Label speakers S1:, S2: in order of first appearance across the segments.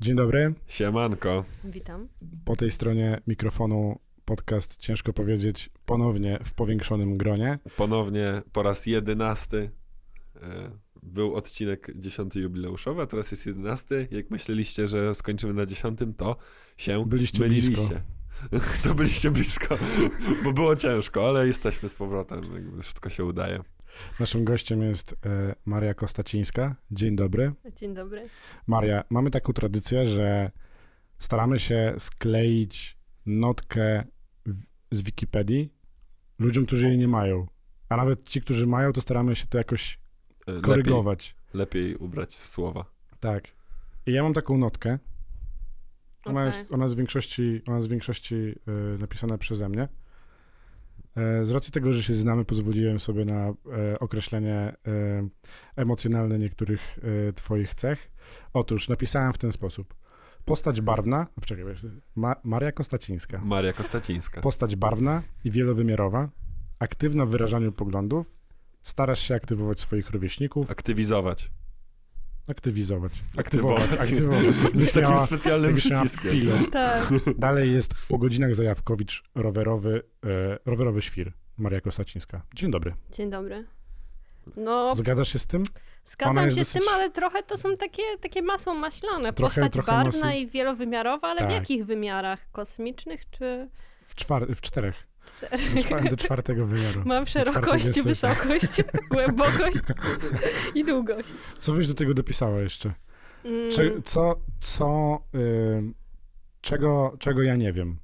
S1: Dzień dobry.
S2: Siemanko.
S3: Witam.
S1: Po tej stronie mikrofonu podcast ciężko powiedzieć ponownie w powiększonym gronie.
S2: Ponownie po raz jedenasty e, był odcinek dziesiąty jubileuszowy, a teraz jest jedenasty. Jak myśleliście, że skończymy na dziesiątym, to się
S1: Byliście
S2: myliliście.
S1: blisko.
S2: to byliście blisko, bo było ciężko, ale jesteśmy z powrotem, jakby wszystko się udaje.
S1: Naszym gościem jest e, Maria Kostacińska. Dzień dobry.
S3: Dzień dobry.
S1: Maria, mamy taką tradycję, że staramy się skleić notkę w, z Wikipedii ludziom, którzy jej nie mają. A nawet ci, którzy mają, to staramy się to jakoś
S2: E, Lepiej,
S1: korygować.
S2: lepiej ubrać w słowa.
S1: Tak. I ja mam taką notkę. Ona,
S3: Okej.
S1: jest, ona jest w większości, ona jest w większości e, napisana przeze mnie. E, z racji tego, że się znamy, pozwoliłem sobie na e, określenie e, emocjonalne niektórych twoich cech. Otóż napisałem w ten sposób. Postać barwna, poczekaj, Ma, Maria Kostacińska.
S2: Maria Kostacińska.
S1: Postać barwna i wielowymiarowa, aktywna w wyrażaniu poglądów, starasz się aktywować swoich rówieśników,
S2: Aktywizować.
S1: Aktywizować, aktywować,
S2: Aktywować.
S1: aktywować.
S2: Takim
S1: miała-
S2: specjalnym przyciskiem.
S3: Tak.
S1: Dalej jest po godzinach Zajawkowicz rowerowy, e, rowerowy świr. Maria Kostacińska. Dzień dobry.
S3: Dzień dobry. No,
S1: Zgadzasz się z tym?
S3: zgadzam się z tym,
S1: dosyć-
S3: ale trochę to są takie, takie masło maślane.
S1: Trochę-
S3: Postać
S1: trochę
S3: barwna
S1: masło-
S3: i wielowymiarowa, ale
S1: Tak.
S3: w jakich wymiarach? Kosmicznych czy
S1: W, czwar- w czterech.
S3: Czterech?
S1: Do, czwar- do czwartego wymiaru.
S3: Mam szerokość,
S1: jesteś.
S3: wysokość, głębokość i długość.
S1: Co byś do tego dopisała jeszcze?
S3: Mm,
S1: Cze- co, co, y, czego, czego ja nie wiem?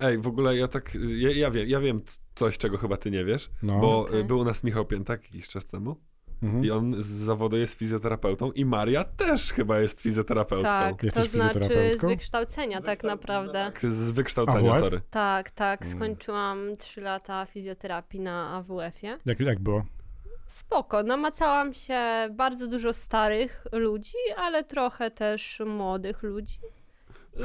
S2: Ej, w ogóle ja tak, ja, ja wiem, ja wiem coś, czego chyba ty nie wiesz,
S1: No.
S2: bo y, był u nas Michał Piętak jakiś czas temu
S1: Mhm.
S2: i on z zawodu jest fizjoterapeutą i Maria też chyba jest fizjoterapeutką.
S3: tak,
S1: Jesteś
S3: to znaczy z wykształcenia tak naprawdę.
S2: Tak, Z wykształcenia,
S1: AWF?
S2: sorry.
S3: Tak, tak.
S1: Mm.
S3: Skończyłam 3 lata fizjoterapii na AWF-ie.
S1: Jak, jak było?
S3: Spoko, namacałam się bardzo dużo starych ludzi, ale trochę też młodych ludzi.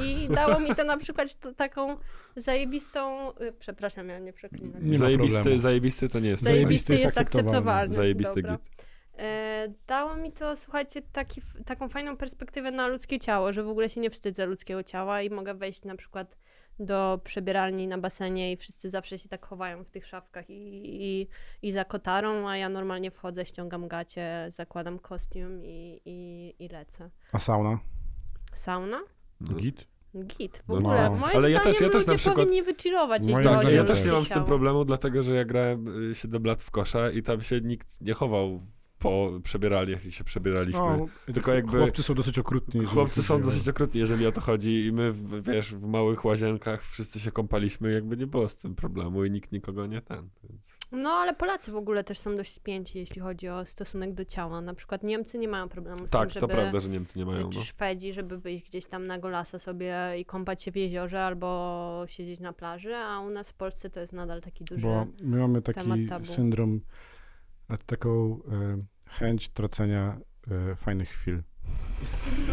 S3: I dało mi to na przykład t- taką zajebistą. y, Przepraszam, miałam nie przeklinać.
S1: Nie
S2: zajebisty, zajebisty to nie jest.
S1: Zajebisty
S3: Zajebisty
S1: jest
S3: jest
S1: akceptowalny.
S2: Zajebisty
S3: Dobra.
S2: git.
S3: E, dało mi to, słuchajcie, taki, taką fajną perspektywę na ludzkie ciało, że w ogóle się nie wstydzę ludzkiego ciała i mogę wejść na przykład do przebieralni na basenie i wszyscy zawsze się tak chowają w tych szafkach i, i, i za kotarą, a ja normalnie wchodzę, ściągam gacie, zakładam kostium i, i, i lecę.
S1: A sauna?
S3: Sauna?
S2: No.
S1: Git?
S3: Git. W
S2: No.
S3: ogóle,
S1: No.
S3: moim
S2: Ale ja też- ja też na przykład-
S3: powinni wychillować, jeśli
S2: Tak, ja też nie mam z tym problemu, dlatego że ja grałem y, 7 lat w kosza i tam się nikt nie chował po przebieraliach, jak się przebieraliśmy.
S1: No,
S2: Tylko jakby-
S1: Chłopcy są dosyć okrutni.
S2: Chłopcy są dosyć okrutni, jeżeli o to chodzi i my, w- wiesz, w małych łazienkach wszyscy się kąpaliśmy, jakby nie było z tym problemu i nikt nikogo nie ten. Więc...
S3: No, ale Polacy w ogóle też są dość spięci, jeśli chodzi o stosunek do ciała. Na przykład Niemcy nie mają problemu z
S2: Tak,
S3: tym,
S2: to
S3: żeby...
S2: prawda, że Niemcy nie mają.
S3: czy
S2: No.
S3: Szwedzi, żeby wyjść gdzieś tam na golasa sobie i kąpać się w jeziorze albo siedzieć na plaży, a u nas w Polsce to jest nadal taki duży...
S1: Bo my mamy
S3: temat
S1: taki
S3: tabu.
S1: syndrom, e, taką e, chęć tracenia e, fajnych chwil.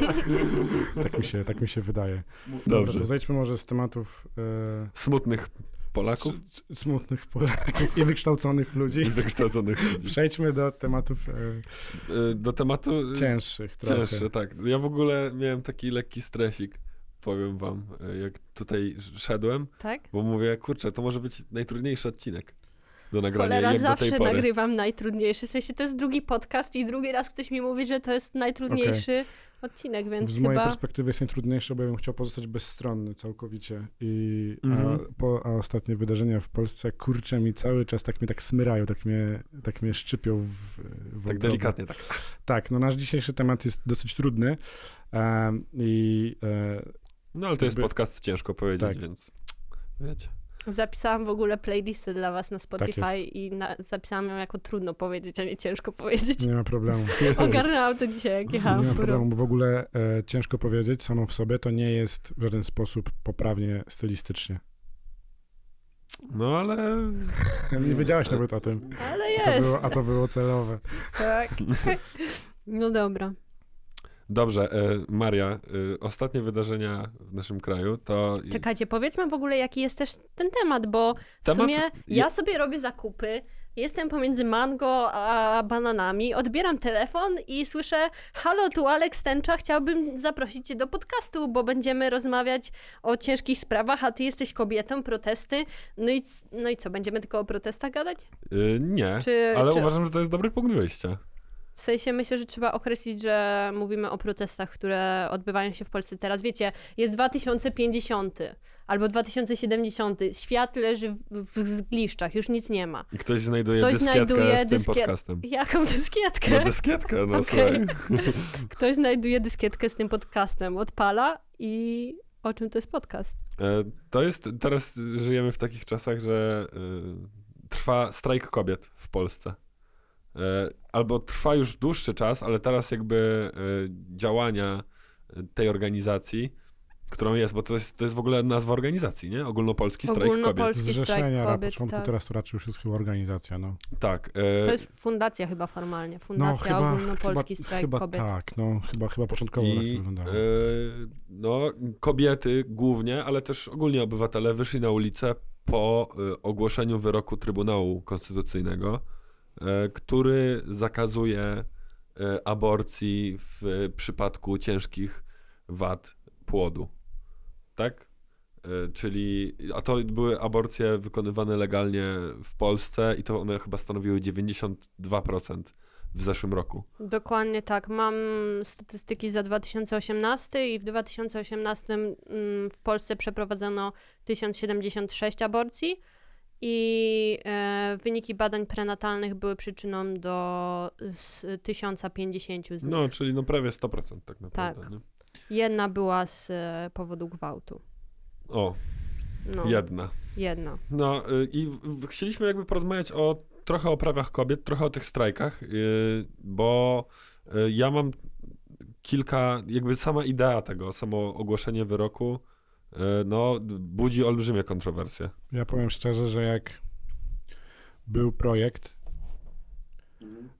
S1: tak, mi się, tak mi się wydaje. Dobra,
S2: Dobrze.
S1: to zejdźmy może z tematów e,
S2: Smutnych Polaków
S1: s- smutnych Polaków i wykształconych ludzi.
S2: i wykształconych ludzi.
S1: Przejdźmy do tematów
S2: Y, Do tematu y,
S1: cięższych trochę.
S2: cięższe, tak. Ja w ogóle miałem taki lekki stresik, powiem wam, y, jak tutaj szedłem,
S3: Tak?
S2: bo mówię, kurczę, to może być najtrudniejszy odcinek do nagrania,
S3: Cholera,
S2: jak do tej
S3: zawsze
S2: pory.
S3: nagrywam najtrudniejszy. W sensie to jest drugi podcast i drugi raz ktoś mi mówi, że to jest najtrudniejszy odcinek, więc
S1: Z mojej
S3: chyba...
S1: perspektywy jest najtrudniejsze, bo ja bym chciał pozostać bezstronny całkowicie. I,
S2: Mhm.
S1: a, po, a ostatnie wydarzenia w Polsce, kurczę mi cały czas tak mnie tak smyrają, tak mnie, tak mnie szczypią w, w
S2: Tak delikatnie, tak.
S1: Tak, no nasz dzisiejszy temat jest dosyć trudny em, i e,
S2: No ale to jest
S1: Jakby-
S2: podcast, ciężko powiedzieć,
S1: Tak.
S2: więc wiecie.
S3: Zapisałam w ogóle playlistę dla was na
S1: Tak
S3: Spotify i na, zapisałam ją jako trudno powiedzieć, a nie ciężko powiedzieć.
S1: nie ma problemu.
S3: Ogarnęłam to dzisiaj, jak jechałam
S1: Nie ma problemu, bo w ogóle e, ciężko powiedzieć samo w sobie, to nie jest w żaden sposób poprawnie stylistycznie.
S2: No ale
S1: Nie wiedziałeś nawet o tym.
S3: Ale
S1: To
S3: jest.
S1: było, a to było celowe.
S3: Tak. No dobra.
S2: Dobrze, e, Maria, e, ostatnie wydarzenia w naszym kraju to...
S3: Czekajcie, powiedzmy w ogóle, jaki jest też ten temat, bo w
S2: Temat-
S3: sumie ja sobie robię zakupy, Jestem pomiędzy mango a bananami, odbieram telefon i słyszę halo, tu Aleks Tęcza, chciałbym zaprosić cię do podcastu, bo będziemy rozmawiać o ciężkich sprawach, a ty jesteś kobietą, protesty. No i, no i co, będziemy tylko o protestach gadać?
S2: Y, nie,
S3: Czy,
S2: ale
S3: czy
S2: uważam, że to jest dobry punkt wyjścia.
S3: W sensie myślę, że trzeba określić, że mówimy o protestach, które odbywają się w Polsce teraz. Wiecie, jest 2050 albo 2070, świat leży w, w zgliszczach, już nic nie ma.
S2: I ktoś znajduje
S3: Ktoś
S2: dyskietkę
S3: znajduje
S2: z tym podcastem.
S3: Jaką dyskietkę?
S2: No dyskietkę, no słuchaj.
S3: Ktoś znajduje dyskietkę z tym podcastem, odpala i o czym to jest podcast?
S2: E, To jest, teraz żyjemy w takich czasach, że y, trwa strajk kobiet w Polsce. E, Albo trwa już dłuższy czas, ale teraz jakby y, działania y, tej organizacji, którą jest, bo to jest, to jest w ogóle nazwa organizacji, nie? Ogólnopolski strajk kobiet.
S3: Ogólnopolski strajk
S1: Zrzeszenia na
S3: kobiet,
S1: początku,
S3: tak.
S1: teraz to raczej już jest chyba organizacja, no.
S2: Tak. e,
S3: To jest fundacja chyba formalnie,
S1: No
S3: fundacja
S1: chyba,
S3: Ogólnopolski
S1: chyba,
S3: strajk
S1: chyba
S3: kobiet.
S1: tak, no chyba, chyba początkowo tak to
S2: I
S1: wyglądało.
S2: e, no, kobiety głównie, ale też ogólnie obywatele wyszli na ulicę po e, ogłoszeniu wyroku Trybunału Konstytucyjnego, e, który zakazuje e, aborcji w e, przypadku ciężkich wad płodu. Tak? E, Czyli, a to były aborcje wykonywane legalnie w Polsce i to one chyba stanowiły 92% w zeszłym roku.
S3: Dokładnie tak. Mam statystyki za 2018 i w 2018 mm, w Polsce przeprowadzono 1076 aborcji i e, wyniki badań prenatalnych były przyczyną do s- 1050 z nich.
S2: No, czyli no prawie 100% tak naprawdę.
S3: Tak.
S2: Nie?
S3: Jedna była z e, powodu gwałtu.
S2: O,
S3: No,
S2: jedna.
S3: jedna.
S2: No y, i w, w, chcieliśmy jakby porozmawiać o trochę o prawach kobiet, trochę o tych strajkach, y, bo y, ja mam kilka, jakby sama idea tego, samo ogłoszenie wyroku, no budzi olbrzymie kontrowersje.
S1: Ja powiem szczerze, że jak był projekt,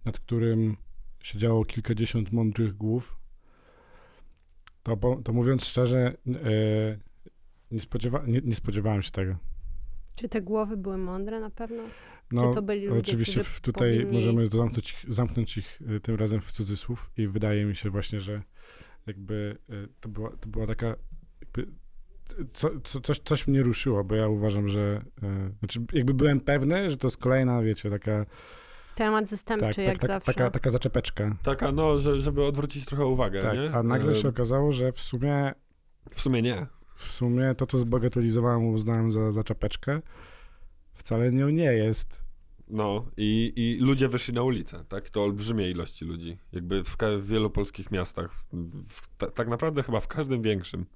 S1: nad którym siedziało kilkadziesiąt mądrych głów, to, to mówiąc szczerze, e, nie, spodziewa, nie, nie spodziewałem się tego.
S3: Czy te głowy były mądre na pewno?
S1: No,
S3: Czy to byli ludzie,
S1: oczywiście tutaj
S3: powinni...
S1: możemy zamknąć, ich- zamknąć ich e, tym razem w cudzysłów i wydaje mi się właśnie, że jakby e, to była, to była taka jakby co, co, coś, coś mnie ruszyło, bo ja uważam, że e, znaczy jakby byłem pewny, że to jest kolejna, wiecie, taka
S3: Temat zastępczy,
S1: tak, tak,
S3: jak
S1: tak,
S3: zawsze.
S1: taka, taka zaczepeczka.
S2: Taka, no, że, żeby odwrócić trochę uwagę,
S1: Tak,
S2: nie?
S1: a nagle
S2: Y,
S1: się okazało, że w sumie
S2: W sumie nie.
S1: w sumie to, co zbagatelizowałem, uznałem za zaczepeczkę, wcale nią nie jest.
S2: No i, i ludzie wyszli na ulicę, tak? To olbrzymie ilości ludzi. Jakby w, w wielu polskich miastach. W, w, ta, tak naprawdę chyba w każdym większym.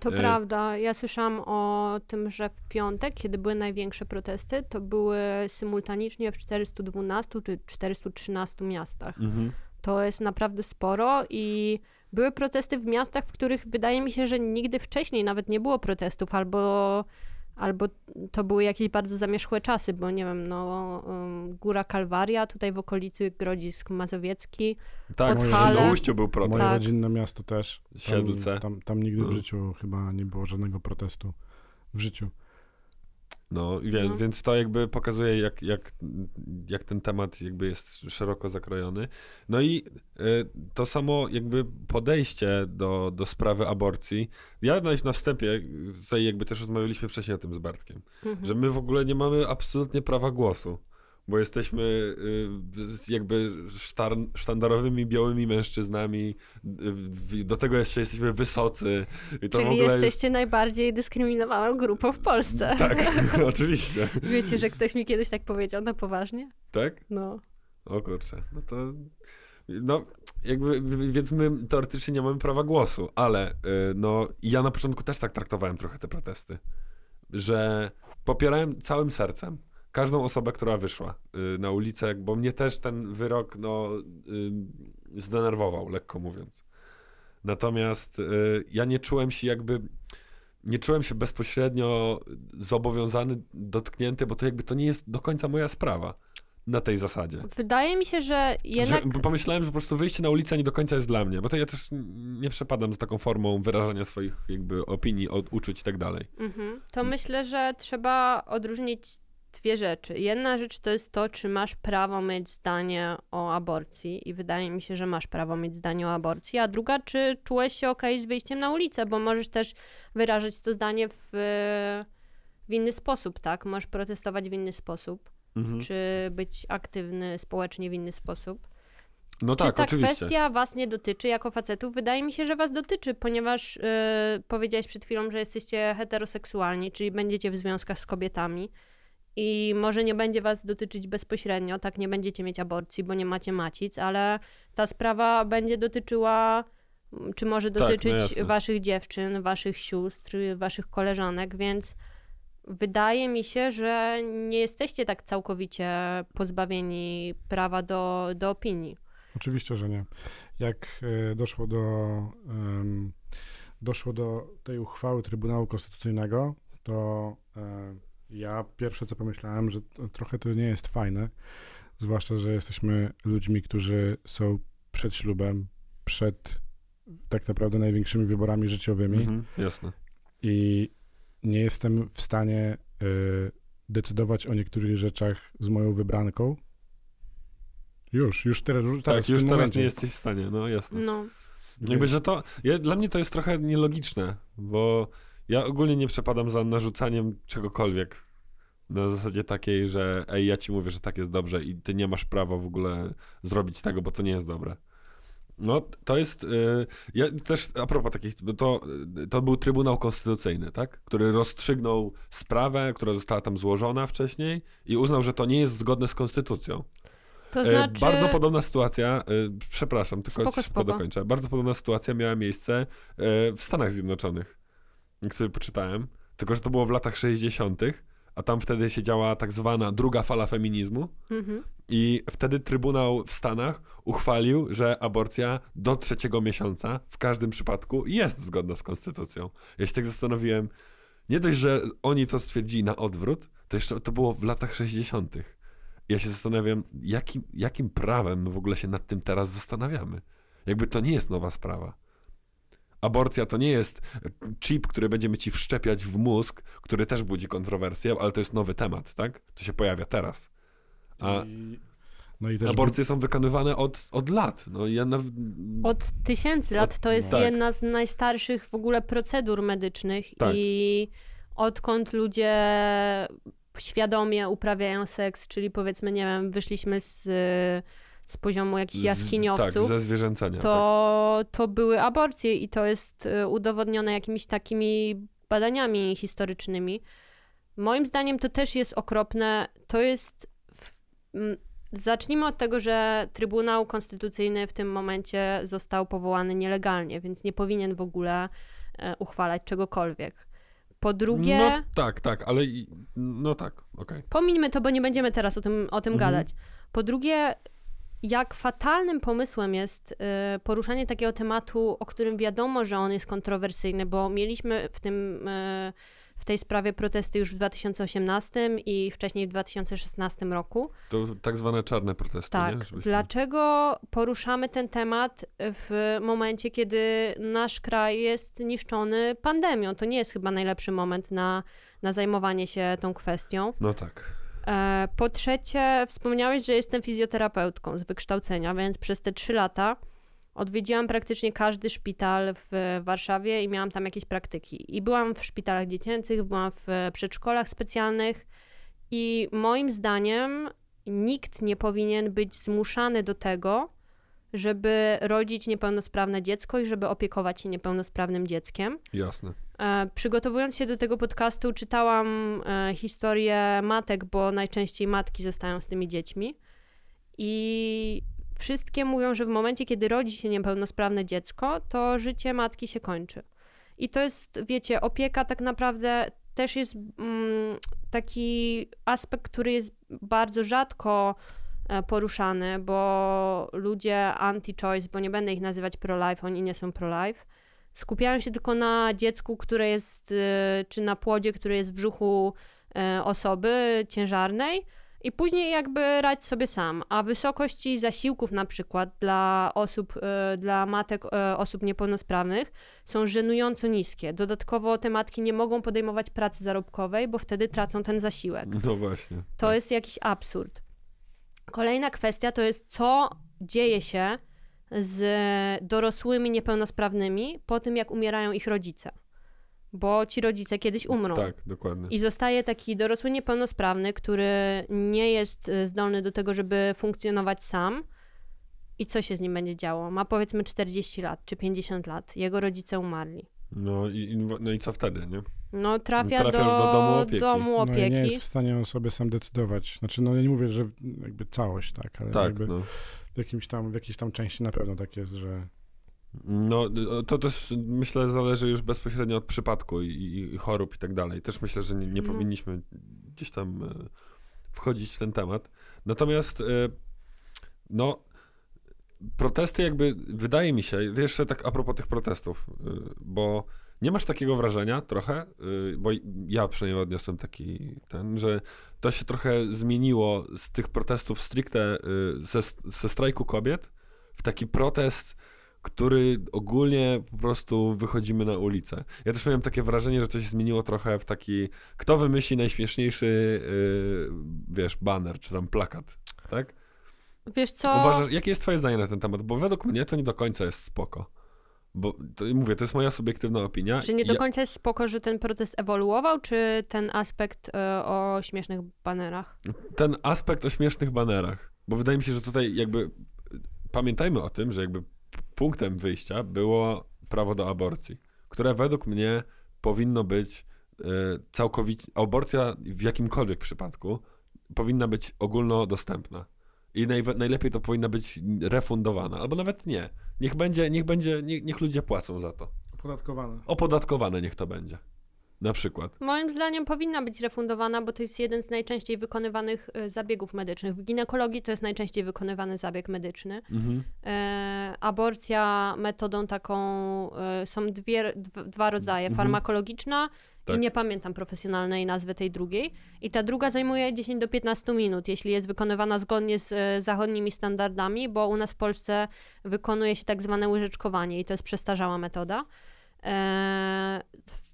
S3: To
S2: E,
S3: prawda. Ja słyszałam o tym, że w piątek, kiedy były największe protesty, to były symultanicznie w 412 czy 413 miastach. To jest naprawdę sporo i były protesty w miastach, w których wydaje mi się, że nigdy wcześniej nawet nie było protestów, albo, albo to były jakieś bardzo zamierzchłe czasy, bo nie wiem, no um, Góra Kalwaria, tutaj w okolicy Grodzisk Mazowiecki.
S2: Tak,
S1: Moje
S2: w
S3: Podhale.
S2: Świnoujściu był
S1: Moje
S2: protest.
S3: Tak.
S1: rodzinne miasto też. Tam,
S2: Siedlce.
S1: Tam, tam nigdy w
S2: No.
S1: życiu chyba nie było żadnego protestu. W życiu.
S2: No, i wie,
S3: No.
S2: więc to jakby pokazuje, jak, jak, jak ten temat jakby jest szeroko zakrojony. No i y, to samo jakby podejście do, do sprawy aborcji. Ja na wstępie, tutaj jakby też rozmawialiśmy wcześniej o tym z Bartkiem,
S3: Mhm.
S2: że my w ogóle nie mamy absolutnie prawa głosu, bo jesteśmy y, jakby sztandarowymi białymi mężczyznami, do tego jeszcze jesteśmy wysocy.
S3: Czyli jesteście
S2: jest...
S3: najbardziej dyskryminowaną grupą w Polsce.
S2: Tak, oczywiście.
S3: Wiecie, że ktoś mi kiedyś tak powiedział na poważnie?
S2: Tak?
S3: No.
S2: O kurczę, no to... No, jakby, więc my teoretycznie nie mamy prawa głosu, ale y, no, ja na początku też tak traktowałem trochę te protesty, że popierałem całym sercem każdą osobę, która wyszła y, na ulicę, bo mnie też ten wyrok, no, y, zdenerwował, lekko mówiąc. Natomiast y, ja nie czułem się jakby, nie czułem się bezpośrednio zobowiązany, dotknięty, bo to jakby to nie jest do końca moja sprawa na tej zasadzie.
S3: Wydaje mi się, że jednak...
S2: Że, pomyślałem, że po prostu wyjście na ulicę nie do końca jest dla mnie, bo to ja też nie przepadam z taką formą wyrażania swoich jakby opinii, od, uczuć i tak dalej.
S3: Mhm. To myślę, że trzeba odróżnić dwie rzeczy. Jedna rzecz to jest to, czy masz prawo mieć zdanie o aborcji i wydaje mi się, że masz prawo mieć zdanie o aborcji, a druga, czy czułeś się ok z wyjściem na ulicę, bo możesz też wyrażać to zdanie w, w inny sposób, tak? Możesz protestować w inny sposób,
S2: Mhm.
S3: czy być aktywny społecznie w inny sposób.
S2: No
S3: Czy
S2: tak,
S3: ta
S2: oczywiście.
S3: kwestia was nie dotyczy jako facetów? Wydaje mi się, że was dotyczy, ponieważ yy, powiedziałeś przed chwilą, że jesteście heteroseksualni, czyli będziecie w związkach z kobietami i może nie będzie was dotyczyć bezpośrednio, tak nie będziecie mieć aborcji, bo nie macie macic, ale ta sprawa będzie dotyczyła, czy może
S2: Tak, no
S3: dotyczyć waszych dziewczyn, waszych sióstr, waszych koleżanek, więc wydaje mi się, że nie jesteście tak całkowicie pozbawieni prawa do, do opinii.
S1: Oczywiście, że nie. Jak e, doszło do, doszło do tej uchwały Trybunału Konstytucyjnego, to e, ja pierwsze co pomyślałem, że to, trochę to nie jest fajne, zwłaszcza, że jesteśmy ludźmi, którzy są przed ślubem, przed tak naprawdę największymi wyborami życiowymi
S2: Mhm, jasne.
S1: i nie jestem w stanie y, decydować o niektórych rzeczach z moją wybranką. Już, już teraz, już teraz
S2: tak, już teraz
S1: momencie.
S2: nie jesteś w stanie, no jasne.
S3: No,
S2: Jakby, że to, ja, dla mnie to jest trochę nielogiczne, bo ja ogólnie nie przepadam za narzucaniem czegokolwiek. Na zasadzie takiej, że ej, ja ci mówię, że tak jest dobrze i ty nie masz prawa w ogóle zrobić tego, bo to nie jest dobre. No, to jest, y, ja też, a propos takich, to, to był Trybunał Konstytucyjny, tak? Który rozstrzygnął sprawę, która została tam złożona wcześniej i uznał, że to nie jest zgodne z Konstytucją.
S3: to
S2: E,
S3: znaczy...
S2: Bardzo podobna sytuacja, e, przepraszam, tylko
S3: Spoko, spoko.
S2: dokończę. Bardzo podobna sytuacja miała miejsce w Stanach Zjednoczonych. Jak sobie poczytałem. Tylko, że to było w latach 60., a tam wtedy siedziała tak zwana druga fala feminizmu.
S3: Mhm.
S2: I wtedy Trybunał w Stanach uchwalił, że aborcja do trzeciego miesiąca w każdym przypadku jest zgodna z konstytucją. Ja się tak zastanowiłem, nie dość, że oni to stwierdzili na odwrót, to jeszcze to było w latach 60. Ja się zastanawiam, jakim, jakim prawem w ogóle się nad tym teraz zastanawiamy. Jakby to nie jest nowa sprawa. Aborcja to nie jest chip, który będziemy ci wszczepiać w mózg, który też budzi kontrowersję, ale to jest nowy temat, tak? To się pojawia teraz. A
S1: I, no i też
S2: aborcje są wykonywane od, od lat. No ja nawet...
S3: Od tysięcy lat to jest
S2: tak.
S3: jedna z najstarszych w ogóle procedur medycznych
S2: Tak.
S3: i odkąd ludzie świadomie uprawiają seks, czyli powiedzmy, nie wiem, wyszliśmy z, z poziomu jakichś
S2: z-
S3: jaskiniowców,
S2: Tak, ze zwierzęcenia. tak.
S3: to, to były aborcje i to jest y, udowodnione jakimiś takimi badaniami historycznymi. Moim zdaniem to też jest okropne. To jest. W, zacznijmy od tego, że Trybunał Konstytucyjny w tym momencie został powołany nielegalnie, więc nie powinien w ogóle e, uchwalać czegokolwiek. Po drugie.
S2: No tak, tak, ale no tak, okej.
S3: Pomińmy to, bo nie będziemy teraz o tym, o tym
S2: Mhm.
S3: gadać. Po drugie, jak fatalnym pomysłem jest y, poruszanie takiego tematu, o którym wiadomo, że on jest kontrowersyjny, bo mieliśmy w tym. y, w tej sprawie protesty już w 2018 i wcześniej w 2016 roku.
S2: To tak zwane czarne protesty,
S3: Tak.
S2: nie? Żebyśmy-
S3: Dlaczego poruszamy ten temat w momencie, kiedy nasz kraj jest niszczony pandemią? To nie jest chyba najlepszy moment na, na zajmowanie się tą kwestią.
S2: No tak.
S3: E, Po trzecie, wspomniałeś, że jestem fizjoterapeutką z wykształcenia, więc przez te trzy lata odwiedziłam praktycznie każdy szpital w Warszawie i miałam tam jakieś praktyki. I byłam w szpitalach dziecięcych, byłam w przedszkolach specjalnych i moim zdaniem nikt nie powinien być zmuszany do tego, żeby rodzić niepełnosprawne dziecko i żeby opiekować się niepełnosprawnym dzieckiem.
S2: Jasne.
S3: E, Przygotowując się do tego podcastu, czytałam e, historię matek, bo najczęściej matki zostają z tymi dziećmi. I wszystkie mówią, że w momencie, kiedy rodzi się niepełnosprawne dziecko, to życie matki się kończy. I to jest, wiecie, opieka tak naprawdę też jest mm, taki aspekt, który jest bardzo rzadko e, poruszany, bo ludzie anti-choice, bo nie będę ich nazywać pro-life, oni nie są pro-life, skupiają się tylko na dziecku, które jest, e, czy na płodzie, który jest w brzuchu e, osoby ciężarnej i później jakby radź sobie sam. A wysokości zasiłków na przykład dla osób, e, dla matek osób niepełnosprawnych są żenująco niskie. Dodatkowo te matki nie mogą podejmować pracy zarobkowej, bo wtedy tracą ten zasiłek.
S2: No właśnie.
S3: To jest jakiś absurd. Kolejna kwestia to jest, co dzieje się z dorosłymi niepełnosprawnymi po tym, jak umierają ich rodzice. Bo ci rodzice kiedyś umrą.
S2: Tak, dokładnie.
S3: I zostaje taki dorosły niepełnosprawny, który nie jest y, zdolny do tego, żeby funkcjonować sam. I co się z nim będzie działo? Ma powiedzmy 40 lat czy 50 lat. Jego rodzice umarli.
S2: No i, i- no i co wtedy, nie?
S3: No trafia
S2: Trafiasz
S3: do,
S2: do domu opieki.
S3: domu
S1: No i nie
S3: opieki.
S1: jest w stanie on sobie sam decydować. Znaczy, no ja nie mówię, że jakby całość, tak, ale
S2: Tak,
S1: jakby
S2: no.
S1: w, jakimś tam, w jakiejś tam części na pewno tak jest, że
S2: No, to też myślę zależy już bezpośrednio od przypadku i, i, i chorób i tak dalej. Też myślę, że nie, nie
S3: No.
S2: powinniśmy gdzieś tam e, wchodzić w ten temat. Natomiast e, no protesty jakby, wydaje mi się, jeszcze tak a propos tych protestów, e, bo nie masz takiego wrażenia trochę, e, bo ja przynajmniej odniosłem taki ten, że to się trochę zmieniło z tych protestów stricte e, ze, ze strajku kobiet w taki protest który ogólnie po prostu wychodzimy na ulicę. Ja też miałem takie wrażenie, że to się zmieniło trochę w taki, kto wymyśli najśmieszniejszy, wiesz, banner czy tam plakat, tak?
S3: Wiesz co?
S2: Uważasz, jakie jest twoje zdanie na ten temat? Bo według mnie to nie do końca jest spoko. Bo to, mówię, to jest moja subiektywna opinia.
S3: Że nie do końca jest spoko, że ten protest ewoluował, czy ten aspekt e, o śmiesznych banerach?
S2: ten aspekt o śmiesznych banerach. Bo wydaje mi się, że tutaj jakby pamiętajmy o tym, że jakby punktem wyjścia było prawo do aborcji, które według mnie powinno być e, całkowicie, aborcja w jakimkolwiek przypadku powinna być ogólnodostępna. I najwe- najlepiej to powinna być refundowana, albo nawet nie. Niech będzie, niech będzie, niech, niech ludzie płacą za to.
S1: opodatkowane.
S2: Opodatkowane niech to będzie. Na przykład.
S3: Moim zdaniem powinna być refundowana, bo to jest jeden z najczęściej wykonywanych e, zabiegów medycznych. W ginekologii to jest najczęściej wykonywany zabieg medyczny.
S2: Mhm.
S3: E, aborcja metodą taką, e, są dwie, dw, dwa rodzaje,
S2: Mhm.
S3: farmakologiczna
S2: Tak.
S3: i nie pamiętam profesjonalnej nazwy tej drugiej. I ta druga zajmuje 10 do 15 minut, jeśli jest wykonywana zgodnie z e, zachodnimi standardami, bo u nas w Polsce wykonuje się tak zwane łyżeczkowanie i to jest przestarzała metoda. E,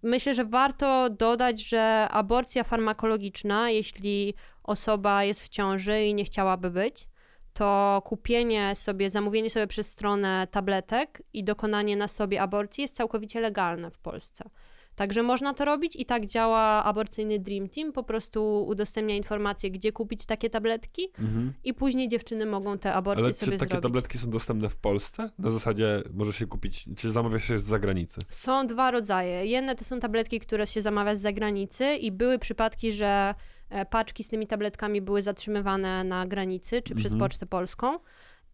S3: myślę, że warto dodać, że aborcja farmakologiczna, jeśli osoba jest w ciąży i nie chciałaby być, to kupienie sobie, zamówienie sobie przez stronę tabletek i dokonanie na sobie aborcji jest całkowicie legalne w Polsce. Także można to robić i tak działa aborcyjny Dream Team, po prostu udostępnia informacje, gdzie kupić takie tabletki
S2: Mhm.
S3: i później dziewczyny mogą te aborcje
S2: Ale
S3: sobie
S2: czy takie
S3: zrobić.
S2: tabletki są dostępne w Polsce? Na zasadzie możesz się kupić, czy zamawiasz się z zagranicy?
S3: Są dwa rodzaje. Jedne to są tabletki, które się zamawia z zagranicy i były przypadki, że e, paczki z tymi tabletkami były zatrzymywane na granicy czy przez
S2: Mhm.
S3: Pocztę Polską.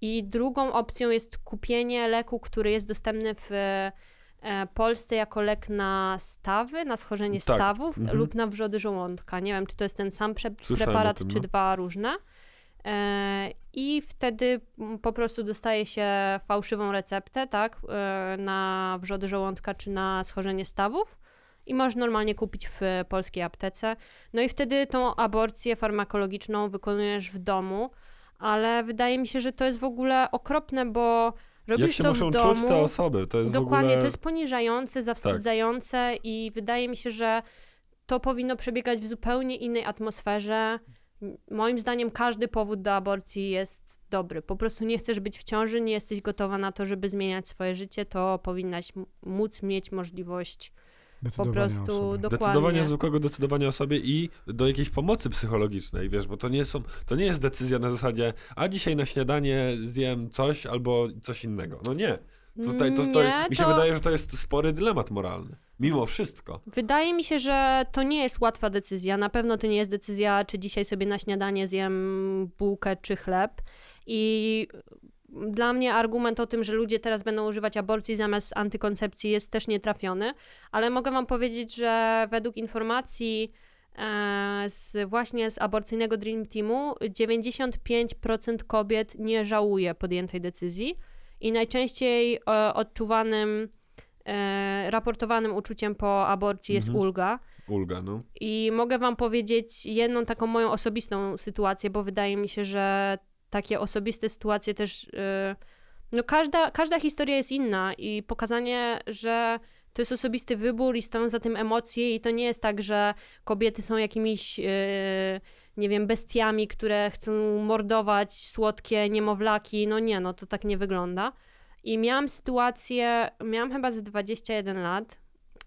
S3: I drugą opcją jest kupienie leku, który jest dostępny w Polsce jako lek na stawy, na schorzenie
S2: Tak.
S3: stawów
S2: Mhm.
S3: lub na wrzody żołądka. Nie wiem, czy to jest ten sam prze- preparat,
S2: tym,
S3: czy
S2: no.
S3: dwa różne. E, I wtedy po prostu dostaje się fałszywą receptę, tak, e, na wrzody żołądka czy na schorzenie stawów i możesz normalnie kupić w polskiej aptece. No i wtedy tą aborcję farmakologiczną wykonujesz w domu, ale wydaje mi się, że to jest w ogóle okropne, bo robisz
S2: Jak się
S3: to
S2: muszą
S3: w domu.
S2: czuć te osoby? To jest
S3: Dokładnie,
S2: ogóle... Tak.
S3: to jest poniżające, zawstydzające i wydaje mi się, że to powinno przebiegać w zupełnie innej atmosferze. Moim zdaniem każdy powód do aborcji jest dobry. Po prostu nie chcesz być w ciąży, nie jesteś gotowa na to, żeby zmieniać swoje życie, to powinnaś móc mieć możliwość po prostu dokładnie.
S2: Decydowanie, zwykłego decydowania o sobie i do jakiejś pomocy psychologicznej, wiesz, bo to nie są, to nie jest decyzja na zasadzie, a dzisiaj na śniadanie zjem coś albo coś innego. No nie. Tutaj to, to,
S3: Nie,
S2: mi się
S3: to-
S2: wydaje, że to jest spory dylemat moralny. Mimo wszystko.
S3: Wydaje mi się, że to nie jest łatwa decyzja. Na pewno to nie jest decyzja, czy dzisiaj sobie na śniadanie zjem bułkę czy chleb. I dla mnie argument o tym, że ludzie teraz będą używać aborcji zamiast antykoncepcji jest też nietrafiony, ale mogę wam powiedzieć, że według informacji e, z, właśnie z aborcyjnego Dream Teamu 95% kobiet nie żałuje podjętej decyzji i najczęściej e, odczuwanym, e, raportowanym uczuciem po aborcji jest
S2: Mhm.
S3: ulga.
S2: ulga, no.
S3: I mogę wam powiedzieć jedną taką moją osobistą sytuację, bo wydaje mi się, że takie osobiste sytuacje też. Yy, no każda, każda historia jest inna i pokazanie, że to jest osobisty wybór i stoją za tym emocje i to nie jest tak, że kobiety są jakimiś, yy, nie wiem, bestiami, które chcą mordować słodkie niemowlaki. No nie, no to tak nie wygląda. I miałam sytuację, miałam chyba z 21 lat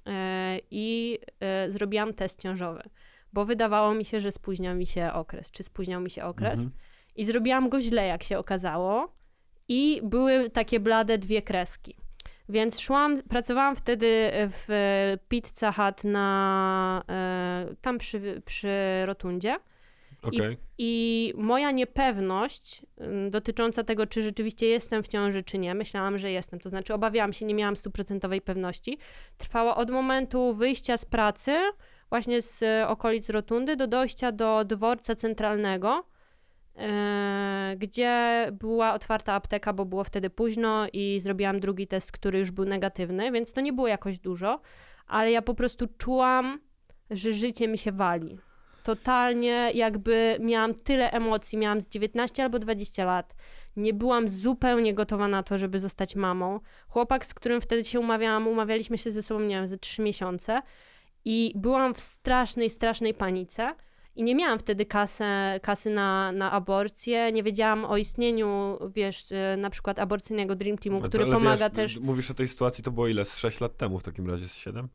S3: yy, i zrobiłam test ciążowy, bo wydawało mi się, że spóźniał mi się okres, czy spóźniał mi się okres.
S2: Mhm.
S3: I zrobiłam go źle, jak się okazało. I były takie blade dwie kreski. Więc szłam, pracowałam wtedy w Pizza Hut na, e, tam przy, przy rotundzie.
S2: Okej.
S3: I moja niepewność dotycząca tego, czy rzeczywiście jestem w ciąży, czy nie, myślałam, że jestem, to znaczy obawiałam się, nie miałam stuprocentowej pewności, trwała od momentu wyjścia z pracy, właśnie z e, okolic rotundy, do dojścia do dworca centralnego, e, gdzie była otwarta apteka, bo było wtedy późno i zrobiłam drugi test, który już był negatywny, więc to nie było jakoś dużo, ale ja po prostu czułam, że życie mi się wali. Totalnie jakby miałam tyle emocji, miałam z 19 albo 20 lat. Nie byłam zupełnie gotowa na to, żeby zostać mamą. Chłopak, z którym wtedy się umawiałam, umawialiśmy się ze sobą, nie wiem, ze 3 miesiące i byłam w strasznej, strasznej panice. I nie miałam wtedy kasę, kasy na, na aborcję, nie wiedziałam o istnieniu, wiesz, e, na przykład aborcyjnego Dream Teamu,
S2: No
S3: który
S2: ale
S3: pomaga
S2: wiesz,
S3: też.
S2: Mówisz o tej sytuacji, to było ile? Z 6 lat temu w takim razie, z 7?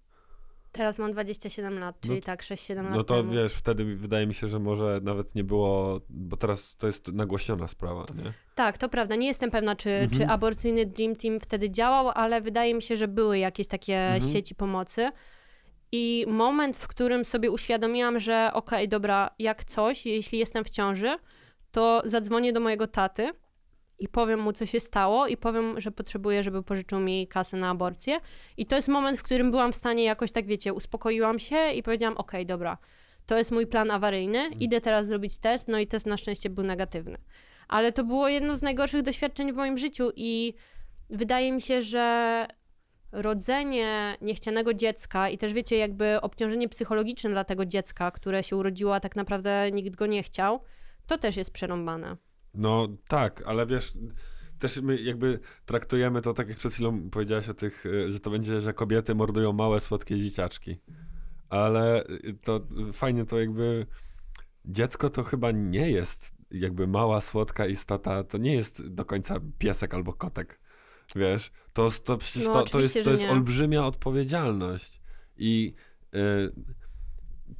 S3: Teraz mam 27 lat, czyli
S2: No
S3: tak, 6-7 lat
S2: No to
S3: temu.
S2: wiesz, wtedy wydaje mi się, że może nawet nie było, bo teraz to jest nagłośniona sprawa, nie?
S3: Tak, to prawda. Nie jestem pewna, czy,
S2: Mhm.
S3: czy aborcyjny Dream Team wtedy działał, ale wydaje mi się, że były jakieś takie
S2: Mhm.
S3: sieci pomocy. I moment, w którym sobie uświadomiłam, że okej, dobra, jak coś, jeśli jestem w ciąży, to zadzwonię do mojego taty i powiem mu, co się stało, i powiem, że potrzebuję, żeby pożyczył mi kasę na aborcję. I to jest moment, w którym byłam w stanie jakoś tak, wiecie, uspokoiłam się i powiedziałam, okej, dobra, to jest mój plan awaryjny, idę teraz zrobić test, no i test na szczęście był negatywny. Ale to było jedno z najgorszych doświadczeń w moim życiu i wydaje mi się, że rodzenie niechcianego dziecka i też wiecie, jakby obciążenie psychologiczne dla tego dziecka, które się urodziło, a tak naprawdę nikt go nie chciał, to też jest przerąbane.
S2: No tak, ale wiesz, też my jakby traktujemy to tak jak przed chwilą powiedziałaś o tych, y, że to będzie, że kobiety mordują małe, słodkie dzieciaczki. Ale y, to fajnie to jakby dziecko to chyba nie jest jakby mała, słodka istota, to nie jest do końca piesek albo kotek. Wiesz, to, to przecież
S3: No,
S2: to, to jest, to jest
S3: nie.
S2: olbrzymia odpowiedzialność. I y,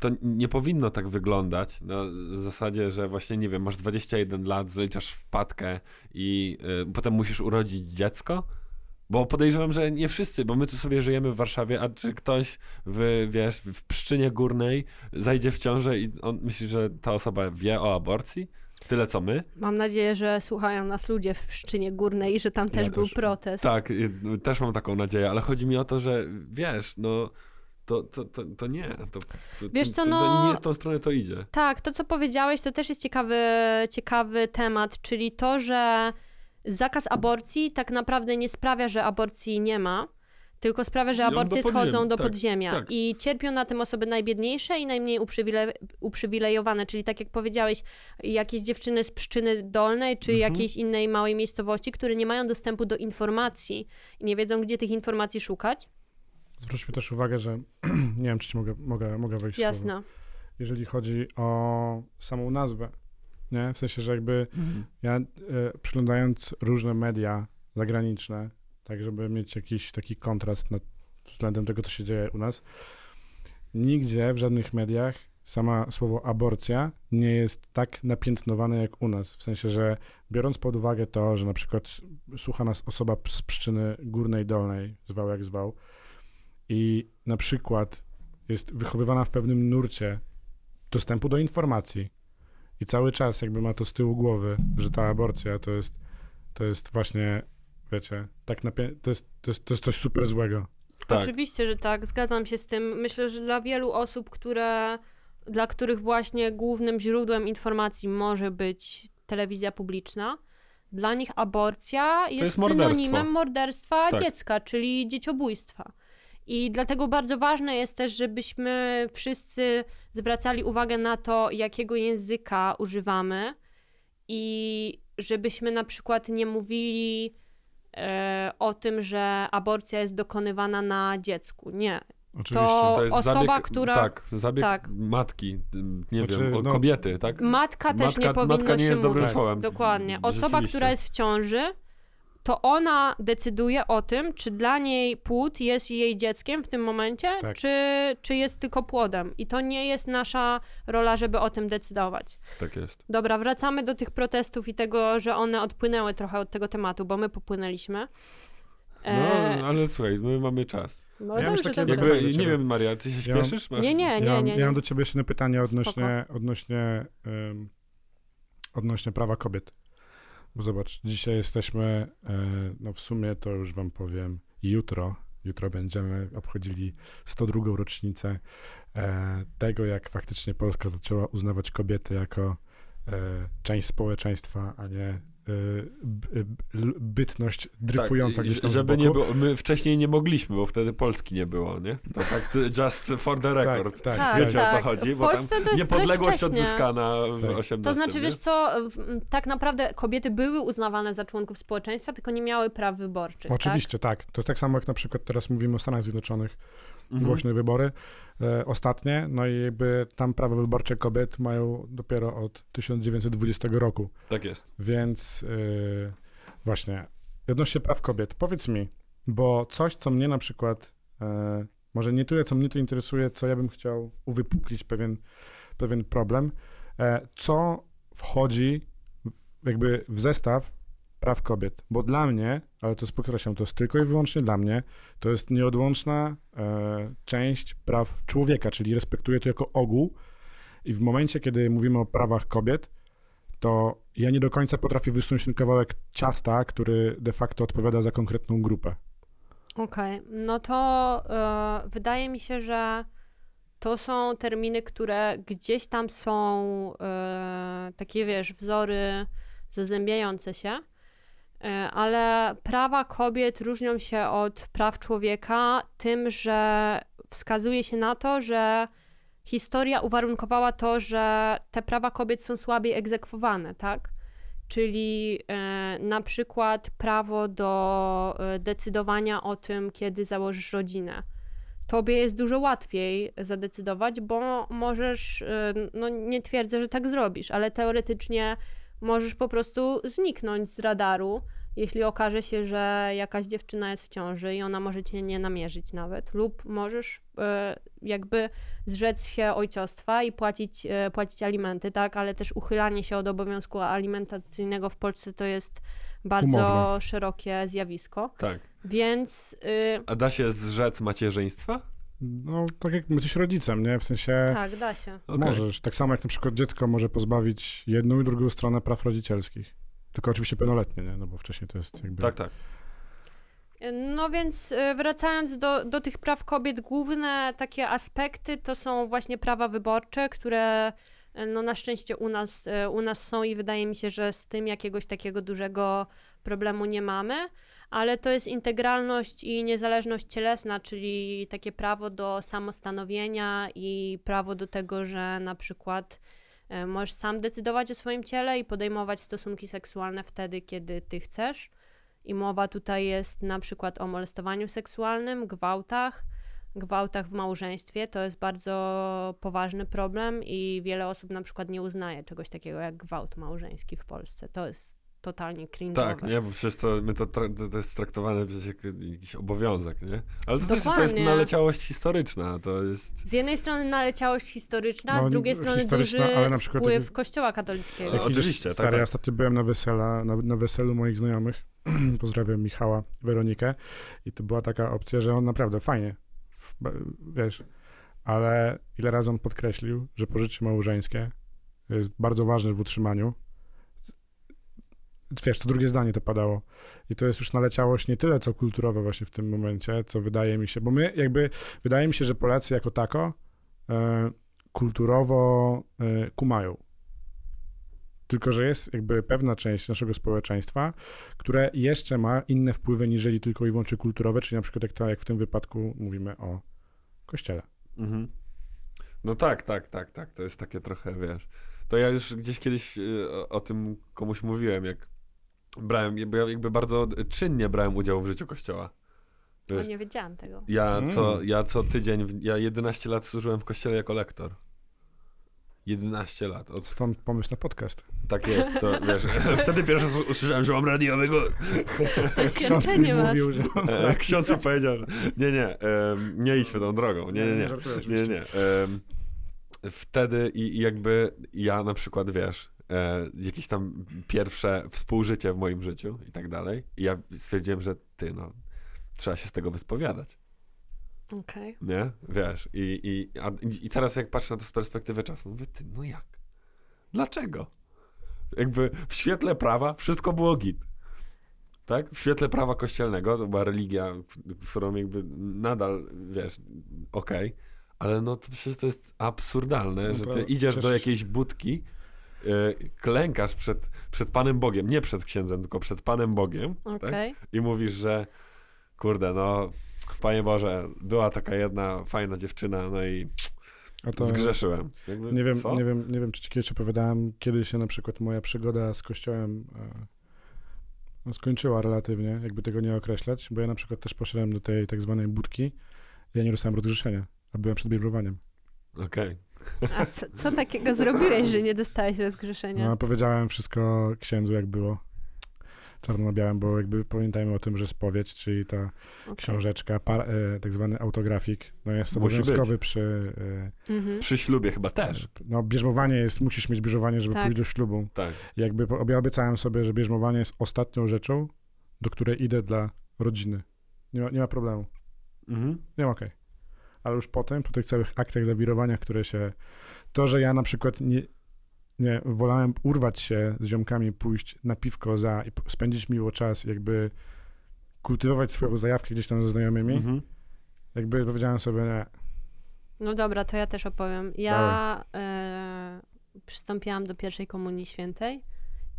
S2: to nie powinno tak wyglądać na zasadzie, że właśnie, nie wiem, masz 21 lat, zaliczasz wpadkę i y, potem musisz urodzić dziecko. Bo podejrzewam, że nie wszyscy, bo my tu sobie żyjemy w Warszawie, a czy ktoś w, wiesz, w Pszczynie Górnej zajdzie w ciążę i on myśli, że ta osoba wie o aborcji? Tyle co my?
S3: Mam nadzieję, że słuchają nas ludzie w Pszczynie Górnej i że tam też
S1: Ja
S3: był
S1: też.
S3: protest.
S2: Tak, y, też mam taką nadzieję, ale chodzi mi o to, że wiesz, no to, to, to, to nie. To, to,
S3: Wiesz co,
S2: to,
S3: no-
S2: nie w tą stronę to idzie.
S3: Tak, to co powiedziałeś, to też jest ciekawy, ciekawy temat, czyli to, że zakaz aborcji tak naprawdę nie sprawia, że aborcji nie ma, tylko sprawia, że
S2: do
S3: aborcje schodzą do
S2: tak,
S3: podziemia
S2: tak.
S3: i cierpią na tym osoby najbiedniejsze i najmniej uprzywile, uprzywilejowane, czyli tak jak powiedziałeś, jakieś dziewczyny z Pszczyny Dolnej czy
S2: Mhm.
S3: jakiejś innej małej miejscowości, które nie mają dostępu do informacji i nie wiedzą, gdzie tych informacji szukać.
S1: Zwróćmy też uwagę, że nie wiem, czy ci mogę, mogę, mogę wejść w słowo.
S3: Jasne.
S1: Jeżeli chodzi o samą nazwę, nie? W sensie, że jakby ja e, przyglądając różne media zagraniczne, tak żeby mieć jakiś taki kontrast nad względem tego, co się dzieje u nas, nigdzie w żadnych mediach sama słowo aborcja nie jest tak napiętnowane jak u nas. W sensie, że biorąc pod uwagę to, że na przykład słucha nas osoba z Pszczyny Górnej Dolnej, zwał jak zwał, i na przykład jest wychowywana w pewnym nurcie dostępu do informacji i cały czas jakby ma to z tyłu głowy, że ta aborcja to jest, to jest właśnie, wiecie, tak napię- to, jest, to, jest, to jest coś super złego.
S2: Tak.
S3: Oczywiście, że tak, zgadzam się z tym. Myślę, że dla wielu osób, które, dla których właśnie głównym źródłem informacji może być telewizja publiczna, dla nich aborcja jest,
S2: jest morderstwo.
S3: synonimem morderstwa
S2: Tak.
S3: dziecka, czyli dzieciobójstwa. I dlatego bardzo ważne jest też, żebyśmy wszyscy zwracali uwagę na to, jakiego języka używamy i żebyśmy na przykład nie mówili o tym, że aborcja jest dokonywana na dziecku. Nie.
S1: Oczywiście.
S3: To-
S2: To jest
S3: osoba,
S2: zabieg,
S3: która-
S2: Tak, zabieg
S3: Tak.
S2: matki, nie
S1: Znaczy,
S2: wiem,
S1: no-
S2: kobiety, tak?
S3: Matka też
S2: Matka-
S3: nie powinno
S2: matka nie
S3: się
S2: jest dobrym
S3: mówić.
S2: słowem.
S3: Dokładnie. Osoba, która jest w ciąży, to ona decyduje o tym, czy dla niej płód jest jej dzieckiem w tym momencie,
S1: Tak.
S3: czy, czy jest tylko płodem. I to nie jest nasza rola, żeby o tym decydować.
S2: Tak jest.
S3: Dobra, wracamy do tych protestów i tego, że one odpłynęły trochę od tego tematu, bo my popłynęliśmy.
S2: No,
S3: E,
S2: ale słuchaj, my mamy czas.
S3: no
S1: ja
S3: dobrze,
S1: takie
S3: dobrze.
S2: Jakby, nie wiem, Maria, ty się śpieszysz? Masz...
S3: Nie, nie,
S1: ja,
S3: nie,
S1: mam,
S3: nie,
S1: ja
S3: nie.
S1: mam do ciebie jeszcze jedno pytanie
S3: Spoko.
S1: odnośnie, odnośnie, ym, odnośnie prawa kobiet. Bo zobacz, dzisiaj jesteśmy, e, no w sumie to już wam powiem, jutro, jutro będziemy obchodzili 102. rocznicę e, tego, jak faktycznie Polska zaczęła uznawać kobiety jako e, część społeczeństwa, a nie bytność dryfująca
S2: tak,
S1: gdzieś tam
S2: żeby
S1: z boku.
S2: nie było, my wcześniej nie mogliśmy, bo wtedy Polski nie było, nie? To tak just for the record.
S1: Tak, tak,
S3: Tak,
S2: Wiecie
S3: tak.
S2: o co chodzi?
S3: W
S2: Bo tam
S3: Polsce to jest
S2: niepodległość odzyskana w
S1: Tak.
S2: 18
S3: To znaczy,
S2: nie?
S3: wiesz co, tak naprawdę kobiety były uznawane za członków społeczeństwa, tylko nie miały praw wyborczych.
S1: Oczywiście, tak? To tak samo jak na przykład teraz mówimy o Stanach Zjednoczonych,
S2: Mhm.
S1: głośne wybory e, ostatnie, no i jakby tam prawo wyborcze kobiet mają dopiero od 1920 roku,
S2: Tak jest.
S1: więc e, właśnie, odnośnie praw kobiet, powiedz mi, bo coś, co mnie na przykład, e, może nie tyle, co mnie to interesuje, co ja bym chciał uwypuklić pewien, pewien problem, e, co wchodzi jakby w zestaw praw kobiet, bo dla mnie, ale to podkreślam, to jest tylko i wyłącznie dla mnie, to jest nieodłączna e, część praw człowieka, czyli respektuję to jako ogół. I w momencie, kiedy mówimy o prawach kobiet, to ja nie do końca potrafię wysunąć ten kawałek ciasta, który de facto odpowiada za konkretną grupę.
S3: Okej, no to e, wydaje mi się, że to są terminy, które gdzieś tam są e, takie, wiesz, wzory zazębiające się, ale prawa kobiet różnią się od praw człowieka tym, że wskazuje się na to, że historia uwarunkowała to, że te prawa kobiet są słabiej egzekwowane, tak? Czyli e, na przykład prawo do e, decydowania o tym, kiedy założysz rodzinę. Tobie jest dużo łatwiej zadecydować, bo możesz, e, no nie twierdzę, że tak zrobisz, ale teoretycznie możesz po prostu zniknąć z radaru, jeśli okaże się, że jakaś dziewczyna jest w ciąży i ona może cię nie namierzyć nawet, lub możesz e, jakby zrzec się ojcostwa i płacić, e, płacić alimenty, tak, ale też uchylanie się od obowiązku alimentacyjnego w Polsce to jest bardzo
S1: Umowne.
S3: szerokie zjawisko,
S2: Tak.
S3: więc y,
S2: A da się zrzec macierzyństwa?
S1: No, tak jak jesteś rodzicem, nie? W sensie
S3: tak, da się.
S1: Możesz. Tak samo jak na przykład dziecko może pozbawić jedną i drugą stronę praw rodzicielskich. Tylko oczywiście pełnoletnie, nie? No bo wcześniej to jest jakby...
S2: Tak, tak.
S3: No więc y, wracając do, do tych praw kobiet, główne takie aspekty to są właśnie prawa wyborcze, które y, no na szczęście u nas, y, u nas są i wydaje mi się, że z tym jakiegoś takiego dużego problemu nie mamy, ale to jest integralność i niezależność cielesna, czyli takie prawo do samostanowienia i prawo do tego, że na przykład y, możesz sam decydować o swoim ciele i podejmować stosunki seksualne wtedy, kiedy ty chcesz. I mowa tutaj jest na przykład o molestowaniu seksualnym, gwałtach, gwałtach w małżeństwie. To jest bardzo poważny problem i wiele osób na przykład nie uznaje czegoś takiego jak gwałt małżeński w Polsce. To jest totalnie cringe'owe.
S2: Tak, nie, bo przecież to, my to, to, to jest traktowane przez jak, jakiś obowiązek, nie? Ale to, też, to jest naleciałość historyczna, to jest...
S3: Z jednej strony naleciałość historyczna,
S1: No,
S3: z drugiej strony
S1: historyczna,
S3: duży
S1: ale na przykład
S3: wpływ
S1: taki-
S3: kościoła katolickiego.
S2: Jak- oczywiście, tak,
S1: Stary,
S2: tak.
S1: ja ostatnio byłem na, wesela, na, na weselu moich znajomych. Pozdrawiam Michała, Weronikę. I to była taka opcja, że on naprawdę fajnie, w, wiesz, ale ile razy on podkreślił, że pożycie małżeńskie jest bardzo ważne w utrzymaniu. Wiesz, to drugie zdanie to padało. I to jest już naleciałość nie tyle co kulturowe właśnie w tym momencie, co wydaje mi się, bo my jakby, wydaje mi się, że Polacy jako tako e, kulturowo e, kumają. Tylko, że jest jakby pewna część naszego społeczeństwa, które jeszcze ma inne wpływy niżeli tylko i wyłącznie kulturowe, czyli na przykład jak, jak w tym wypadku mówimy o kościele.
S2: Mhm. No tak, tak, tak, tak. To jest takie trochę, wiesz. To ja już gdzieś kiedyś o, o tym komuś mówiłem, jak brałem, bo ja jakby bardzo czynnie brałem udział w życiu kościoła. Wiesz,
S3: nie wiedziałam tego.
S2: ja,
S1: Mm.
S2: co, ja co tydzień, ja 11 lat służyłem w kościele jako lektor. 11 lat. Od,
S1: Stąd pomysł na podcast.
S2: tak jest, to wiesz. Wtedy pierwszy raz usłyszałem, że mam radiowy głos.
S1: Ksiądz mi mówił, że...
S2: E, Ksiądz mi powiedział, że nie, nie, em, nie idźmy tą drogą. Nie, nie, nie.
S1: żartuję
S2: Nie,
S1: oczywiście.
S2: nie. Em, wtedy i, i jakby ja na przykład, wiesz, e, jakieś tam pierwsze współżycie w moim życiu i tak dalej. I ja stwierdziłem, że ty, no, trzeba się z tego wyspowiadać,
S3: Okej.
S2: nie? Wiesz, i, i, a, i teraz jak patrzę na to z perspektywy czasu, mówię, ty, no jak? Dlaczego? Jakby w świetle prawa wszystko było git. Tak? W świetle prawa kościelnego, to była religia, w- którą jakby nadal, wiesz, okej, ale no to przecież to jest absurdalne,
S1: No
S2: że ty idziesz do jakiejś budki, klękasz przed, przed Panem Bogiem, nie przed księdzem, tylko przed Panem Bogiem tak?
S3: Okej.
S2: i mówisz, że kurde, no Panie Boże, była taka jedna fajna dziewczyna, no i
S1: A to
S2: zgrzeszyłem. Jakby,
S1: nie wiem,
S2: co?
S1: nie wiem, nie wiem, czy ci kiedyś opowiadałem, kiedy się na przykład moja przygoda z kościołem e, no, skończyła relatywnie, jakby tego nie określać, bo ja na przykład też poszedłem do tej tak zwanej budki, ja nie dostałem rozgrzeszenia, a byłem przed bierzmowaniem.
S2: Okej.
S3: A co, co takiego zrobiłeś, że nie dostałeś rozgrzeszenia?
S1: No, powiedziałem wszystko księdzu, jak było. Czarno na białym, bo jakby pamiętajmy o tym, że spowiedź, czyli ta
S3: Okej.
S1: książeczka, par, e, tak zwany autografik, no jest obowiązkowy przy... E,
S3: Mhm.
S2: Przy ślubie chyba też.
S1: no, bierzmowanie jest, musisz mieć bierzmowanie, żeby
S3: Tak.
S1: pójść do ślubu.
S2: Tak.
S1: Jakby ja obiecałem sobie, że bierzmowanie jest ostatnią rzeczą, do której idę dla rodziny. Nie ma, nie ma problemu.
S2: Mhm.
S1: Nie ma okej. Ale już potem, po tych całych akcjach, zawirowaniach, które się... To, że ja na przykład nie, nie wolałem urwać się z ziomkami, pójść na piwko za i spędzić miło czas, jakby kultywować swoją zajawkę gdzieś tam ze znajomymi,
S2: Mhm.
S1: jakby powiedziałem sobie, nie,
S3: No dobra, to ja też opowiem. Ja e, przystąpiłam do pierwszej komunii świętej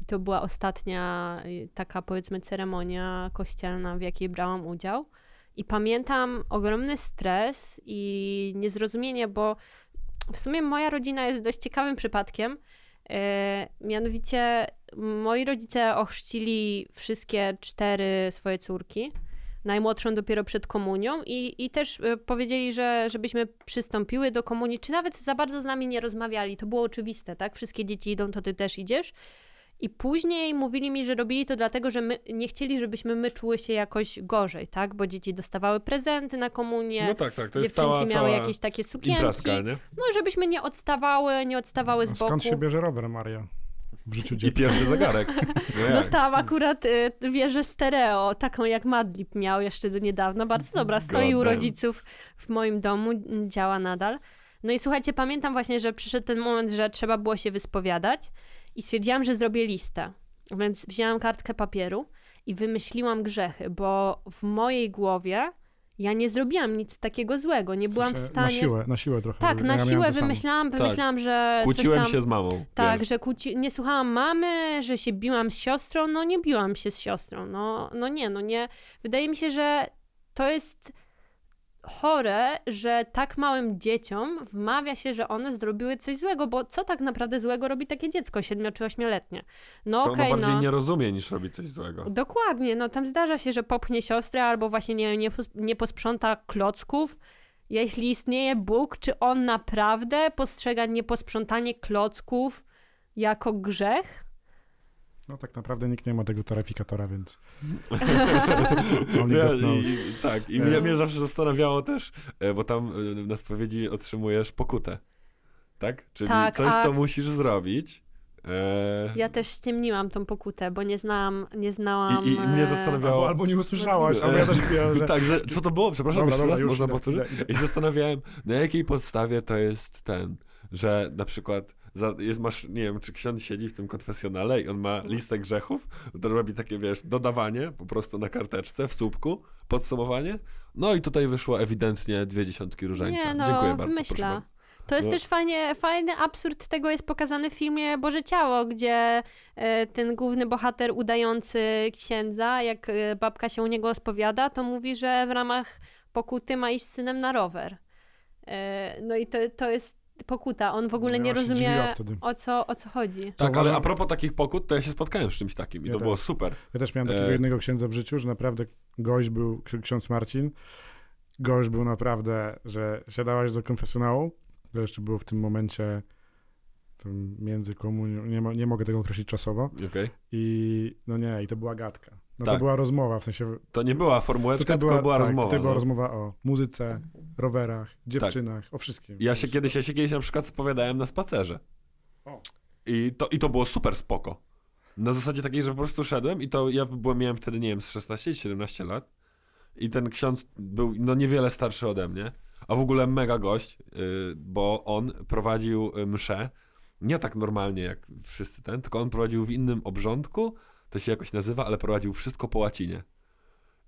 S3: i to była ostatnia y, taka powiedzmy ceremonia kościelna, w jakiej brałam udział. I pamiętam ogromny stres i niezrozumienie, bo w sumie moja rodzina jest dość ciekawym przypadkiem. E, mianowicie moi rodzice ochrzcili wszystkie cztery swoje córki najmłodszą dopiero przed komunią i, i też e, powiedzieli, że żebyśmy przystąpiły do komunii, czy nawet za bardzo z nami nie rozmawiali. To było oczywiste, tak? Wszystkie dzieci idą, to ty też idziesz. I później mówili mi, że robili to dlatego, że my, nie chcieli, żebyśmy my czuły się jakoś gorzej, tak? Bo dzieci dostawały prezenty na komunię,
S2: No tak, tak. To jest
S3: dziewczynki
S2: cała,
S3: miały
S2: cała
S3: jakieś takie sukienki.
S2: imprezka, nie?
S3: No, żebyśmy nie odstawały, nie odstawały z
S1: no
S3: boku.
S1: skąd się bierze rower, Maria? W życiu
S2: I
S1: dziecka.
S2: pierwszy zegarek. No?
S3: Dostałam akurat y, wieżę stereo, taką jak Madlib miał jeszcze do niedawna. Bardzo dobra, stoi u rodziców w moim domu, działa nadal. No i słuchajcie, pamiętam właśnie, że przyszedł ten moment, że trzeba było się wyspowiadać i stwierdziłam, że zrobię listę. Więc wzięłam kartkę papieru i wymyśliłam grzechy, bo w mojej głowie ja nie zrobiłam nic takiego złego, nie byłam w stanie...
S1: Na siłę, na siłę trochę.
S3: Tak,
S1: ja
S3: na
S1: miałem
S3: siłę
S1: samo.
S3: wymyślałam,
S2: Tak.
S3: wymyślałam, że coś
S2: Kłóciłem
S3: tam...
S2: się z mamą.
S3: Tak,
S2: wiesz.
S3: że kłóci... nie słuchałam mamy, że się biłam z siostrą. No nie biłam się z siostrą. No, no nie, no nie. Wydaje mi się, że to jest chore, że tak małym dzieciom wmawia się, że one zrobiły coś złego, bo co tak naprawdę złego robi takie dziecko, siedmiu czy ośmioletnie? No
S2: To
S3: okej,
S2: ono bardziej
S3: no.
S2: nie rozumie niż robi coś złego.
S3: Dokładnie, no tam zdarza się, że popchnie siostrę albo właśnie nie, nie, nie posprząta klocków. Jeśli istnieje Bóg, czy on naprawdę postrzega nieposprzątanie klocków jako grzech?
S1: No tak naprawdę nikt nie ma tego taryfikatora, więc... Knows.
S2: i, tak, i
S1: E.
S2: mnie, mnie zawsze zastanawiało też, e, bo tam e, na spowiedzi otrzymujesz pokutę. Tak? Czyli
S3: Tak,
S2: coś,
S3: a-
S2: co musisz zrobić. E,
S3: Ja też ściemniłam tą pokutę, bo nie znałam, nie znałam...
S2: I- i mnie zastanawiało-
S1: Albo, albo nie usłyszałaś, albo ja też chwilę, że...
S2: Tak, że co to było? Przepraszam,
S1: Dobra,
S2: jeszcze
S1: dobra,
S2: raz można powtórzyć? I się zastanawiałem, na jakiej podstawie to jest ten, że na przykład za, jest, masz, nie wiem, czy ksiądz siedzi w tym konfesjonale i on ma listę grzechów, to robi takie, wiesz, dodawanie po prostu na karteczce, w słupku, podsumowanie, no i tutaj wyszło ewidentnie dwie dziesiątki różańca.
S3: Nie, no,
S2: Dziękuję bardzo. bardzo.
S3: To jest
S2: No.
S3: też fajnie, fajny absurd tego jest pokazany w filmie Boże Ciało, gdzie e, ten główny bohater udający księdza, jak e, babka się u niego spowiada, to mówi, że w ramach pokuty ma iść z synem na rower. E, no i to, to jest pokuta. On w ogóle
S1: Ja
S3: nie
S1: się
S3: rozumie o co, o co chodzi.
S1: Co
S2: Tak, ale a propos takich pokut, to ja się spotkałem z czymś takim i
S1: Ja
S2: to
S1: też.
S2: było super.
S1: Ja też miałem takiego
S2: E.
S1: jednego księdza w życiu, że naprawdę gość był, ksi- ksiądz Marcin, gość był naprawdę, że siadałeś do konfesjonału, to jeszcze było w tym momencie między komunią, nie, mo- nie mogę tego określić czasowo,
S2: Okej.
S1: i no nie, i to była gadka. No to
S2: Tak.
S1: była rozmowa, w sensie
S2: To nie była formułeczka,
S1: tutaj
S2: tylko była
S1: tak,
S2: rozmowa.
S1: Tutaj była
S2: no.
S1: rozmowa o muzyce, rowerach, dziewczynach, o wszystkim.
S2: Ja się kiedyś, ja się kiedyś na przykład spowiadałem na spacerze.
S1: O.
S2: I to, I to było super spoko. Na zasadzie takiej, że po prostu szedłem i to ja byłem, miałem wtedy, nie wiem, z 16 czy 17 lat. I ten ksiądz był no niewiele starszy ode mnie, a w ogóle mega gość, yy, bo on prowadził y, mszę nie tak normalnie jak wszyscy ten, tylko on prowadził w innym obrządku, to się jakoś nazywa, ale prowadził wszystko po łacinie.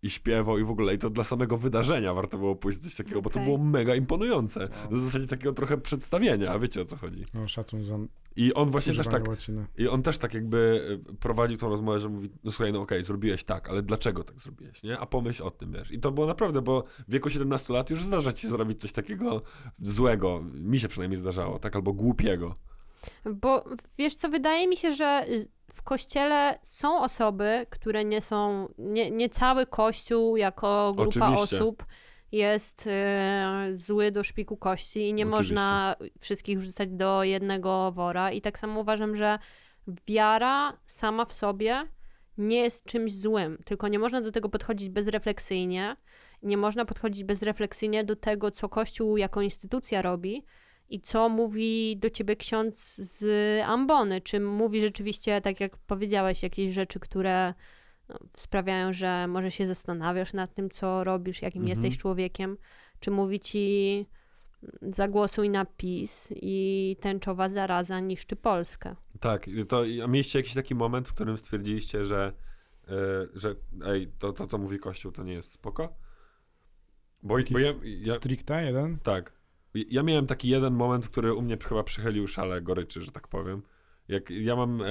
S2: I śpiewał i w ogóle, i to dla samego wydarzenia warto było pójść coś takiego, bo to było mega imponujące. Na zasadzie takiego trochę przedstawienia, a wiecie o co chodzi.
S1: No, szacun za
S2: I on właśnie też tak,
S1: łaciny.
S2: i on też tak jakby y, prowadził tą rozmowę, że mówi, no słuchaj, no okej, zrobiłeś tak, ale dlaczego tak zrobiłeś, nie? A pomyśl o tym, wiesz. I to było naprawdę, bo w wieku 17 lat już zdarza ci się zrobić coś takiego złego, mi się przynajmniej zdarzało, tak, albo głupiego.
S3: Bo wiesz co, wydaje mi się, że w kościele są osoby, które nie są, nie, nie cały kościół jako grupa
S2: Oczywiście.
S3: osób jest e, zły do szpiku kości i nie
S2: Oczywiście.
S3: można wszystkich wrzucać do jednego wora. I tak samo uważam, że wiara sama w sobie nie jest czymś złym, tylko nie można do tego podchodzić bezrefleksyjnie. Nie można podchodzić bezrefleksyjnie do tego, co Kościół jako instytucja robi, i co mówi do ciebie ksiądz z ambony. Czy mówi rzeczywiście, tak jak powiedziałeś, jakieś rzeczy, które no, sprawiają, że może się zastanawiasz nad tym, co robisz, jakim
S2: Mhm.
S3: jesteś człowiekiem. Czy mówi ci mm, zagłosuj na PiS i tęczowa zaraza niszczy Polskę.
S2: Tak, i to mieliście jakiś taki moment, w którym stwierdziliście, że, y, że ej, to, to co mówi Kościół, to nie jest spoko? Bo,
S1: Jakiś
S2: bo ja, ja,
S1: Stricte jeden?
S2: Tak. Ja miałem taki jeden moment, który u mnie chyba przychylił szale goryczy, że tak powiem. Jak ja mam e,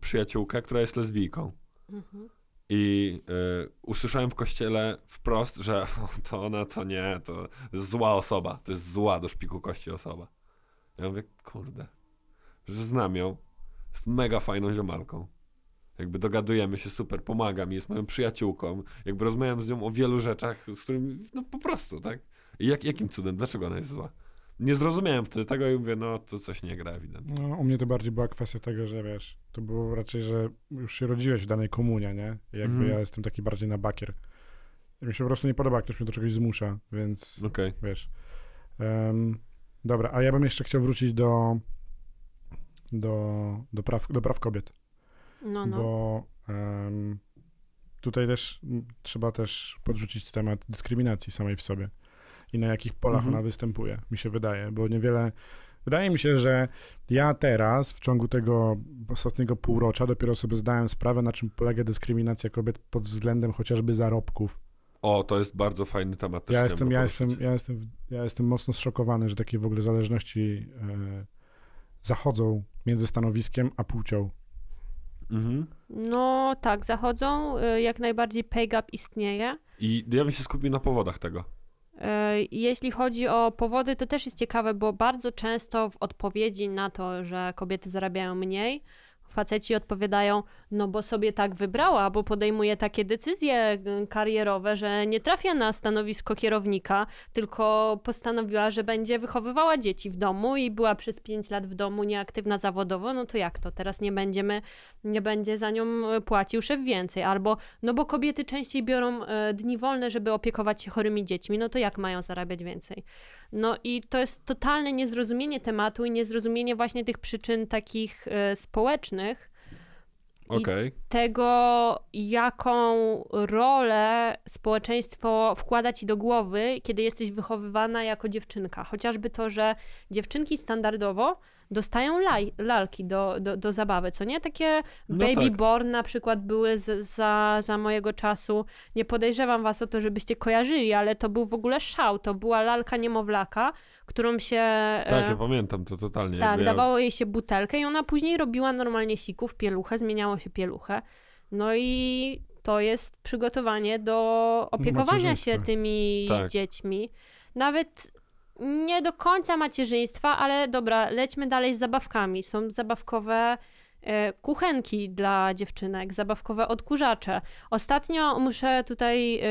S2: przyjaciółkę, która jest lesbijką. I e, usłyszałem w kościele wprost, że to ona, co nie, to jest zła osoba. To jest zła do szpiku kości osoba. Ja mówię, kurde, że znam ją. Jest mega fajną ziomalką. Jakby dogadujemy się super, pomaga mi, jest moją przyjaciółką. Jakby rozmawiam z nią o wielu rzeczach, z którymi, no po prostu, tak? I jak, jakim cudem, dlaczego ona jest zła? Nie zrozumiałem wtedy tego i mówię, no to coś nie gra ewidentnie.
S1: No, u mnie to bardziej była kwestia tego, że wiesz, to było raczej, że już się rodziłeś w danej komunie, nie? I jakby
S2: Mhm.
S1: ja jestem taki bardziej na bakier. I mi się po prostu nie podoba, jak ktoś mnie do czegoś zmusza, więc
S2: Okej.
S1: wiesz. Em, dobra, a ja bym jeszcze chciał wrócić do do, do, praw, do praw kobiet,
S3: No, no.
S1: bo em, tutaj też trzeba też podrzucić temat dyskryminacji samej w sobie i na jakich polach
S2: Mhm.
S1: ona występuje, mi się wydaje, bo niewiele Wydaje mi się, że ja teraz w ciągu tego ostatniego półrocza dopiero sobie zdałem sprawę, na czym polega dyskryminacja kobiet pod względem chociażby zarobków.
S2: O, to jest bardzo fajny temat. Też
S1: Ja jestem, ja, jestem, ja, jestem, ja jestem mocno zszokowany, że takie w ogóle zależności e, zachodzą między stanowiskiem a płcią.
S2: Mhm.
S3: no tak, zachodzą. y, Jak najbardziej pay gap istnieje.
S2: I ja bym się skupił na powodach tego.
S3: E, Jeśli chodzi o powody, to też jest ciekawe, bo bardzo często w odpowiedzi na to, że kobiety zarabiają mniej, faceci odpowiadają, no bo sobie tak wybrała, bo podejmuje takie decyzje y, karierowe, że nie trafia na stanowisko kierownika, tylko postanowiła, że będzie wychowywała dzieci w domu i była przez 5 lat w domu nieaktywna zawodowo, no to jak to? Teraz nie będziemy, nie będzie za nią y, płacił szef więcej. Albo, no bo kobiety częściej biorą e, dni wolne, żeby opiekować się chorymi dziećmi, no to jak mają zarabiać więcej? No i to jest totalne niezrozumienie tematu i niezrozumienie właśnie tych przyczyn takich e, społecznych,
S2: Okej.
S3: tego, jaką rolę społeczeństwo wkłada ci do głowy, kiedy jesteś wychowywana jako dziewczynka. Chociażby to, że dziewczynki standardowo dostają laj, lalki do, do, do zabawy, co nie? Takie
S2: No
S3: baby
S2: tak.
S3: born na przykład były z, za, za mojego czasu. Nie podejrzewam was o to, żebyście kojarzyli, ale to był w ogóle szał. To była lalka niemowlaka, którą się...
S2: Tak,
S3: e,
S2: ja pamiętam to totalnie.
S3: tak, dawało jej się butelkę i ona później robiła normalnie sików, pieluchę, zmieniało się pieluchę. No i to jest przygotowanie do opiekowania się tymi
S2: Tak.
S3: dziećmi. Nawet nie do końca macierzyństwa, ale dobra, lećmy dalej z zabawkami. Są zabawkowe e, kuchenki dla dziewczynek, zabawkowe odkurzacze. Ostatnio muszę tutaj e,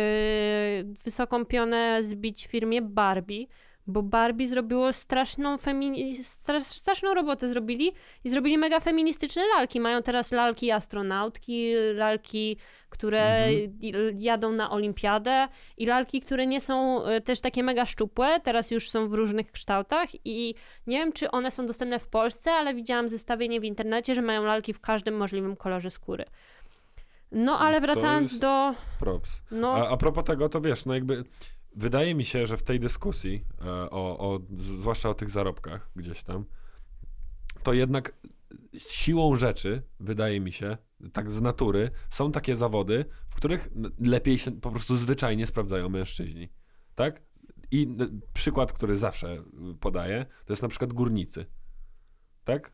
S3: wysoką pionę zbić firmie Barbie, bo Barbie zrobiło straszną, femini- strasz, straszną robotę zrobili i zrobili mega feministyczne lalki. Mają teraz lalki astronautki, lalki, które i- jadą na olimpiadę i lalki, które nie są e, też takie mega szczupłe, teraz już są w różnych kształtach i nie wiem, czy one są dostępne w Polsce, ale widziałam zestawienie w internecie, że mają lalki w każdym możliwym kolorze skóry. No, ale wracając do...
S2: Props.
S3: No,
S2: A, a propos tego, to wiesz, no jakby wydaje mi się, że w tej dyskusji, e, o, o, zwłaszcza o tych zarobkach gdzieś tam, to jednak siłą rzeczy, wydaje mi się, tak z natury, są takie zawody, w których lepiej się po prostu zwyczajnie sprawdzają mężczyźni. Tak? I przykład, który zawsze podaję, to jest na przykład górnicy. Tak?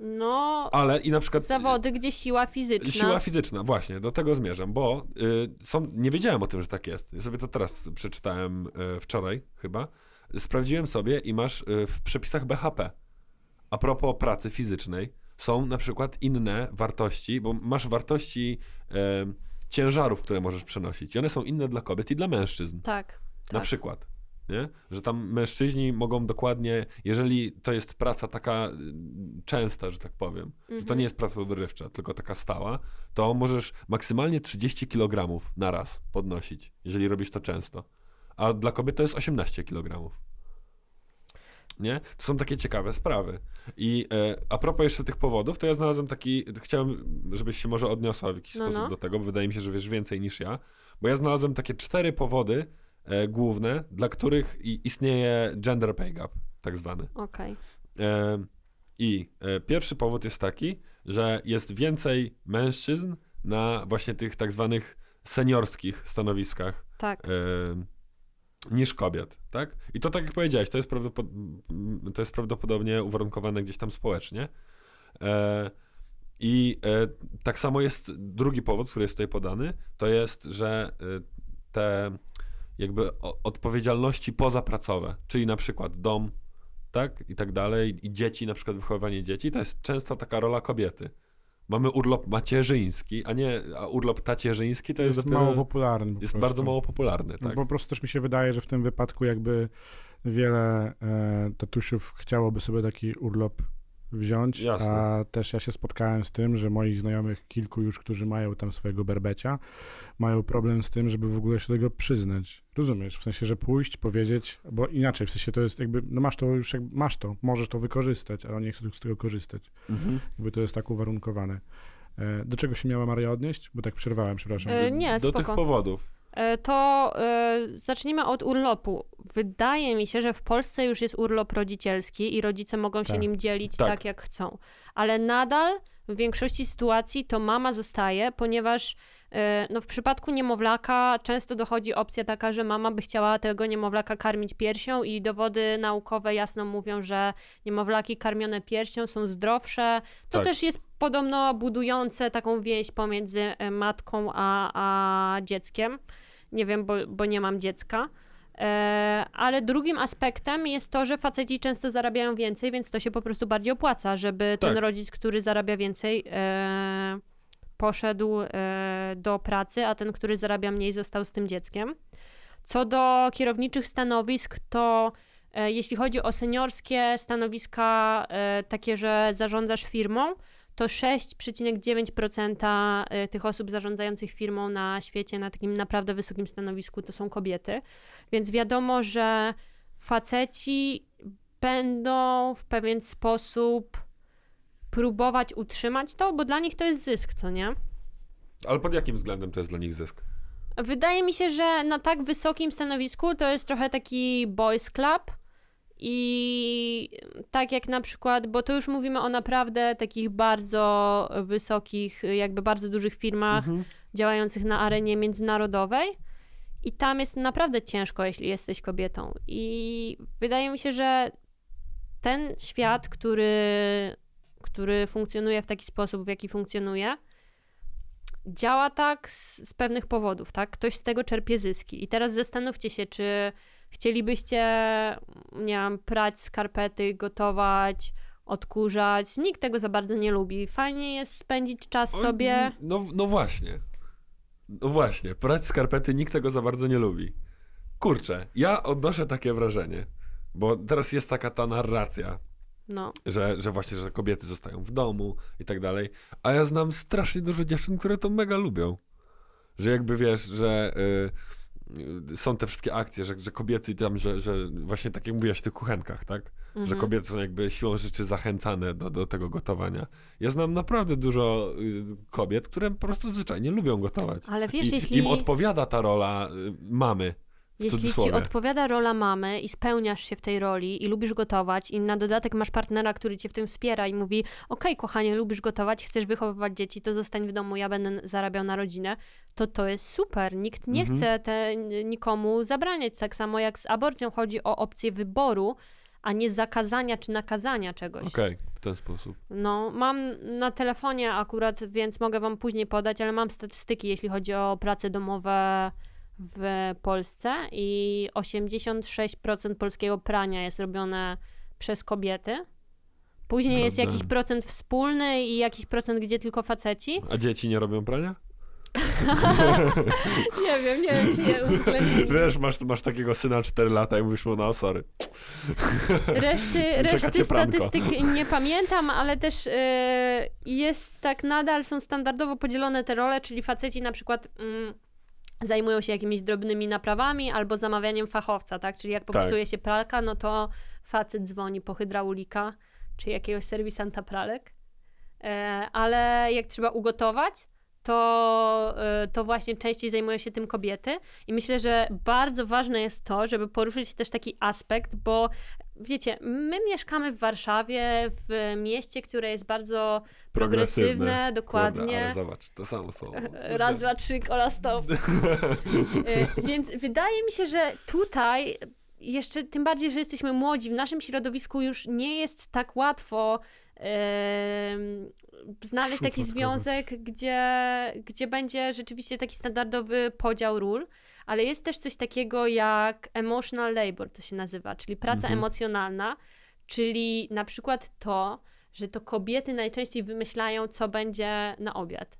S3: No
S2: Ale i na przykład.
S3: zawody, gdzie siła fizyczna...
S2: Siła fizyczna, właśnie, do tego zmierzam, bo y, są, nie wiedziałem o tym, że tak jest. Ja sobie to teraz przeczytałem y, wczoraj chyba. Sprawdziłem sobie i masz y, w przepisach BHP. A propos pracy fizycznej, są na przykład inne wartości, bo masz wartości ciężarów, które możesz przenosić. I one są inne dla kobiet i dla mężczyzn.
S3: Tak,
S2: Na
S3: tak.
S2: przykład. Nie? Że tam mężczyźni mogą dokładnie, jeżeli to jest praca taka y, częsta, że tak powiem, że to
S3: Mhm.
S2: nie jest praca dorywcza, tylko taka stała, to możesz maksymalnie 30 kg na raz podnosić, jeżeli robisz to często. A dla kobiet to jest 18 kg. Nie? To są takie ciekawe sprawy. I e, a propos jeszcze tych powodów, to ja znalazłem taki, chciałem, żebyś się może odniosła w jakiś
S3: No,
S2: sposób
S3: no.
S2: do tego, bo wydaje mi się, że wiesz więcej niż ja, bo ja znalazłem takie cztery powody e, główne, dla których i, istnieje gender pay gap, tak zwany.
S3: Okej.
S2: E, I e, pierwszy powód jest taki, że jest więcej mężczyzn na właśnie tych tak zwanych seniorskich stanowiskach
S3: Tak.
S2: e, niż kobiet, tak? I to tak jak powiedziałeś, to jest, prawdopod- to jest prawdopodobnie uwarunkowane gdzieś tam społecznie. E, I e, tak samo jest drugi powód, który jest tutaj podany, to jest, że e, te jakby odpowiedzialności pozapracowe, czyli na przykład dom, tak, i tak dalej, i dzieci, na przykład wychowywanie dzieci, to jest często taka rola kobiety. Mamy urlop macierzyński, a nie, a urlop tacierzyński to jest,
S1: jest
S2: dopiero,
S1: mało popularny. po
S2: jest
S1: prostu.
S2: bardzo mało popularny,
S1: No
S2: tak?
S1: Po prostu też mi się wydaje, że w tym wypadku jakby wiele e, tatusiów chciałoby sobie taki urlop wziąć,
S2: Jasne.
S1: a też ja się spotkałem z tym, że moich znajomych kilku już, którzy mają tam swojego berbecia, mają problem z tym, żeby w ogóle się do tego przyznać. Rozumiesz? W sensie, że pójść, powiedzieć, bo inaczej, w sensie to jest jakby, no masz to już, jakby, masz to, możesz to wykorzystać, ale nie chcę z tego korzystać.
S2: Mhm.
S1: Jakby to jest tak uwarunkowane. E, do czego się miała Maria odnieść? Bo tak przerwałem, przepraszam.
S3: E, nie,
S2: Do tych
S3: spoko.
S2: powodów.
S3: E, To e, zacznijmy od urlopu. Wydaje mi się, że w Polsce już jest urlop rodzicielski i rodzice mogą się
S1: Tak.
S3: nim dzielić
S2: Tak.
S3: tak. jak chcą. Ale nadal w większości sytuacji to mama zostaje, ponieważ e, no, w przypadku niemowlaka często dochodzi opcja taka, że mama by chciała tego niemowlaka karmić piersią i dowody naukowe jasno mówią, że niemowlaki karmione piersią są zdrowsze. To
S2: Tak.
S3: też jest podobno budujące taką więź pomiędzy matką a, a dzieckiem. Nie wiem, bo, bo nie mam dziecka. E, ale drugim aspektem jest to, że faceci często zarabiają więcej, więc to się po prostu bardziej opłaca, żeby ten
S2: Tak.
S3: rodzic, który zarabia więcej, e, poszedł e, do pracy, a ten, który zarabia mniej, został z tym dzieckiem. Co do kierowniczych stanowisk, to jeśli chodzi o seniorskie stanowiska, takie, że zarządzasz firmą, to 6,9% e, tych osób zarządzających firmą na świecie na takim naprawdę wysokim stanowisku to są kobiety. Więc wiadomo, że faceci będą w pewien sposób próbować utrzymać to, bo dla nich to jest zysk, co nie?
S2: Ale pod jakim względem to jest dla nich zysk?
S3: Wydaje mi się, że na tak wysokim stanowisku to jest trochę taki boys club i tak jak na przykład, bo to już mówimy o naprawdę takich bardzo wysokich, jakby bardzo dużych firmach
S2: Mhm.
S3: działających na arenie międzynarodowej i tam jest naprawdę ciężko, jeśli jesteś kobietą. I wydaje mi się, że ten świat, który, który funkcjonuje w taki sposób, w jaki funkcjonuje, działa tak z, z pewnych powodów, tak? Ktoś z tego czerpie zyski. I teraz zastanówcie się, czy chcielibyście, nie wiem, prać skarpety, gotować, odkurzać. Nikt tego za bardzo nie lubi. Fajnie jest spędzić czas sobie.
S2: No, no właśnie. No właśnie, prać skarpety nikt tego za bardzo nie lubi. Kurczę, ja odnoszę takie wrażenie, bo teraz jest taka ta narracja,
S3: No,
S2: że, że właśnie, że kobiety zostają w domu i tak dalej, a ja znam strasznie dużo dziewczyn, które to mega lubią. Że jakby wiesz, że y, y, są te wszystkie akcje, że, że kobiety tam, że, że właśnie tak jak mówiłaś w tych kuchenkach, tak? Że
S3: mhm.
S2: kobiety są jakby siłą rzeczy zachęcane do, do tego gotowania. Ja znam naprawdę dużo y, kobiet, które po prostu zwyczajnie lubią gotować.
S3: Ale wiesz,
S2: I,
S3: jeśli,
S2: Im odpowiada ta rola y, mamy.
S3: Jeśli ci odpowiada rola mamy i spełniasz się w tej roli i lubisz gotować i na dodatek masz partnera, który cię w tym wspiera i mówi okej, kochanie, lubisz gotować, chcesz wychowywać dzieci, to zostań w domu, ja będę zarabiał na rodzinę, to to jest super. Nikt nie
S2: Mhm.
S3: chce te, nikomu zabraniać. Tak samo jak z aborcją chodzi o opcję wyboru, a nie zakazania czy nakazania czegoś.
S2: Okej, w ten sposób.
S3: No, mam na telefonie akurat, więc mogę wam później podać, ale mam statystyki, jeśli chodzi o prace domowe w Polsce i 86% polskiego prania jest robione przez kobiety. Później jest
S2: Prawda.
S3: jakiś procent wspólny i jakiś procent, gdzie tylko faceci.
S2: A dzieci nie robią prania?
S3: Nie wiem, nie wiem, czy je uwzględnili.
S2: Wiesz, masz, masz takiego syna 4 lata i mówisz mu, no sorry.
S3: Reszty, reszty
S2: pranko.
S3: statystyk nie pamiętam, ale też e, jest tak nadal, są standardowo podzielone te role, czyli faceci na przykład mm, zajmują się jakimiś drobnymi naprawami albo zamawianiem fachowca, tak? Czyli jak popsuje się pralka, no to facet dzwoni po hydraulika czy jakiegoś serwisanta pralek. E, ale jak trzeba ugotować, to, e, to właśnie częściej zajmują się tym kobiety. I myślę, że bardzo ważne jest to, żeby poruszyć też taki aspekt, bo wiecie, my mieszkamy w Warszawie, w mieście, które jest bardzo progresywne, dokładnie.
S2: Kurde, ale zobacz, to samo słowo.
S3: Raz, dwa, trzy, kola stop. Y, Więc wydaje mi się, że tutaj jeszcze tym bardziej, że jesteśmy młodzi, w naszym środowisku już nie jest tak łatwo em, znaleźć taki związek, gdzie, gdzie będzie rzeczywiście taki standardowy podział ról, ale jest też coś takiego jak emotional labor, to się nazywa, czyli praca
S2: Mhm.
S3: emocjonalna, czyli na przykład to, że to kobiety najczęściej wymyślają, co będzie na obiad.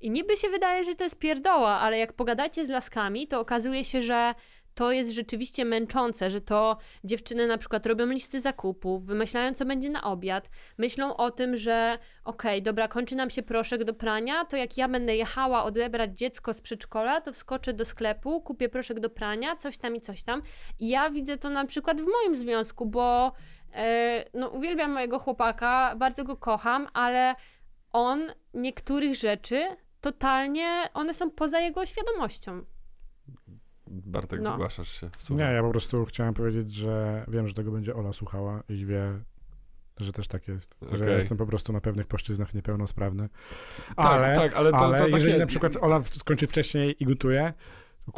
S3: I niby się wydaje, że to jest pierdoła, ale jak pogadacie z laskami, to okazuje się, że to jest rzeczywiście męczące, że to dziewczyny na przykład robią listy zakupów, wymyślają, co będzie na obiad, myślą o tym, że okej, dobra, kończy nam się proszek do prania, to jak ja będę jechała odebrać dziecko z przedszkola, to wskoczę do sklepu, kupię proszek do prania, coś tam i coś tam. I ja widzę to na przykład w moim związku, bo e, no, uwielbiam mojego chłopaka, bardzo go kocham, ale on niektórych rzeczy totalnie, one są poza jego świadomością.
S2: Bartek,
S3: No.
S2: zgłaszasz się.
S1: Nie,
S2: Słucham.
S1: ja po prostu chciałem powiedzieć, że wiem, że tego będzie Ola słuchała i wie, że też tak jest. Że ja jestem po prostu na pewnych płaszczyznach niepełnosprawny.
S2: Tak,
S1: Ale,
S2: tak, ale to,
S1: ale
S2: to takie...
S1: jeżeli na przykład Ola skończy wcześniej i gotuje, to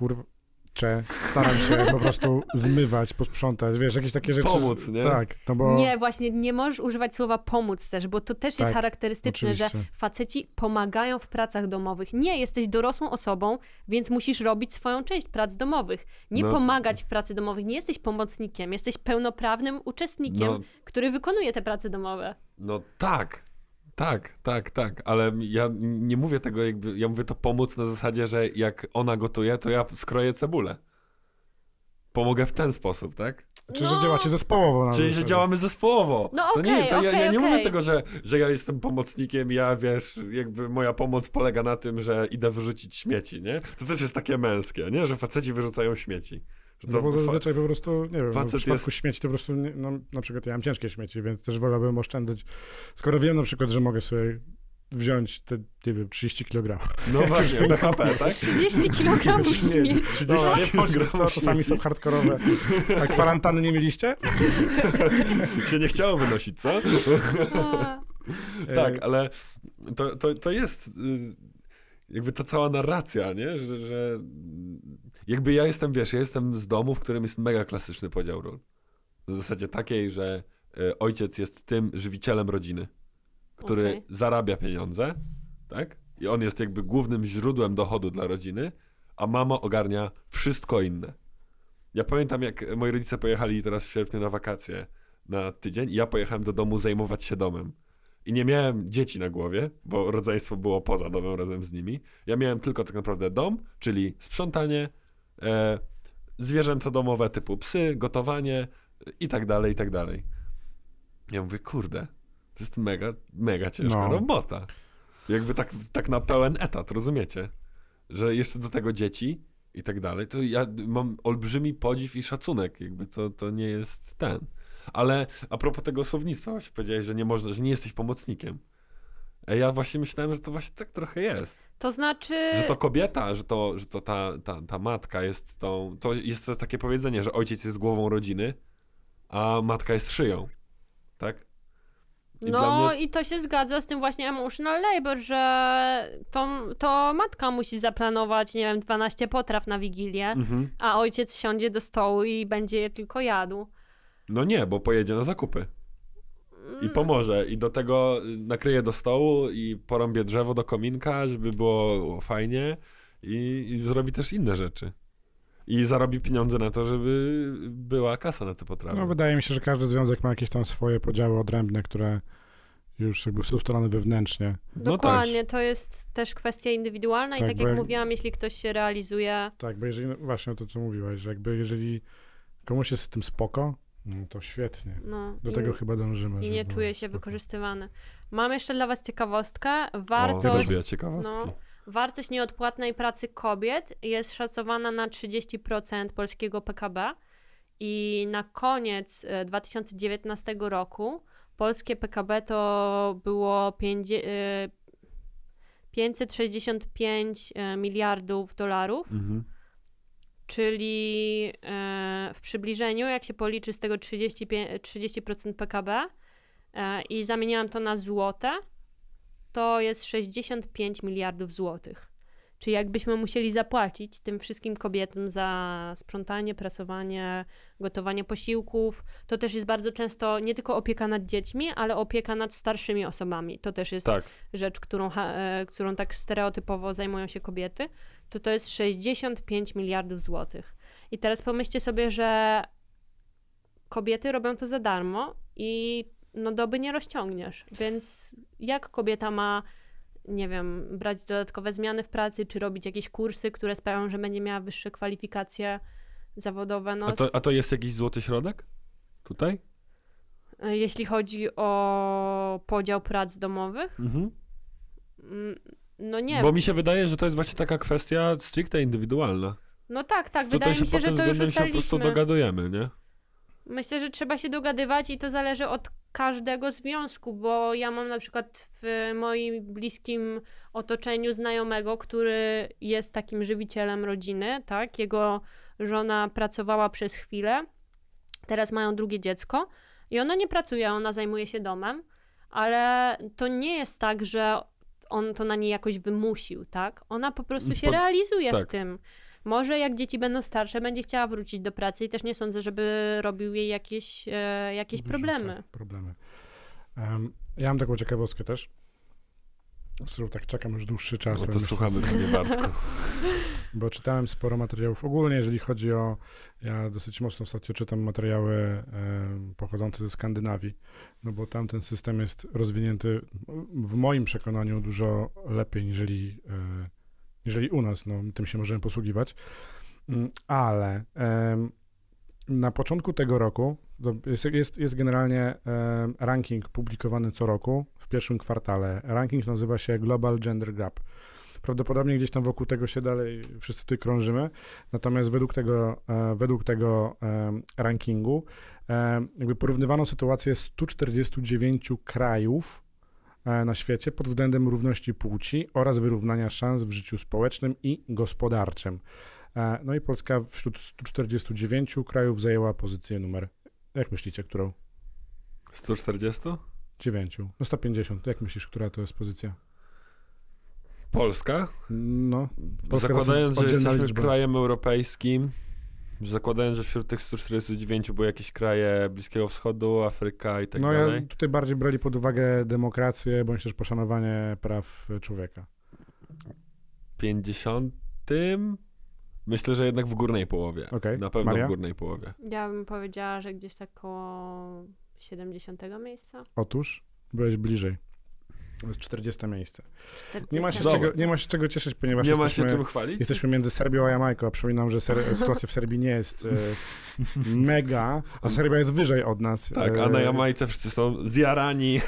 S1: kurczę, staram się po prostu zmywać, posprzątać, wiesz, jakieś takie rzeczy.
S2: Pomóc, nie?
S1: Tak, no bo...
S3: Nie, właśnie nie możesz używać słowa pomóc też, bo to też jest
S1: Tak,
S3: charakterystyczne, że
S1: oczywiście.
S3: faceci pomagają w pracach domowych. Nie, jesteś dorosłą osobą, więc musisz robić swoją część prac domowych. Nie
S2: No.
S3: pomagać w pracy domowych, nie jesteś pomocnikiem, jesteś pełnoprawnym uczestnikiem,
S2: No,
S3: który wykonuje te prace domowe.
S2: no tak. Tak, tak, tak, ale ja nie mówię tego jakby, ja mówię to pomóc na zasadzie, że jak ona gotuje, to ja skroję cebulę. Pomogę w ten sposób, tak?
S1: Czy
S3: No.
S1: że działacie zespołowo na
S2: Czyli, że działamy zespołowo.
S3: No
S2: to nie, to ja, ja
S3: okej,
S2: nie mówię
S3: okej.
S2: tego, że, że ja jestem pomocnikiem, ja wiesz, jakby moja pomoc polega na tym, że idę wyrzucić śmieci, nie? To też jest takie męskie, nie? Że faceci wyrzucają śmieci. Że
S1: No
S2: to
S1: bo zazwyczaj po prostu, nie wiem, no, w
S2: facet
S1: przypadku
S2: jest-
S1: śmieci to po prostu, nie, no, na przykład ja mam ciężkie śmieci, więc też wolałbym oszczędzać. Skoro wiem na przykład, że mogę sobie wziąć te, nie wiem, 30 kg.
S2: No właśnie, BHP, tak?
S3: 30 kg śmieci.
S1: 30
S2: Dobra,
S1: kg to czasami są hardkorowe. A kwarantanny nie mieliście?
S2: się nie chciało wynosić, co? Tak,
S1: E,
S2: ale to, to, to jest y, jakby ta cała narracja, nie? Że, że jakby ja jestem, wiesz, ja jestem z domu, w którym jest mega klasyczny podział ról. W zasadzie takiej, że y, ojciec jest tym żywicielem rodziny, który
S3: Okej.
S2: zarabia pieniądze, tak? I on jest jakby głównym źródłem dochodu dla rodziny, a mama ogarnia wszystko inne. Ja pamiętam, jak moi rodzice pojechali teraz w sierpniu na wakacje na tydzień i ja pojechałem do domu zajmować się domem. I nie miałem dzieci na głowie, bo rodzeństwo było poza domem razem z nimi. Ja miałem tylko tak naprawdę dom, czyli sprzątanie, e, zwierzęta domowe typu psy, gotowanie i tak dalej, i tak dalej. Ja mówię, kurde, to jest mega, mega ciężka
S1: No.
S2: robota. Jakby tak, tak na pełen etat, rozumiecie? Że jeszcze do tego dzieci i tak dalej, to ja mam olbrzymi podziw i szacunek, jakby to, to nie jest ten. Ale a propos tego słownictwa, właśnie powiedziałeś, że nie można, że nie jesteś pomocnikiem. A ja właśnie myślałem, że to właśnie tak trochę jest.
S3: To znaczy...
S2: Że to kobieta, że to, że to ta, ta, ta matka jest tą. To jest to takie powiedzenie, że ojciec jest głową rodziny, a matka jest szyją. Tak? I
S3: No
S2: mnie-
S3: i to się zgadza z tym właśnie emotional labor, że to, to matka musi zaplanować, nie wiem, 12 potraw na Wigilię,
S2: Mhm.
S3: a ojciec siądzie do stołu i będzie je tylko jadł.
S2: No nie, bo pojedzie na zakupy i
S3: Mm,
S2: pomoże. I do tego nakryje do stołu i porąbie drzewo do kominka, żeby było fajnie i, i zrobi też inne rzeczy. I zarobi pieniądze na to, żeby była kasa na te potrawy.
S1: No wydaje mi się, że każdy związek ma jakieś tam swoje podziały odrębne, które już jakby są ustalone wewnętrznie.
S2: No
S3: Dokładnie, to jest też kwestia indywidualna i
S1: Tak,
S3: tak jak
S1: jak-
S3: mówiłam, jeśli ktoś się realizuje,
S1: Tak, bo jeżeli, no właśnie to, co mówiłaś, że jakby jeżeli komuś jest z tym spoko, no to świetnie.
S3: no
S1: Do tego chyba dążymy.
S3: i nie czuje się wykorzystywany. Mam jeszcze dla was ciekawostkę.
S2: O,
S3: Wartość,
S2: rozwija ciekawostki.
S3: no, wartość nieodpłatnej pracy kobiet jest szacowana na 30% polskiego PKB i na koniec e, 2019 roku polskie PKB to było pięćdzie- e, 565 e, miliardów dolarów.
S2: Mhm.
S3: Czyli e, w przybliżeniu, jak się policzy z tego 35, 30% PKB i zamieniłam to na złote, to jest 65 miliardów złotych. Czyli jakbyśmy musieli zapłacić tym wszystkim kobietom za sprzątanie, prasowanie, gotowanie posiłków, to też jest bardzo często nie tylko opieka nad dziećmi, ale opieka nad starszymi osobami. To też jest
S2: Tak.
S3: rzecz, którą, e, którą tak stereotypowo zajmują się kobiety, to to jest 65 miliardów złotych. I teraz pomyślcie sobie, że kobiety robią to za darmo i no doby nie rozciągniesz. Więc jak kobieta ma, nie wiem, brać dodatkowe zmiany w pracy, czy robić jakieś kursy, które sprawią, że będzie miała wyższe kwalifikacje zawodowe? No,
S2: A, to, a to jest jakiś złoty środek? Tutaj?
S3: e, jeśli chodzi o podział prac domowych,
S2: Mhm.
S3: No nie.
S2: Bo mi się wydaje, że to jest właśnie taka kwestia stricte indywidualna.
S3: No tak, tak, wydaje
S2: się
S3: mi się, że to już
S2: się po prostu dogadujemy, nie?
S3: Myślę, że trzeba się dogadywać i to zależy od każdego związku, bo ja mam na przykład w moim bliskim otoczeniu znajomego, który jest takim żywicielem rodziny, tak? Jego żona pracowała przez chwilę, teraz mają drugie dziecko i ona nie pracuje, ona zajmuje się domem, ale to nie jest tak, że on to na niej jakoś wymusił, tak? Ona po prostu się
S2: Pod-
S3: realizuje w
S2: tak.
S3: tym. Może jak dzieci będą starsze, będzie chciała wrócić do pracy i też nie sądzę, żeby robił jej jakieś, e, jakieś problemy.
S1: Tak, problemy. Em, ja mam taką ciekawostkę też, z którą tak czekam już dłuższy czas.
S2: No to słuchamy mnie, Bartku.
S1: Bo czytałem sporo materiałów. Ogólnie, jeżeli chodzi o. Ja dosyć mocno ostatnio czytam materiały em, pochodzące ze Skandynawii, no bo tam ten system jest rozwinięty w moim przekonaniu dużo lepiej niżeli, e, niżeli u nas. No, tym się możemy posługiwać. Mm, Ale em, na początku tego roku jest, jest, jest generalnie em, ranking publikowany co roku w pierwszym kwartale. Ranking nazywa się Global Gender Gap. Prawdopodobnie gdzieś tam wokół tego się dalej wszyscy tutaj krążymy. Natomiast według tego, e, według tego e, rankingu e, jakby porównywano sytuację 149 krajów e, na świecie pod względem równości płci oraz wyrównania szans w życiu społecznym i gospodarczym. No i Polska wśród 149 krajów zajęła pozycję numer, jak myślicie, którą?
S2: 140?
S1: 9. No 150. Jak myślisz, która to jest pozycja?
S2: Polska?
S1: No, Polska
S2: zakładając, że jesteśmy
S1: liczba.
S2: krajem europejskim, zakładając, że wśród tych 149 były jakieś kraje Bliskiego Wschodu, Afryka i tak
S1: no
S2: dalej.
S1: ja tutaj bardziej brali pod uwagę demokrację, bądź też poszanowanie praw człowieka.
S2: 50. Myślę, że jednak w górnej połowie.
S1: Okej,
S2: Na pewno
S1: Maria?
S2: w górnej połowie.
S3: Ja bym powiedziała, że gdzieś tak koło 70 miejsca.
S1: Otóż byłeś bliżej. To jest 40 miejsce.
S3: 40.
S1: Nie ma się, czego, nie ma się czego cieszyć, ponieważ
S2: Nie ma się
S1: jesteśmy,
S2: czym chwalić?
S1: jesteśmy między Serbią a Jamajką, a przypominam, że ser, sytuacja w Serbii nie jest e, mega, a Serbia jest wyżej od nas.
S2: Tak,
S1: e,
S2: a na Jamajce wszyscy są zjarani.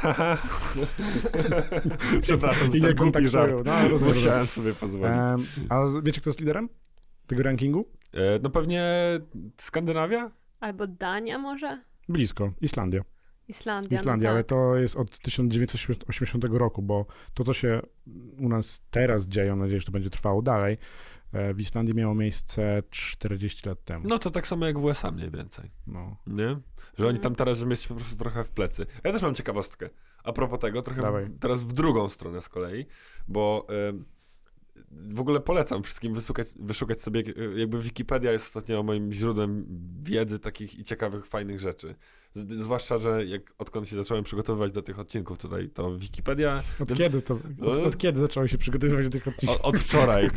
S2: Przepraszam,
S1: i nie
S2: głupi żart.
S1: No, rozumiem,
S2: Musiałem sobie pozwolić.
S1: Em, a wiecie, kto jest liderem tego rankingu?
S2: E, No pewnie Skandynawia?
S3: Albo Dania może?
S1: Blisko, Islandia.
S3: Islandia.
S1: Islandia,
S3: no
S1: ale
S3: tak.
S1: to jest od 1980 roku, bo to, co się u nas teraz dzieje, mam nadzieję, że to będzie trwało dalej, e, w Islandii miało miejsce 40 lat temu.
S2: No to tak samo jak w USA mniej więcej.
S1: No.
S2: Nie? Że oni
S3: Mhm.
S2: tam teraz, jesteśmy po prostu trochę w plecy. Ja też mam ciekawostkę. A propos tego, trochę w, teraz w drugą stronę z kolei, bo em, w ogóle polecam wszystkim wyszukać, wyszukać sobie, jakby Wikipedia jest ostatnio moim źródłem wiedzy takich i ciekawych, fajnych rzeczy. Z, zwłaszcza, że jak odkąd się zacząłem przygotowywać do tych odcinków tutaj, to Wikipedia
S1: Od
S2: No-
S1: kiedy to, od, od kiedy zacząłeś się przygotowywać do tych odcinków?
S2: o, od wczoraj.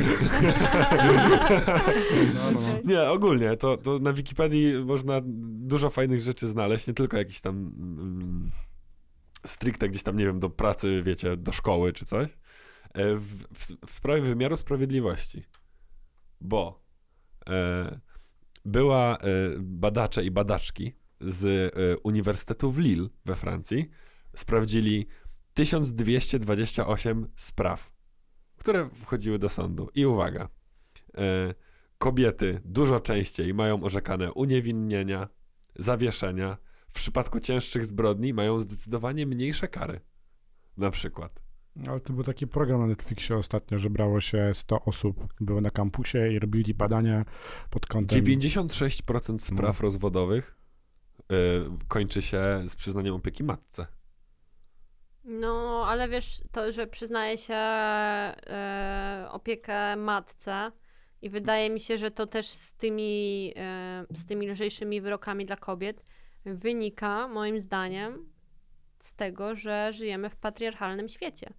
S1: No, no, no.
S2: Nie, ogólnie, to, to na Wikipedii można dużo fajnych rzeczy znaleźć, nie tylko jakieś tam mm, stricte gdzieś tam, nie wiem, do pracy, wiecie, do szkoły czy coś, w, w, w sprawie wymiaru sprawiedliwości. Bo e, była e, badacze i badaczki z e, Uniwersytetu w Lille we Francji, sprawdzili 1228 spraw, które wchodziły do sądu. I uwaga, e, kobiety dużo częściej mają orzekane uniewinnienia, zawieszenia. W przypadku cięższych zbrodni mają zdecydowanie mniejsze kary. Na przykład.
S1: Ale to był taki program na Netflixie ostatnio, że brało się 100 osób, było na kampusie i robili badania pod kątem...
S2: 96% spraw
S1: No.
S2: rozwodowych y, kończy się z przyznaniem opieki matce.
S3: No, ale wiesz, to, że przyznaje się e, opiekę matce i wydaje mi się, że to też z tymi, e, z tymi lżejszymi wyrokami dla kobiet wynika, moim zdaniem, z tego, że żyjemy w patriarchalnym świecie.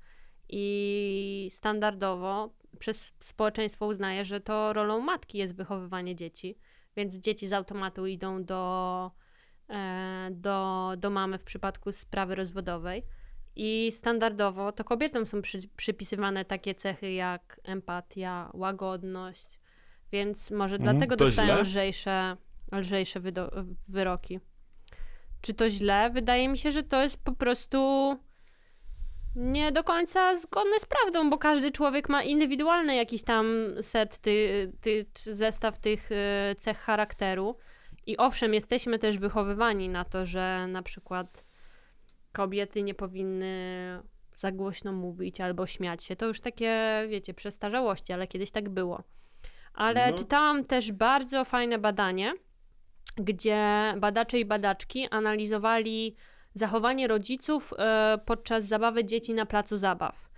S3: I standardowo przez społeczeństwo uznaje, że to rolą matki jest wychowywanie dzieci, więc dzieci z automatu idą do, e, do, do mamy w przypadku sprawy rozwodowej. I standardowo to kobietom są przy, przypisywane takie cechy jak empatia, łagodność, więc może
S1: Mhm.
S3: dlatego
S2: To
S3: dostają
S2: źle?
S3: lżejsze, lżejsze wydo- wyroki. Czy to źle? Wydaje mi się, że to jest po prostu nie do końca zgodne z prawdą, bo każdy człowiek ma indywidualny jakiś tam set, ty, ty, czy zestaw tych e, cech charakteru. I owszem, jesteśmy też wychowywani na to, że na przykład kobiety nie powinny za głośno mówić albo śmiać się. To już takie, wiecie, przestarzałości, ale kiedyś tak było. Ale
S2: No.
S3: czytałam też bardzo fajne badanie, gdzie badacze i badaczki analizowali zachowanie rodziców e, podczas zabawy dzieci na placu zabaw.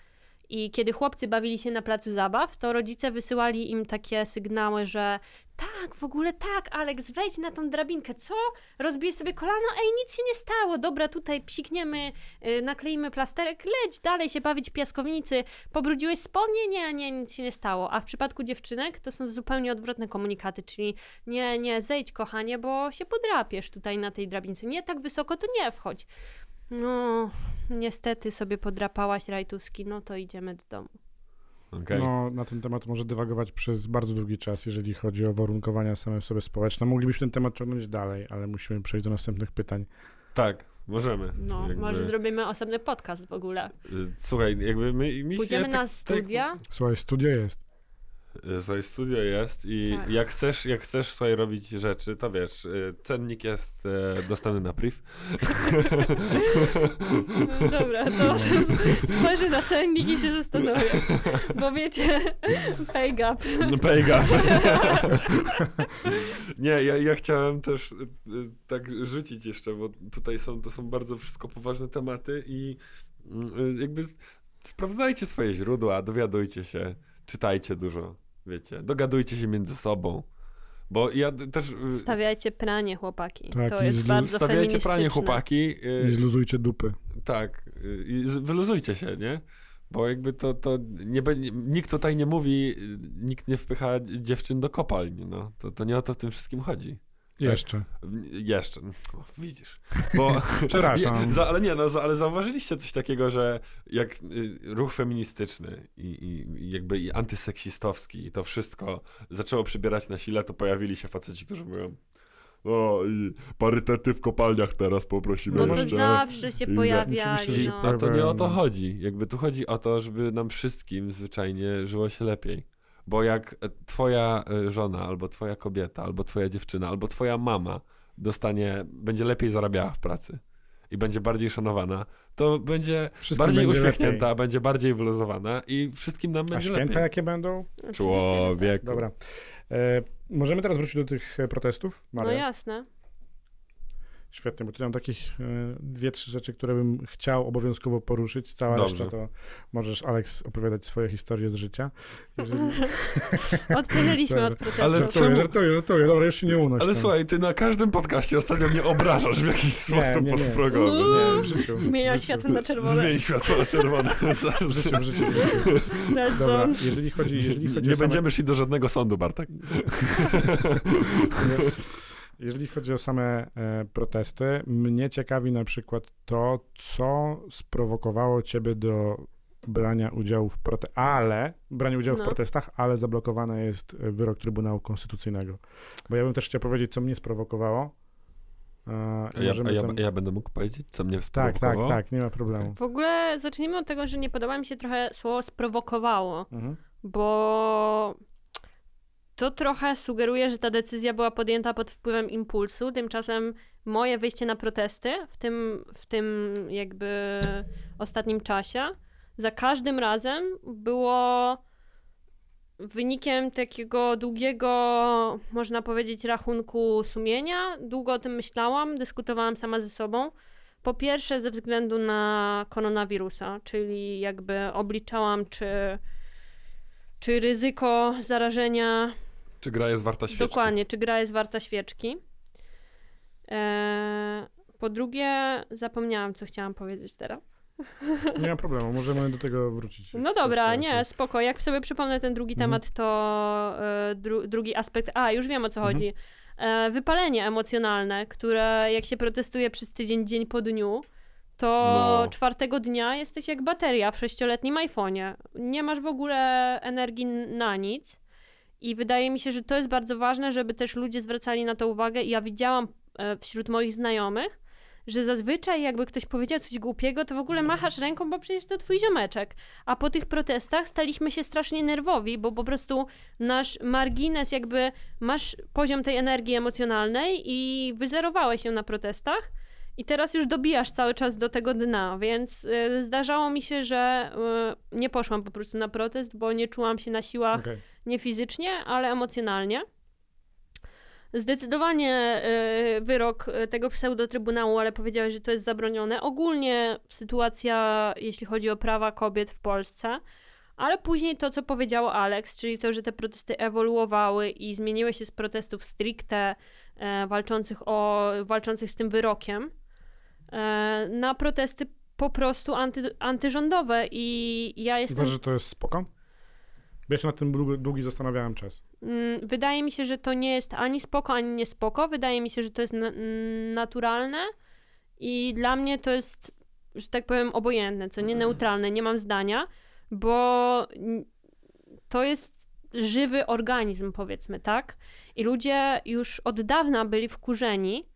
S3: I kiedy chłopcy bawili się na placu zabaw, to rodzice wysyłali im takie sygnały, że tak, w ogóle tak, Alex, wejdź na tą drabinkę, co? Rozbijesz sobie kolano? Ej, nic się nie stało, dobra, tutaj psikniemy, y, nakleimy plasterek, leć dalej się bawić piaskownicy, pobrudziłeś spodnie? Nie, nie, nic się nie stało. A w przypadku dziewczynek to są zupełnie odwrotne komunikaty, czyli nie, nie, zejdź kochanie, bo się podrapiesz tutaj na tej drabince, nie, tak wysoko to nie wchodź. No, niestety sobie podrapałaś rajtuski, no to idziemy do domu.
S2: Okej.
S1: No, na ten temat może dywagować przez bardzo długi czas, jeżeli chodzi o warunkowania same w sobie społeczne. Moglibyśmy ten temat ciągnąć dalej, ale musimy przejść do następnych pytań.
S2: Tak. możemy.
S3: No,
S2: Jakby-
S3: może zrobimy osobny podcast w ogóle.
S2: Y, Słuchaj, jakby my...
S3: Pójdziemy
S2: tak-
S3: na
S2: tak-
S3: studia.
S1: Słuchaj, studio jest.
S2: Y, Słuchaj, studio jest i
S3: Tak.
S2: jak chcesz, jak chcesz słuchaj robić rzeczy, to wiesz, y, cennik jest e, dostępny na priv.
S3: Dobra, to spojrzę na cennik i się zastanowię. Bo wiecie, pay gap.
S2: No pay gap. Nie, ja, ja chciałem też y, y, tak rzucić jeszcze, bo tutaj są, to są bardzo wszystko poważne tematy i y, jakby sprawdzajcie swoje źródła, dowiadujcie się, czytajcie dużo, wiecie, dogadujcie się między sobą. Bo ja też. y,
S3: Stawiajcie pranie, chłopaki.
S1: Tak,
S3: to
S1: i
S3: jest
S1: z-
S3: bardzo
S2: Stawiajcie pranie, chłopaki.
S1: Nie
S2: y,
S1: zluzujcie dupy.
S2: Tak, y, i wyluzujcie się, nie? Bo jakby to, to nie, nikt tutaj nie mówi, nikt nie wpycha dziewczyn do kopalni, no. To, to nie o to w tym wszystkim chodzi.
S1: Jeszcze.
S2: Jeszcze, o, widzisz. Bo,
S1: Przepraszam.
S2: Za, ale nie, no, za, ale zauważyliście coś takiego, że jak y, ruch feministyczny i, i, jakby i antyseksistowski i to wszystko zaczęło przybierać na sile, to pojawili się faceci, którzy mówią o, i parytety w kopalniach teraz poprosimy
S3: No to
S2: jeszcze.
S3: zawsze się
S2: I-
S3: pojawia.
S1: oczywiście, że
S3: No.
S1: tak.
S2: A to nie o to chodzi. Jakby tu chodzi o to, żeby nam wszystkim zwyczajnie żyło się lepiej. Bo jak e, twoja e, żona, albo twoja kobieta, albo twoja dziewczyna, albo twoja mama dostanie, będzie lepiej zarabiała w pracy i będzie bardziej szanowana, to będzie
S1: Wszystkim
S2: bardziej
S1: będzie
S2: uśmiechnięta,
S1: lepiej.
S2: będzie bardziej wyluzowana i wszystkim nam
S1: A
S2: będzie
S1: święta
S2: lepiej.
S1: jakie będą?
S3: Tak.
S2: Człowieku.
S1: Dobra. E, możemy teraz wrócić do tych protestów,
S3: No
S1: Maria?
S3: jasne.
S1: Świetnie, bo tu mam takich e, dwie, trzy rzeczy, które bym chciał obowiązkowo poruszyć. Cała
S2: Dobrze.
S1: reszta to możesz, Alex, opowiadać swoje historie z życia. Jeżeli...
S3: Odpłynęliśmy
S1: Dobra.
S3: od protestów.
S2: Ale
S1: Żartuję, żartuję, żartuję. Dobra, już się nie unoś
S2: Ale
S1: tam.
S2: słuchaj, ty na każdym podcaście ostatnio mnie obrażasz w jakiś sposób
S1: nie, nie.
S2: podprogowy.
S1: Nie, w życiu.
S3: Zmienia
S1: w życiu.
S3: światło na czerwone.
S2: Zmień światło na czerwone.
S1: W życiu, w życiu, w życiu.
S3: Red
S1: Dobra, jeżeli chodzi, jeżeli chodzi
S2: Nie
S1: same...
S2: będziemy szli do żadnego sądu, Bartek.
S1: Jeżeli chodzi o same e, protesty, mnie ciekawi na przykład to, co sprowokowało ciebie do brania udziału w protestach, ale brania udziału
S3: No.
S1: w protestach, ale zablokowany jest e, wyrok Trybunału Konstytucyjnego. Bo ja bym też chciał powiedzieć, co mnie sprowokowało. E,
S2: A ja, a ja,
S1: tam-
S2: a ja będę mógł powiedzieć, co mnie
S1: Tak, tak,
S2: sprowokowało?
S1: tak, nie ma problemu.
S3: W ogóle zacznijmy od tego, że nie podoba mi się trochę słowo sprowokowało,
S1: Mhm.
S3: bo to trochę sugeruje, że ta decyzja była podjęta pod wpływem impulsu. Tymczasem moje wyjście na protesty w tym, w tym jakby ostatnim czasie za każdym razem było wynikiem takiego długiego, można powiedzieć, rachunku sumienia. Długo o tym myślałam, dyskutowałam sama ze sobą. Po pierwsze, ze względu na koronawirusa, czyli jakby obliczałam, czy, czy ryzyko zarażenia
S2: Czy gra jest warta świeczki?
S3: Dokładnie, czy gra jest warta świeczki. Eee, po drugie, zapomniałam, co chciałam powiedzieć teraz.
S1: Nie ma problemu, możemy do tego wrócić.
S3: No dobra, nie, spoko. Jak sobie przypomnę ten drugi
S1: Mhm.
S3: temat, to e, dru, drugi aspekt. A, już wiem o co
S1: Mhm.
S3: chodzi. E, wypalenie emocjonalne, które jak się protestuje przez tydzień, dzień po dniu, to
S2: No.
S3: czwartego dnia jesteś jak bateria w sześcioletnim iPhone'ie. Nie masz w ogóle energii na nic. I wydaje mi się, że to jest bardzo ważne, żeby też ludzie zwracali na to uwagę. I ja widziałam e, wśród moich znajomych, że zazwyczaj jakby ktoś powiedział coś głupiego, to w ogóle machasz ręką, bo przecież to twój ziomeczek. A po tych protestach staliśmy się strasznie nerwowi, bo po prostu nasz margines, jakby masz poziom tej energii emocjonalnej i wyzerowałeś się na protestach. I teraz już dobijasz cały czas do tego dna, więc y, zdarzało mi się, że y, nie poszłam po prostu na protest, bo nie czułam się na siłach
S1: Okej.
S3: nie fizycznie, ale emocjonalnie. Zdecydowanie y, wyrok tego pseudotrybunału, ale powiedziałeś, że to jest zabronione. Ogólnie sytuacja, jeśli chodzi o prawa kobiet w Polsce, ale później to, co powiedział Alex, czyli to, że te protesty ewoluowały i zmieniły się z protestów stricte e, walczących, o, walczących z tym wyrokiem na protesty po prostu anty, antyrządowe i ja jestem...
S1: Uważasz, że to jest spoko? Bo ja się nad tym długi, długi zastanawiałem czas.
S3: Mm, Wydaje mi się, że to nie jest ani spoko, ani nie spoko. Wydaje mi się, że to jest na- naturalne i dla mnie to jest, że tak powiem, obojętne, co nie neutralne, nie mam zdania, bo to jest żywy organizm, powiedzmy, tak? I ludzie już od dawna byli wkurzeni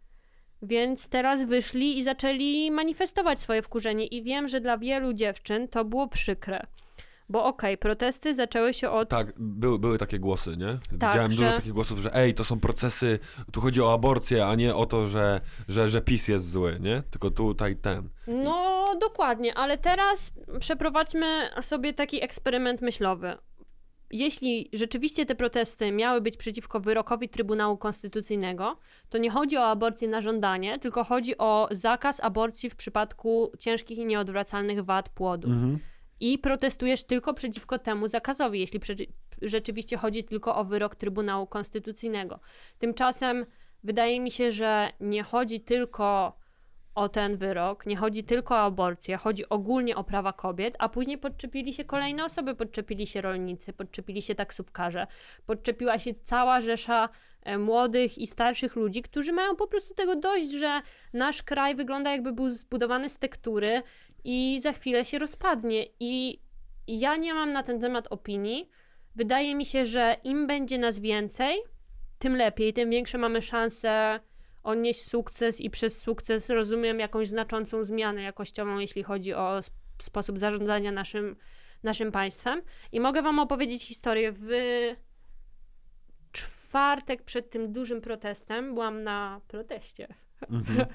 S3: Więc teraz wyszli i zaczęli manifestować swoje wkurzenie. I wiem, że dla wielu dziewczyn to było przykre. Bo okej, protesty zaczęły się od.
S2: Tak, były, były takie głosy, nie?
S3: Tak,
S2: Widziałem dużo
S3: że-
S2: takich głosów, że ej, to są procesy, tu chodzi o aborcję, a nie o to, że, że, że PiS jest zły, nie? Tylko tutaj ten.
S3: No, dokładnie, ale teraz przeprowadźmy sobie taki eksperyment myślowy. Jeśli rzeczywiście te protesty miały być przeciwko wyrokowi Trybunału Konstytucyjnego, to nie chodzi o aborcję na żądanie, tylko chodzi o zakaz aborcji w przypadku ciężkich i nieodwracalnych wad płodu.
S2: Mhm.
S3: I protestujesz tylko przeciwko temu zakazowi, jeśli rzeczywiście chodzi tylko o wyrok Trybunału Konstytucyjnego. Tymczasem wydaje mi się, że nie chodzi tylko o ten wyrok, nie chodzi tylko o aborcję, chodzi ogólnie o prawa kobiet, a później podczepili się kolejne osoby, podczepili się rolnicy, podczepili się taksówkarze, podczepiła się cała rzesza e, młodych i starszych ludzi, którzy mają po prostu tego dość, że nasz kraj wygląda jakby był zbudowany z tektury i za chwilę się rozpadnie. I ja nie mam na ten temat opinii. Wydaje mi się, że im będzie nas więcej, tym lepiej, tym większe mamy szanse odnieść sukces i przez sukces rozumiem jakąś znaczącą zmianę jakościową, jeśli chodzi o sp- sposób zarządzania naszym, naszym państwem. I mogę wam opowiedzieć historię. W czwartek przed tym dużym protestem byłam na proteście.
S2: Mhm.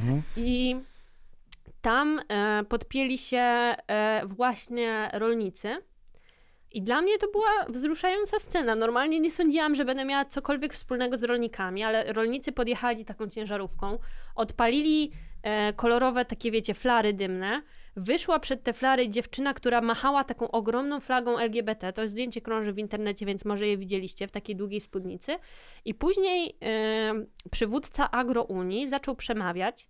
S1: Mhm.
S3: I tam e, podpięli się e, właśnie rolnicy. I dla mnie to była wzruszająca scena. Normalnie nie sądziłam, że będę miała cokolwiek wspólnego z rolnikami, ale rolnicy podjechali taką ciężarówką, odpalili e, kolorowe takie, wiecie, flary dymne. Wyszła przed te flary dziewczyna, która machała taką ogromną flagą LGBT. To zdjęcie krąży w internecie, więc może je widzieliście w takiej długiej spódnicy. I później e, przywódca Agrounii zaczął przemawiać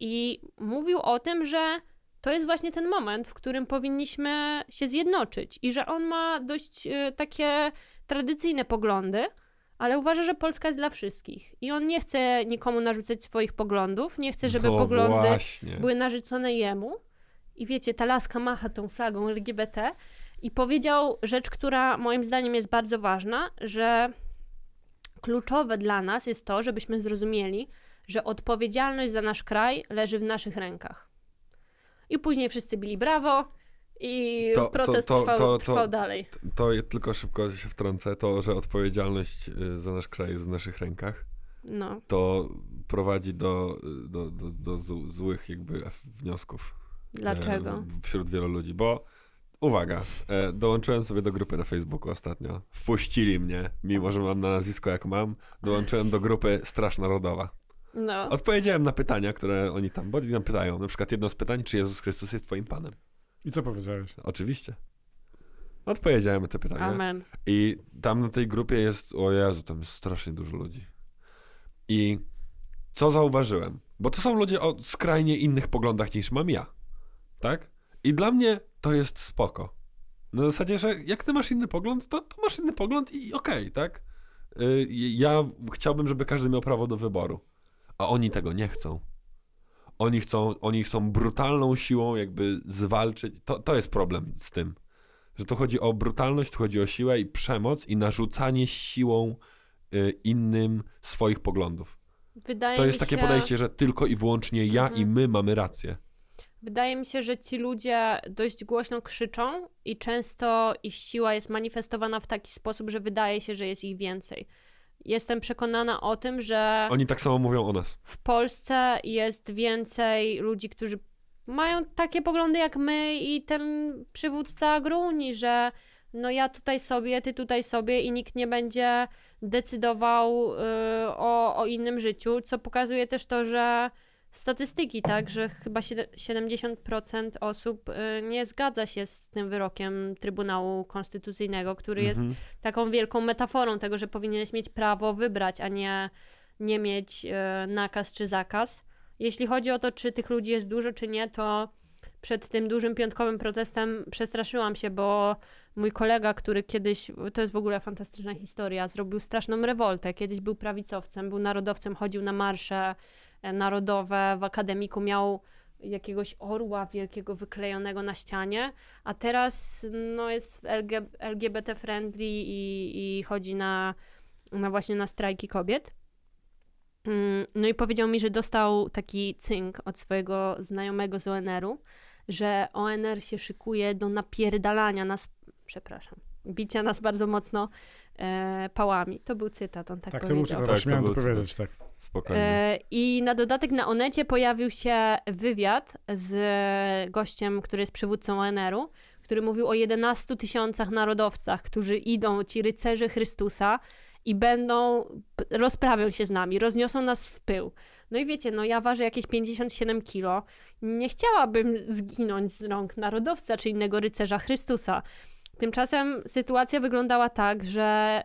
S3: i mówił o tym, że to jest właśnie ten moment, w którym powinniśmy się zjednoczyć i że on ma dość e, takie tradycyjne poglądy, ale uważa, że Polska jest dla wszystkich. I on nie chce nikomu narzucać swoich poglądów, nie chce, żeby
S2: No
S3: poglądy
S2: właśnie.
S3: były narzucone jemu. I wiecie, ta laska macha tą flagą LGBT i powiedział rzecz, która moim zdaniem jest bardzo ważna, że kluczowe dla nas jest to, żebyśmy zrozumieli, że odpowiedzialność za nasz kraj leży w naszych rękach. I później wszyscy bili brawo i
S2: To- to-
S3: protest
S2: to-
S3: trwał,
S2: to- to-
S3: trwał dalej.
S2: To tylko szybko się wtrącę, to, że odpowiedzialność y, za nasz kraj jest w naszych rękach,
S3: No.
S2: to prowadzi do, do, do, do złych jakby wniosków.
S3: Dlaczego?
S2: e, w- wśród wielu ludzi, bo uwaga, e, dołączyłem sobie do grupy na Facebooku ostatnio. Wpuścili mnie, mimo że mam na nazwisko jak mam, dołączyłem do grupy Straż Narodowa.
S3: No.
S2: Odpowiedziałem na pytania, które oni tam, bo oni nam pytają. Na przykład jedno z pytań, czy Jezus Chrystus jest twoim Panem?
S1: I co powiedziałeś?
S2: Oczywiście. Odpowiedziałem na te pytania.
S3: Amen.
S2: I tam na tej grupie jest, o Jezu, tam jest strasznie dużo ludzi. I co zauważyłem? Bo to są ludzie o skrajnie innych poglądach niż mam ja. Tak? I dla mnie to jest spoko. Na zasadzie, że jak ty masz inny pogląd, to, to masz inny pogląd i okej, tak? Y, ja chciałbym, żeby każdy miał prawo do wyboru. A oni tego nie chcą. Oni chcą, oni chcą brutalną siłą jakby zwalczyć. To, to jest problem z tym. Że to chodzi o brutalność, to chodzi o siłę i przemoc i narzucanie siłą y, innym swoich poglądów.
S3: Wydaje
S2: To jest takie
S3: się...
S2: podejście, że tylko i wyłącznie ja
S3: Mhm.
S2: i my mamy rację.
S3: Wydaje mi się, że ci ludzie dość głośno krzyczą i często ich siła jest manifestowana w taki sposób, że wydaje się, że jest ich więcej. Jestem przekonana o tym, że
S2: Oni tak samo mówią o nas.
S3: w Polsce jest więcej ludzi, którzy mają takie poglądy jak my i ten przywódca Agruni, że no ja tutaj sobie, ty tutaj sobie i nikt nie będzie decydował y, o, o innym życiu, co pokazuje też to, że statystyki, tak, że chyba siedem- 70% osób y, nie zgadza się z tym wyrokiem Trybunału Konstytucyjnego, który jest
S2: Mhm.
S3: taką wielką metaforą tego, że powinieneś mieć prawo wybrać, a nie, nie mieć e, nakaz czy zakaz. Jeśli chodzi o to, czy tych ludzi jest dużo, czy nie, to przed tym dużym piątkowym protestem przestraszyłam się, bo mój kolega, który kiedyś, to jest w ogóle fantastyczna historia, zrobił straszną rewoltę. Kiedyś był prawicowcem, był narodowcem, chodził na marsze narodowe, w akademiku miał jakiegoś orła wielkiego wyklejonego na ścianie, a teraz no, jest LG, LGBT friendly i, i chodzi na, na właśnie na strajki kobiet. Mm, No i powiedział mi, że dostał taki cynk od swojego znajomego z ONR-u, że ONR się szykuje do napierdalania nas, przepraszam, bicia nas bardzo mocno e, pałami. To był cytat, on tak,
S1: Tak, to był
S3: powiedział.
S1: cytat,
S2: Tak,
S1: tak,
S2: to
S1: miałem to powiedzieć, tak.
S2: Spokojnie.
S3: E, I na dodatek na Onecie pojawił się wywiad z gościem, który jest przywódcą ONR-u, który mówił o 11 tysiącach narodowcach, którzy idą, ci rycerze Chrystusa i będą, rozprawią się z nami, rozniosą nas w pył. No i wiecie, no ja ważę jakieś 57 kilo. Nie chciałabym zginąć z rąk narodowca czy innego rycerza Chrystusa. Tymczasem sytuacja wyglądała tak, że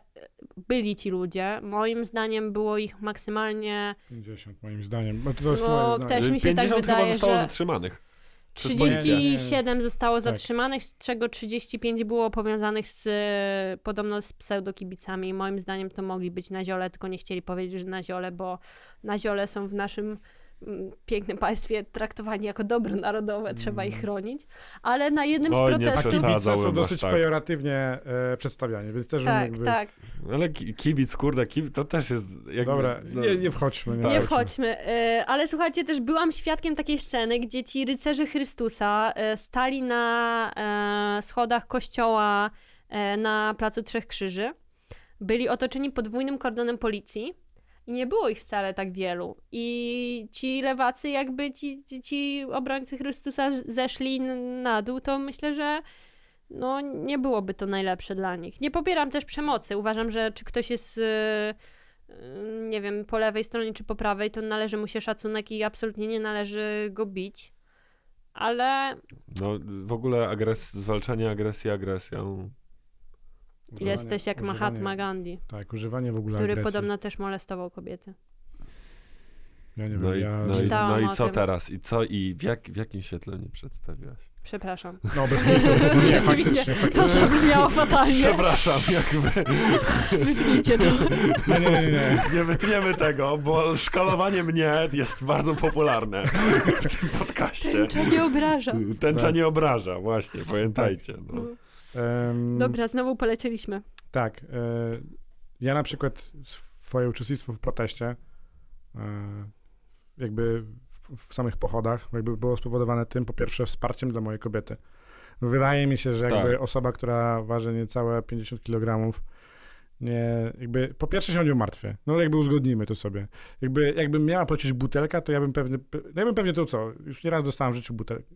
S3: byli ci ludzie. Moim zdaniem było ich maksymalnie
S1: 50 moim zdaniem. Bo to, jest
S3: No,
S1: moje zdanie.
S3: też mi się tak
S2: 50
S3: wydaje,
S2: chyba zostało
S3: że-
S2: zatrzymanych. Przez policję.
S3: 37 zostało
S1: Tak.
S3: zatrzymanych, z czego 35 było powiązanych z e, podobno z pseudokibicami. Moim zdaniem to mogli być na ziole, tylko nie chcieli powiedzieć, że na ziole, bo na ziole są w naszym pięknym państwie traktowani jako dobro narodowe, trzeba ich chronić. Ale na jednym z
S2: nie
S3: protestów...
S2: przesadzaj.
S1: kibice są dosyć
S2: tak.
S1: pejoratywnie e, przedstawiani, więc też
S3: Tak,
S1: jakby...
S3: tak.
S2: Ale ki- kibic, kurde, kibic, to też jest jakby...
S1: Dobra,
S2: no,
S1: nie, nie wchodźmy. Nie,
S2: Tak.
S3: Nie
S1: wchodźmy.
S3: wchodźmy. E, Ale słuchajcie, też byłam świadkiem takiej sceny, gdzie ci rycerze Chrystusa e, stali na e, schodach kościoła e, na Placu Trzech Krzyży. Byli otoczeni podwójnym kordonem policji i nie było ich wcale tak wielu. I ci lewacy, jakby ci, ci, ci obrońcy Chrystusa zeszli na dół, to myślę, że no, nie byłoby to najlepsze dla nich. Nie popieram też przemocy. Uważam, że czy ktoś jest e, nie wiem, po lewej stronie czy po prawej, to należy mu się szacunek i absolutnie nie należy go bić. Ale
S2: No w ogóle agres... zwalczanie agresji agresją.
S1: Używanie-
S3: jesteś jak
S1: używanie-
S3: Mahatma Gandhi,
S1: Tak, używanie w ogóle
S3: który
S1: agresji.
S3: podobno też molestował kobiety.
S1: Ja nie
S2: No
S1: wiem,
S2: i,
S1: ja...
S2: no i, no i co
S3: tym.
S2: teraz? I co? I w, jak, w jakim świetle mnie przedstawiłaś?
S3: Przepraszam.
S1: No, bez kitu. Nie,
S3: Rzeczywiście,
S1: faktycznie,
S3: to zabrzmiało fatalnie.
S2: Przepraszam, jakby
S3: Wytnijcie to.
S1: Nie, nie, nie, nie.
S2: nie wytniemy tego, bo szkalowanie mnie jest bardzo popularne w tym podcaście.
S3: Tęcza nie obraża.
S2: Tęcza
S1: Tak.
S2: nie obraża, właśnie, pamiętajcie. No.
S1: Em,
S3: Dobra, znowu polecieliśmy.
S1: Tak. E, ja na przykład swoje uczestnictwo w proteście, e, jakby w, w samych pochodach, jakby było spowodowane tym, po pierwsze, wsparciem dla mojej kobiety. Wydaje mi się, że jakby
S2: Tak.
S1: osoba, która waży niecałe 50 kg, nie, jakby, po pierwsze się o nią martwię. No jakby uzgodnijmy to sobie. Jakby, jakbym miała płacić butelka, to ja bym pewnie, ja bym pewnie to co, już nieraz dostałem w życiu butelkę.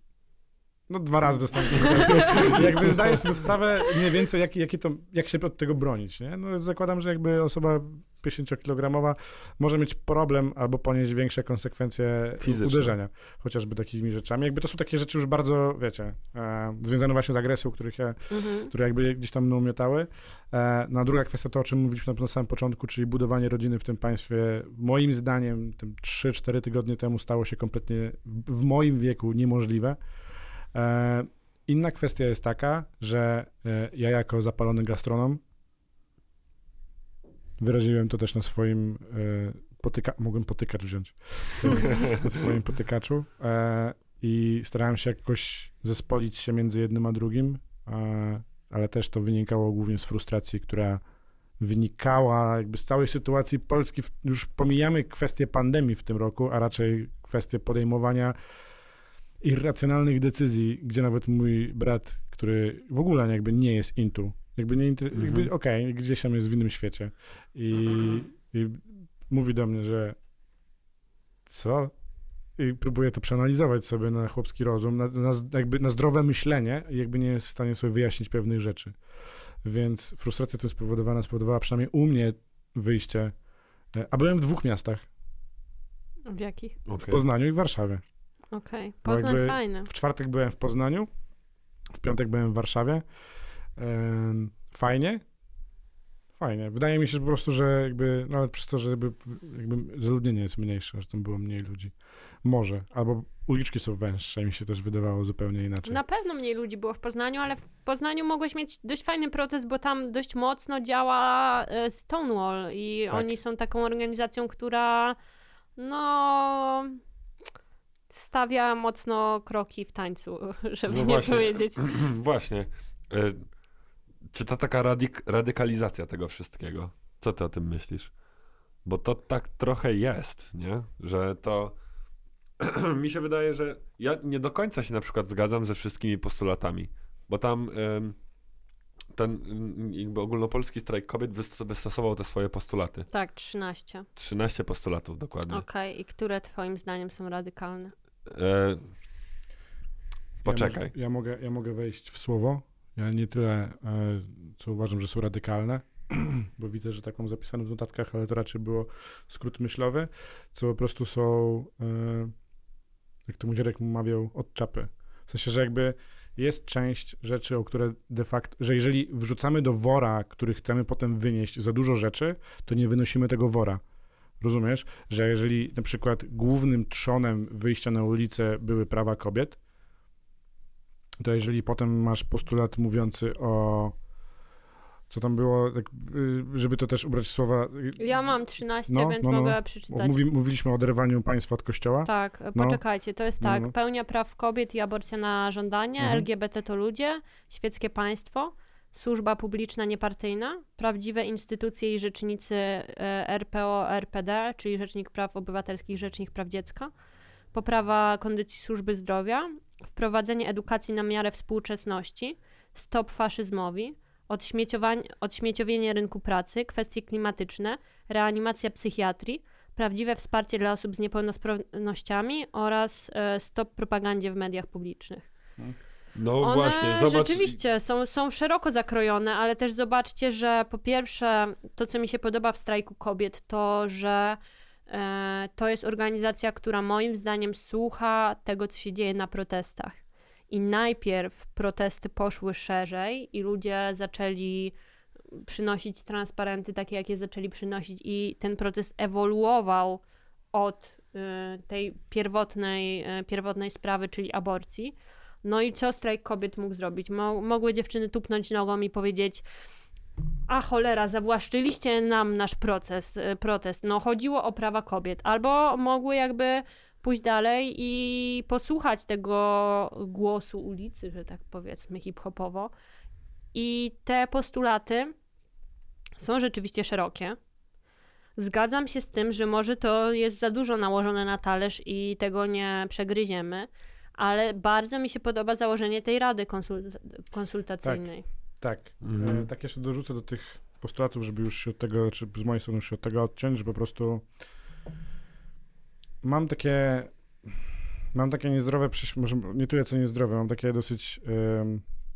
S1: No dwa razy dostałem butelkę. jakby zdaję sobie sprawę mniej więcej, jak, jakie to, jak się od tego bronić, nie? No zakładam, że jakby osoba 50-kilogramowa może mieć problem albo ponieść większe konsekwencje
S2: Fizyczne.
S1: uderzenia, chociażby takimi rzeczami. Jakby to są takie rzeczy już bardzo, wiecie, e, związane właśnie z agresją, których ja
S3: Mhm.
S1: które jakby gdzieś tam mną miotały. E, No a druga kwestia to, o czym mówiliśmy na, na samym początku, czyli budowanie rodziny w tym państwie. Moim zdaniem tym 3-4 tygodnie temu stało się kompletnie w w moim wieku niemożliwe. E, Inna kwestia jest taka, że e, ja jako zapalony gastronom wyraziłem to też na swoim e, potyka... mogłem potykacz wziąć na swoim potykaczu i starałem się jakoś zespolić się między jednym a drugim, ale też to wynikało głównie z frustracji, która wynikała jakby z całej sytuacji Polski. Już pomijamy kwestię pandemii w tym roku, a raczej kwestię podejmowania irracjonalnych decyzji, gdzie nawet mój brat, który w ogóle jakby nie jest intu, jakby nie, inter-
S2: Mhm.
S1: jakby okej, gdzieś tam jest w innym świecie i, i mówi do mnie, że co? I próbuje to przeanalizować sobie na chłopski rozum, na, na, jakby na zdrowe myślenie i jakby nie jest w stanie sobie wyjaśnić pewnych rzeczy. Więc frustracja tym spowodowana spowodowała przynajmniej u mnie wyjście. e, A byłem w dwóch miastach,
S3: W jakich?
S1: w
S2: Okej.
S1: Poznaniu i w Warszawie.
S3: Okej.
S1: Bo
S3: Poznań fajny.
S1: W czwartek byłem w Poznaniu, w piątek byłem w Warszawie. Em, Fajnie. Fajnie. Wydaje mi się że po prostu, że jakby, nawet przez to, że jakby, jakby zaludnienie jest mniejsze, że tam było mniej ludzi. Może. Albo uliczki są węższe, mi się też wydawało zupełnie inaczej.
S3: Na pewno mniej ludzi było w Poznaniu, ale w Poznaniu mogłeś mieć dość fajny proces, bo tam dość mocno działa e, Stonewall i
S1: Tak.
S3: oni są taką organizacją, która no stawia mocno kroki w tańcu, żeby
S2: No
S3: nie
S2: właśnie.
S3: powiedzieć.
S2: Właśnie. E, Czy to taka radyk- radykalizacja tego wszystkiego? Co ty o tym myślisz? Bo to tak trochę jest, nie? Że to mi się wydaje, że ja nie do końca się na przykład zgadzam ze wszystkimi postulatami, bo tam ten mm, jakby ogólnopolski strajk kobiet wystos- wystosował te swoje postulaty.
S3: Tak, 13.
S2: 13 postulatów dokładnie.
S3: Okej, i które twoim zdaniem są radykalne?
S2: E, poczekaj.
S1: Ja, ja, mogę, ja mogę wejść w słowo. Ja nie tyle, e, co uważam, że są radykalne, bo widzę, że tak mam zapisane w notatkach, ale to raczej było skrót myślowy, co po prostu są, e, jak to Mudzierek mawiał, od czapy. W sensie, że jakby jest część rzeczy, o które de facto, że jeżeli wrzucamy do wora, który chcemy potem wynieść za dużo rzeczy, to nie wynosimy tego wora. Rozumiesz? Że jeżeli na przykład głównym trzonem wyjścia na ulicę były prawa kobiet, to jeżeli potem masz postulat mówiący o co tam było, tak, y, żeby to też ubrać słowa. y,
S3: Ja mam 13,
S1: No,
S3: więc
S1: no, no.
S3: mogę
S1: bo
S3: przeczytać.
S1: Mówi, mówiliśmy o oderwaniu państwa od kościoła.
S3: Tak,
S1: No.
S3: poczekajcie, to jest
S1: No,
S3: tak.
S1: no.
S3: Pełnia praw kobiet i aborcja na żądanie,
S1: Mhm.
S3: LGBT to ludzie, świeckie państwo, służba publiczna niepartyjna, prawdziwe instytucje i rzecznicy e, RPO, RPD, czyli Rzecznik Praw Obywatelskich, Rzecznik Praw Dziecka, poprawa kondycji służby zdrowia, wprowadzenie edukacji na miarę współczesności, stop faszyzmowi, odśmieciowienie rynku pracy, kwestie klimatyczne, reanimacja psychiatrii, prawdziwe wsparcie dla osób z niepełnosprawnościami oraz e, stop propagandzie w mediach publicznych.
S2: No
S3: One
S2: właśnie, zobacz.
S3: rzeczywiście są, są szeroko zakrojone, ale też zobaczcie, że po pierwsze, to co mi się podoba w strajku kobiet, to że e, to jest organizacja, która moim zdaniem słucha tego, co się dzieje na protestach. I najpierw protesty poszły szerzej i ludzie zaczęli przynosić transparenty takie, jakie zaczęli przynosić, i ten protest ewoluował od y, tej pierwotnej, y, pierwotnej sprawy, czyli aborcji. No i co strajk kobiet mógł zrobić? Mo- mogły dziewczyny tupnąć nogą i powiedzieć: A cholera, zawłaszczyliście nam nasz proces, y, protest. No, chodziło o prawa kobiet. Albo mogły jakby pójść dalej i posłuchać tego głosu ulicy, że tak powiedzmy, hip-hopowo. I te postulaty są rzeczywiście szerokie. Zgadzam się z tym, że może to jest za dużo nałożone na talerz i tego nie przegryziemy, ale bardzo mi się podoba założenie tej rady konsul- konsultacyjnej.
S1: Tak.
S2: Mhm.
S1: E, tak jeszcze dorzucę do tych postulatów, żeby już się od tego, czy z mojej strony już się od tego odciąć, że po prostu mam takie mam takie niezdrowe, może nie tyle co niezdrowe, mam takie dosyć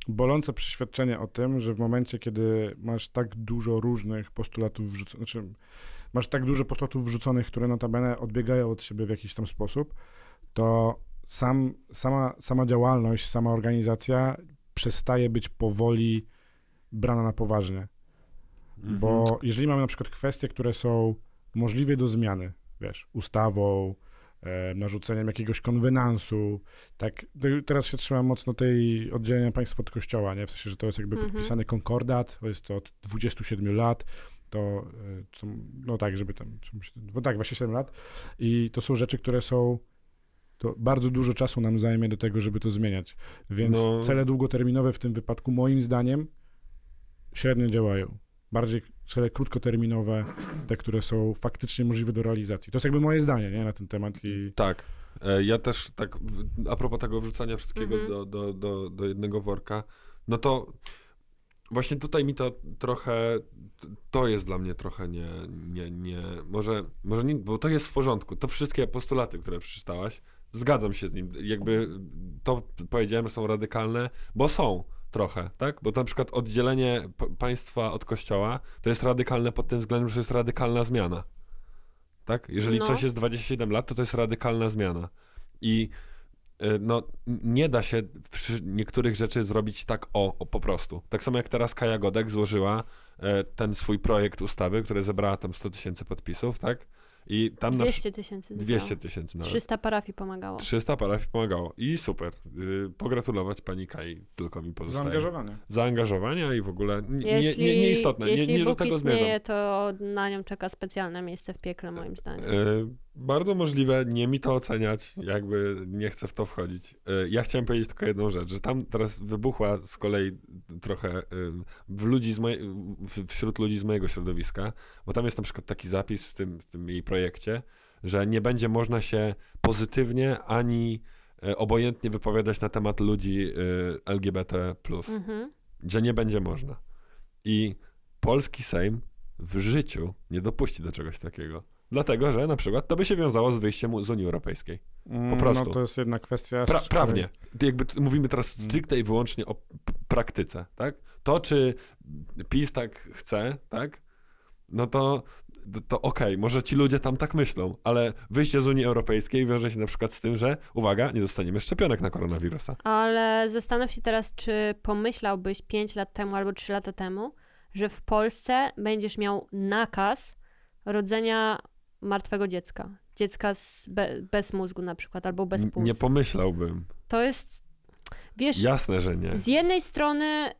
S1: bolące przeświadczenie o tym, że w momencie, kiedy masz tak dużo różnych postulatów wrzuconych, znaczy masz tak dużo postulatów wrzuconych, które notabene odbiegają od siebie w jakiś tam sposób, to sam, sama, sama działalność, sama organizacja przestaje być powoli brana na poważnie.
S2: Mhm.
S1: Bo jeżeli mamy na przykład kwestie, które są możliwe do zmiany, wiesz, ustawą, e, narzuceniem jakiegoś konwenansu, tak, teraz się trzymam mocno tej oddzielenia państwa od kościoła, nie? W sensie, że to jest jakby
S3: Mhm.
S1: podpisany konkordat, to jest to od 27 lat, to, e, to no tak, żeby tam, no tak, 27 lat i to są rzeczy, które są to bardzo dużo czasu nam zajmie do tego, żeby to zmieniać. Więc
S2: No.
S1: cele długoterminowe w tym wypadku, moim zdaniem, średnio działają. Bardziej cele krótkoterminowe, te, które są faktycznie możliwe do realizacji. To jest jakby moje zdanie nie, na ten temat. I
S2: Tak. E, Ja też tak, a propos tego wrzucania wszystkiego
S3: Mhm.
S2: do, do, do, do jednego worka, no to właśnie tutaj mi to trochę, to jest dla mnie trochę nie, nie, nie, może, może nie, bo to jest w porządku, to wszystkie postulaty, które przeczytałaś, zgadzam się z nim, jakby to powiedziałem, że są radykalne, bo są trochę, tak? Bo na przykład oddzielenie państwa od kościoła to jest radykalne pod tym względem, że to jest radykalna zmiana. Tak? Jeżeli
S3: No.
S2: coś jest 27 lat, to to jest radykalna zmiana. I y, no, nie da się niektórych rzeczy zrobić tak o, o po prostu. Tak samo jak teraz Kaja Godek złożyła e, ten swój projekt ustawy, który zebrała tam 100 tysięcy podpisów, tak? I tam na
S3: 200 tysięcy.
S2: przy-
S3: zebrało.
S2: 200 tysięcy nawet.
S3: 300 parafii pomagało.
S2: 300 parafii pomagało. I super. Y, pogratulować pani Kai, tylko mi pozostaje.
S1: zaangażowanie.
S2: Zaangażowania i w ogóle nie,
S3: Jeśli,
S2: nie, nie, nieistotne.
S3: jeśli
S2: nie, nie do tego
S3: istnieje,
S2: zmierzam.
S3: to na nią czeka specjalne miejsce w piekle, moim zdaniem.
S2: Y, Bardzo możliwe, nie mi to oceniać, jakby nie chcę w to wchodzić. Y, Ja chciałem powiedzieć tylko jedną rzecz, że tam teraz wybuchła z kolei trochę y, w ludzi z moje, w- wśród ludzi z mojego środowiska, bo tam jest na przykład taki zapis w tym, w tym jej projekcie, że nie będzie można się pozytywnie ani y, obojętnie wypowiadać na temat ludzi LGBT+.
S3: Mhm.
S2: Że nie będzie można. I polski Sejm w życiu nie dopuści do czegoś takiego. Dlatego, że na przykład to by się wiązało z wyjściem z Unii Europejskiej.
S1: Mm,
S2: prostu.
S1: No to jest jedna kwestia.
S2: Pra, prawnie. Jakby mówimy teraz stricte i wyłącznie o praktyce, tak? To, czy PiS tak chce, tak? No to, to, to okej, może ci ludzie tam tak myślą, ale wyjście z Unii Europejskiej wiąże się na przykład z tym, że, uwaga, nie dostaniemy szczepionek na koronawirusa.
S3: Ale zastanów się teraz, czy pomyślałbyś 5 lat temu albo 3 lata temu, że w Polsce będziesz miał nakaz rodzenia martwego dziecka. Dziecka z be, bez mózgu na przykład, albo bez płuc.
S2: Nie pomyślałbym.
S3: To jest, wiesz,
S2: Jasne, że nie.
S3: z jednej strony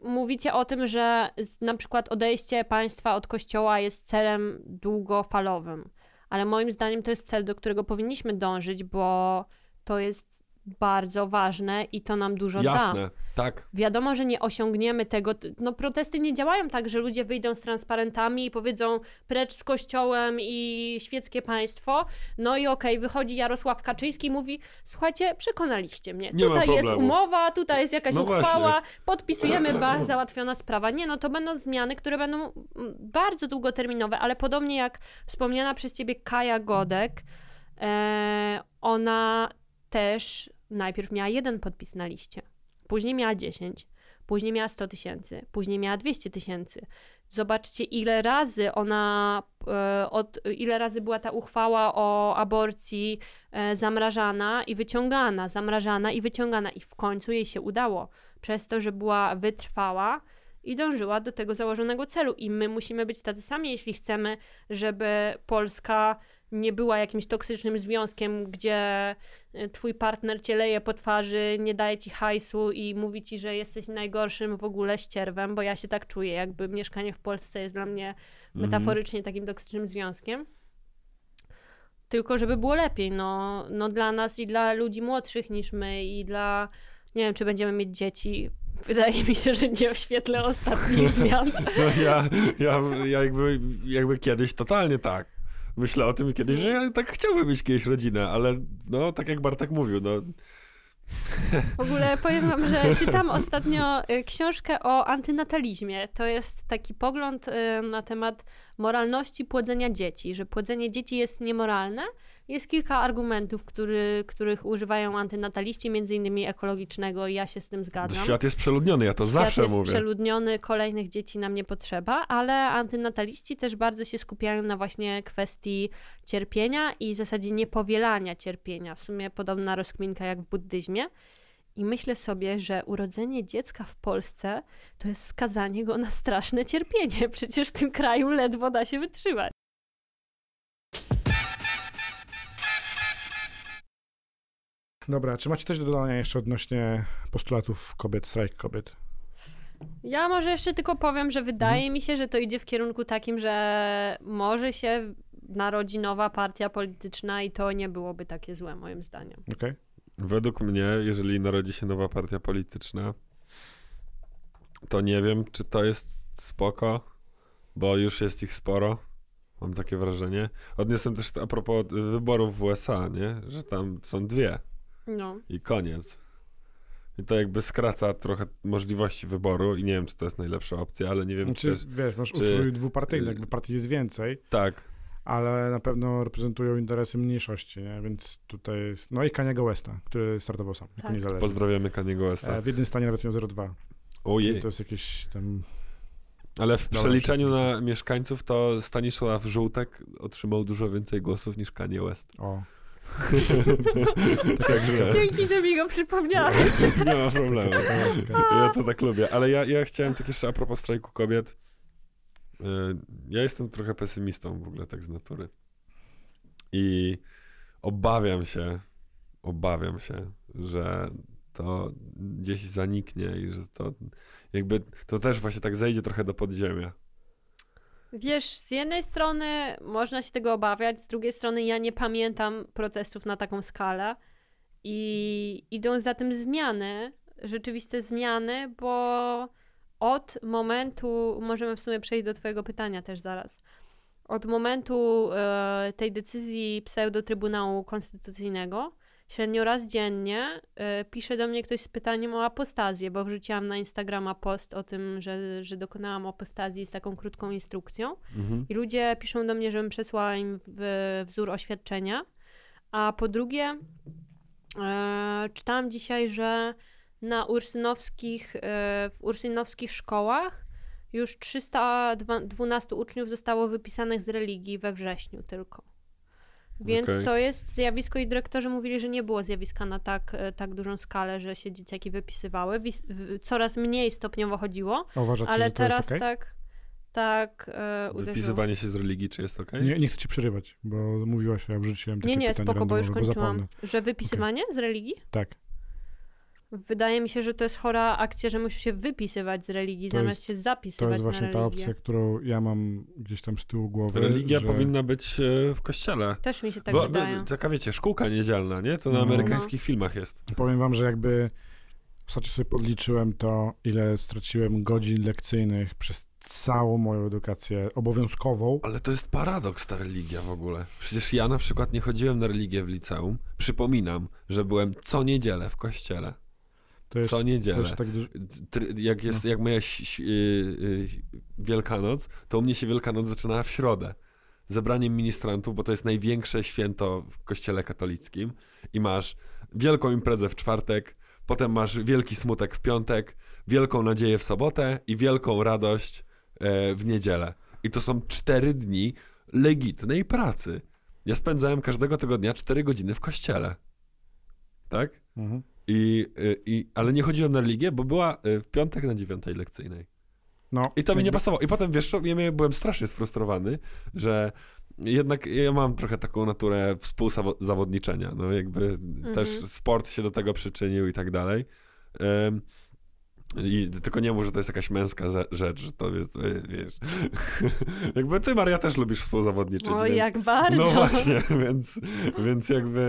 S3: mówicie o tym, że z, na przykład odejście państwa od kościoła jest celem długofalowym, ale moim zdaniem to jest cel, do którego powinniśmy dążyć, bo to jest bardzo ważne i to nam dużo da.
S2: Jasne, tak.
S3: Wiadomo, że nie osiągniemy tego. No, protesty nie działają tak, że ludzie wyjdą z transparentami i powiedzą precz z kościołem i świeckie państwo. No i okej, wychodzi Jarosław Kaczyński i mówi: Słuchajcie, przekonaliście mnie.
S2: Nie
S3: tutaj jest umowa, tutaj jest jakaś
S2: No
S3: uchwała, podpisujemy, ba, załatwiona sprawa. Nie, no to będą zmiany, które będą mm, bardzo długoterminowe, ale podobnie jak wspomniana przez ciebie Kaja Godek, e, ona też najpierw miała jeden podpis na liście, później miała 10, później miała 100 tysięcy, później miała 200 tysięcy. Zobaczcie, ile razy ona, e, od, ile razy była ta uchwała o aborcji e, zamrażana i wyciągana, zamrażana i wyciągana, i w końcu jej się udało, przez to, że była wytrwała i dążyła do tego założonego celu. I my musimy być tacy sami, jeśli chcemy, żeby Polska nie była jakimś toksycznym związkiem, gdzie y, twój partner cię leje po twarzy, nie daje ci hajsu i mówi ci, że jesteś najgorszym w ogóle ścierwem, bo ja się tak czuję, jakby mieszkanie w Polsce jest dla mnie metaforycznie takim toksycznym związkiem. Tylko żeby było lepiej, no, no dla nas i dla ludzi młodszych niż my i dla, nie wiem, czy będziemy mieć dzieci. Wydaje mi się, że nie w świetle ostatnich zmian.
S2: No ja, ja, ja jakby, jakby kiedyś totalnie tak. Myślę o tym kiedyś, że ja tak chciałbym mieć kiedyś rodzinę, ale no, tak jak Bartek mówił, no,
S3: W ogóle powiem wam, że czytam ostatnio y, książkę o antynatalizmie. To jest taki pogląd y, na temat moralności płodzenia dzieci, że płodzenie dzieci jest niemoralne. Jest kilka argumentów, który, których używają antynataliści, między innymi ekologicznego i ja się z tym zgadzam.
S2: świat jest przeludniony, ja to
S3: Świat
S2: zawsze
S3: jest
S2: mówię.
S3: przeludniony, kolejnych dzieci nam nie potrzeba, ale antynataliści też bardzo się skupiają na właśnie kwestii cierpienia i w zasadzie niepowielania cierpienia. W sumie podobna rozkminka jak w buddyzmie. I myślę sobie, że urodzenie dziecka w Polsce to jest skazanie go na straszne cierpienie. Przecież w tym kraju ledwo da się wytrzymać.
S1: Dobra, czy macie coś do dodania jeszcze odnośnie postulatów kobiet, strajk kobiet?
S3: Ja może jeszcze tylko powiem, że wydaje mi się, że to idzie w kierunku takim, że może się narodzi nowa partia polityczna i to nie byłoby takie złe, moim zdaniem.
S1: Okej?
S2: Według mnie, jeżeli narodzi się nowa partia polityczna, to nie wiem, czy to jest spoko, bo już jest ich sporo. Mam takie wrażenie. Odniosłem też a propos wyborów w USA, nie? Że tam są dwie
S3: No.
S2: i koniec. I to jakby skraca trochę możliwości wyboru i nie wiem, czy to jest najlepsza opcja, ale nie wiem,
S1: Znaczy,
S2: czy...
S1: wiesz, masz
S2: czy-
S1: ustrój dwupartyjny,
S2: y-
S1: jakby partii jest więcej,
S2: Tak,
S1: ale na pewno reprezentują interesy mniejszości, nie? Więc tutaj jest... No i Kaniego Westa, który startował sam,
S3: Tak.
S1: niezależny.
S2: pozdrawiamy Kaniego Westa.
S1: E, w jednym stanie nawet miał 0,2.
S2: Ojej.
S1: To jest jakieś tam...
S2: Ale w przeliczeniu na mieszkańców to Stanisław Żółtek otrzymał dużo więcej głosów niż Kanye West.
S1: O.
S2: Także
S3: Dzięki, że mi go przypomniałeś.
S2: nie ma problemu. Ja to tak lubię. Ale ja, ja chciałem tak jeszcze a propos strajku kobiet. y, Ja jestem trochę pesymistą w ogóle tak z natury. I obawiam się, obawiam się, że to gdzieś zaniknie i że to jakby to też właśnie tak zejdzie trochę do podziemia.
S3: Wiesz, z jednej strony można się tego obawiać, z drugiej strony ja nie pamiętam protestów na taką skalę i idą za tym zmiany, rzeczywiste zmiany, bo od momentu, możemy w sumie przejść do twojego pytania też zaraz, od momentu e, tej decyzji pseudo-trybunału konstytucyjnego średnio raz dziennie e, pisze do mnie ktoś z pytaniem o apostazję, bo wrzuciłam na Instagrama post o tym, że, że dokonałam apostazji z taką krótką instrukcją.
S2: Mhm.
S3: I ludzie piszą do mnie, żebym przesłała im w, wzór oświadczenia. A po drugie, e, czytałam dzisiaj, że na ursynowskich, e, w ursynowskich szkołach już 312 uczniów zostało wypisanych z religii we wrześniu tylko. Więc
S2: Okej.
S3: to jest zjawisko i dyrektorzy mówili, że nie było zjawiska na tak, e, tak dużą skalę, że się dzieciaki wypisywały. Wis- w- coraz mniej stopniowo chodziło,
S1: uważacie,
S3: ale
S1: że to
S3: teraz
S1: jest okej?
S3: tak, tak e, uderzyło.
S2: Wypisywanie się z religii, czy jest okej?
S1: Nie, nie chcę ci przerywać, bo mówiłaś, ja wrzuciłem takie
S3: Nie, nie,
S1: pytanie
S3: spoko, bo już kończyłam. Że wypisywanie z religii?
S1: Tak.
S3: Wydaje mi się, że to jest chora akcja, że musisz się wypisywać z religii,
S1: To
S3: zamiast
S1: jest-
S3: się
S1: To
S3: zapisywać
S1: jest właśnie
S3: na
S1: ta opcja, którą ja mam gdzieś tam z tyłu głowy.
S2: Religia
S1: że...
S2: powinna być e, w kościele.
S3: Też mi się tak
S2: Bo-
S3: wydaje.
S2: bo- taka wiecie, szkółka niedzielna, nie? To na
S1: No.
S2: amerykańskich filmach jest.
S1: Powiem wam, że jakby ostatnio sobie podliczyłem to, ile straciłem godzin lekcyjnych przez całą moją edukację obowiązkową.
S2: Ale to jest paradoks ta religia w ogóle. Przecież ja na przykład nie chodziłem na religię w liceum. Przypominam, że byłem co niedzielę w kościele.
S1: To jest,
S2: co niedzielę.
S1: tak dużo...
S2: Tr- Jak, jest, jak moja y, y, Wielkanoc, to u mnie się Wielkanoc zaczynała w środę. Zebraniem ministrantów, bo to jest największe święto w kościele katolickim. I masz wielką imprezę w czwartek, potem masz wielki smutek w piątek, wielką nadzieję w sobotę i wielką radość e, w niedzielę. I to są cztery dni legitnej pracy. Ja spędzałem każdego tego dnia cztery godziny w kościele. Tak?
S1: Mhm.
S2: I, y, i, ale nie chodziłem na religię, bo była y, w piątek na dziewiątej lekcyjnej.
S1: No,
S2: I to mi nie pasowało. I potem, wiesz, co, ja byłem strasznie sfrustrowany, że jednak ja mam trochę taką naturę współzawodniczenia. No jakby też sport się do tego przyczynił i tak dalej. Ym, I tylko nie mów, że to jest jakaś męska ze- rzecz, że to jest, y, wiesz... jakby ty, Maria, też lubisz współzawodniczyć,
S3: O,
S2: więc...
S3: jak bardzo.
S2: No właśnie, więc, więc jakby.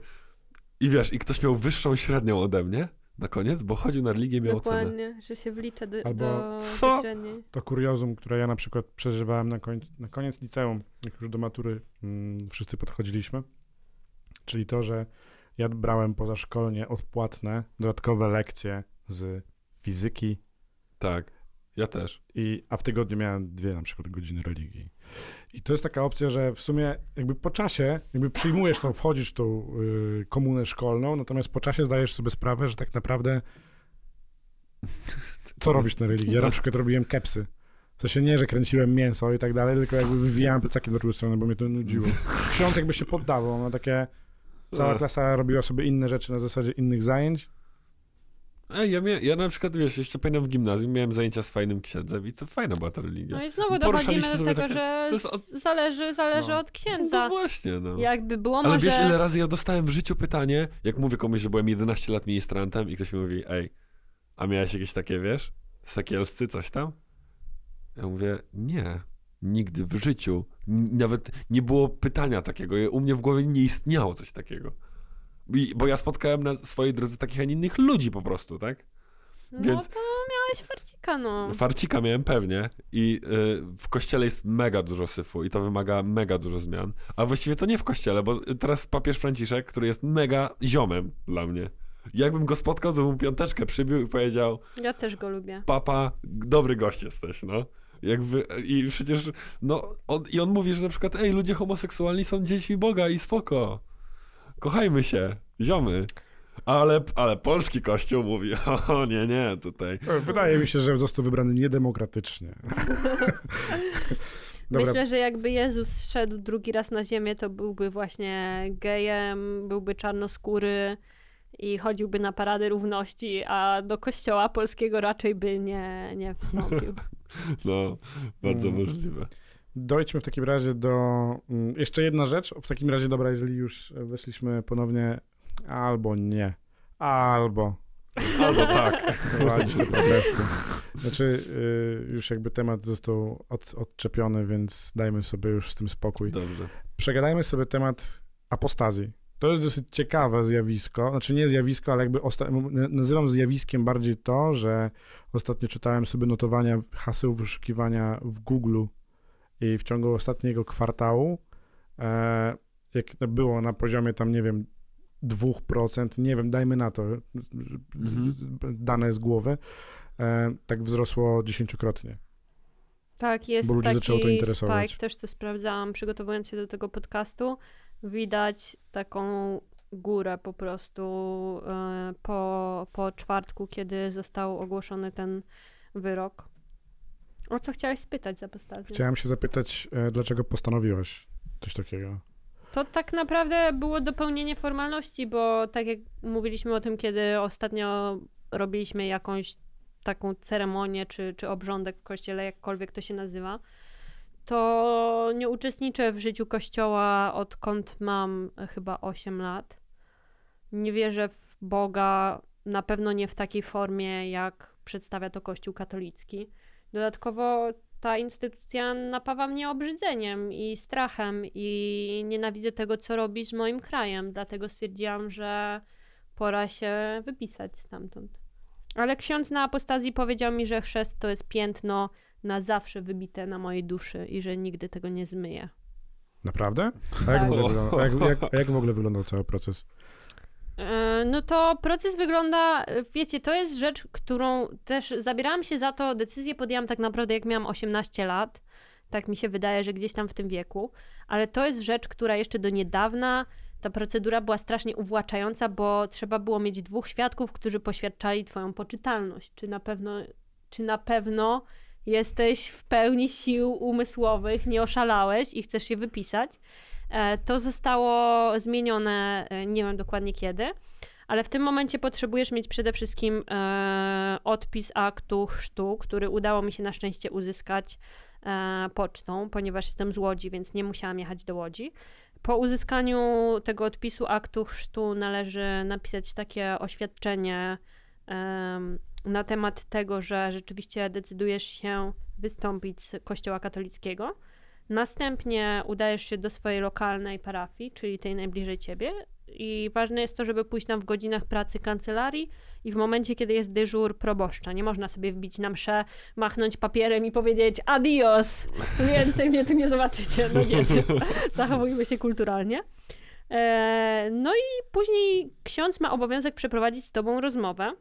S2: y, I wiesz, i ktoś miał wyższą średnią ode mnie na koniec, bo chodził na religię i miał ocenę.
S3: Dokładnie, że się wlicza do,
S1: Albo
S3: do,
S2: co?
S3: średniej.
S1: To kuriozum, które ja na przykład przeżywałem na, koń, na koniec liceum, jak już do matury mm, wszyscy podchodziliśmy. Czyli to, że ja brałem pozaszkolnie odpłatne dodatkowe lekcje z fizyki,
S2: Tak, ja też.
S1: I, a w tygodniu miałem dwie na przykład godziny religii. I to jest taka opcja, że w sumie jakby po czasie, jakby przyjmujesz tą, wchodzisz w tą y, komunę szkolną, natomiast po czasie zdajesz sobie sprawę, że tak naprawdę co robisz na religii? Ja na przykład robiłem kepsy. W sensie nie, że kręciłem mięso i tak dalej, tylko jakby wywijałem plecaki na drugą stronę, bo mnie to nudziło. Ksiądz jakby się poddawał, no takie cała klasa robiła sobie inne rzeczy na zasadzie innych zajęć.
S2: Ej, ja, ja na przykład, wiesz, jeszcze pamiętam w gimnazjum miałem zajęcia z fajnym księdzem i to fajna była ta religia.
S3: No i znowu dochodzimy do tego,
S2: takie-
S3: że
S2: od-
S3: zależy, zależy
S1: No.
S3: od
S2: No
S3: księdza.
S2: właśnie, no.
S3: Jakby było
S2: Ale
S3: może...
S2: wiesz, ile razy ja dostałem w życiu pytanie, jak mówię komuś, że byłem 11 lat ministrantem i ktoś mi mówi, ej, a miałeś jakieś takie, wiesz, sakielscy, coś tam? Ja mówię, nie, nigdy w życiu. Nawet nie było pytania takiego. U mnie w głowie nie istniało coś takiego. Bo ja spotkałem na swojej drodze takich, a nie innych ludzi po prostu, tak?
S3: No
S2: więc-
S3: to miałeś farcika, no.
S2: Farcika miałem pewnie i y, w kościele jest mega dużo syfu i to wymaga mega dużo zmian. A właściwie to nie w kościele, bo teraz papież Franciszek, który jest mega ziomem dla mnie. Jakbym go spotkał, to bym piąteczkę przybił i powiedział,
S3: Ja też go lubię.
S2: papa, dobry gość jesteś, no. Jakby, i przecież, no, on, i on mówi, że na przykład, ej, ludzie homoseksualni są dziećmi Boga i spoko. Kochajmy się, ziomy. Ale, ale polski kościół mówi, o nie, nie, tutaj.
S1: Wydaje mi się, że został wybrany niedemokratycznie. Dobra,
S3: Myślę, że jakby Jezus szedł drugi raz na ziemię, to byłby właśnie gejem, byłby czarnoskóry i chodziłby na parady równości, a do kościoła polskiego raczej by nie, nie wstąpił.
S2: No, bardzo
S1: Mm.
S2: możliwe.
S1: Dojdźmy w takim razie do. mm, Jeszcze jedna rzecz. W takim razie, dobra, jeżeli już weszliśmy ponownie, albo nie, albo
S2: Albo tak.
S1: prowadzić te protesty. Znaczy, y, już jakby temat został od, odczepiony, więc dajmy sobie już z tym spokój.
S2: Dobrze.
S1: Przegadajmy sobie temat apostazji. To jest dosyć ciekawe zjawisko, znaczy nie zjawisko, ale jakby nazywam zjawiskiem bardziej to, że ostatnio czytałem sobie notowania haseł wyszukiwania w Google i w ciągu ostatniego kwartału, e, jak to było na poziomie tam, nie wiem, 2%, nie wiem, dajmy na to,
S2: Mhm.
S1: dane z głowy, e, tak wzrosło dziesięciokrotnie.
S3: Tak, jest
S1: Bo ludzi to
S3: taki
S1: interesować.
S3: spike, też to sprawdzałam, przygotowując się do tego podcastu. Widać taką górę po prostu e, po, po czwartku, kiedy został ogłoszony ten wyrok. O co chciałeś spytać za apostazję?
S1: Chciałem się zapytać, e, dlaczego postanowiłaś coś takiego?
S3: To tak naprawdę było dopełnienie formalności, bo tak jak mówiliśmy o tym, kiedy ostatnio robiliśmy jakąś taką ceremonię czy, czy obrządek w kościele, jakkolwiek to się nazywa, to nie uczestniczę w życiu kościoła odkąd mam chyba 8 lat. Nie wierzę w Boga, na pewno nie w takiej formie, jak przedstawia to Kościół katolicki. Dodatkowo ta instytucja napawa mnie obrzydzeniem i strachem i nienawidzę tego, co robi z moim krajem. Dlatego stwierdziłam, że pora się wypisać stamtąd. Ale ksiądz na apostazji powiedział mi, że chrzest to jest piętno na zawsze wybite na mojej duszy i że nigdy tego nie zmyję.
S1: Naprawdę? A jak,
S3: Tak.
S1: w ogóle wygląda, a jak, jak, a jak w ogóle wyglądał cały proces?
S3: E, No to proces wygląda, wiecie, to jest rzecz, którą też zabierałam się za to, decyzję podjęłam tak naprawdę jak miałam 18 lat. Tak mi się wydaje, że gdzieś tam w tym wieku. Ale to jest rzecz, która jeszcze do niedawna, ta procedura była strasznie uwłaczająca, bo trzeba było mieć dwóch świadków, którzy poświadczali twoją poczytalność. Czy na pewno, czy na pewno jesteś w pełni sił umysłowych, nie oszalałeś i chcesz się wypisać. E, To zostało zmienione, e, nie wiem dokładnie kiedy, ale w tym momencie potrzebujesz mieć przede wszystkim e, odpis aktu chrztu, który udało mi się na szczęście uzyskać pocztą, ponieważ jestem z Łodzi, więc nie musiałam jechać do Łodzi. Po uzyskaniu tego odpisu aktu chrztu należy napisać takie oświadczenie na temat tego, że rzeczywiście decydujesz się wystąpić z Kościoła katolickiego. Następnie udajesz się do swojej lokalnej parafii, czyli tej najbliżej ciebie. I ważne jest to, żeby pójść tam w godzinach pracy kancelarii i w momencie, kiedy jest dyżur proboszcza. Nie można sobie wbić na mszę, machnąć papierem i powiedzieć adios, więcej mnie tu nie zobaczycie. No nie, zachowujmy się kulturalnie. E, no i później ksiądz ma obowiązek przeprowadzić z tobą rozmowę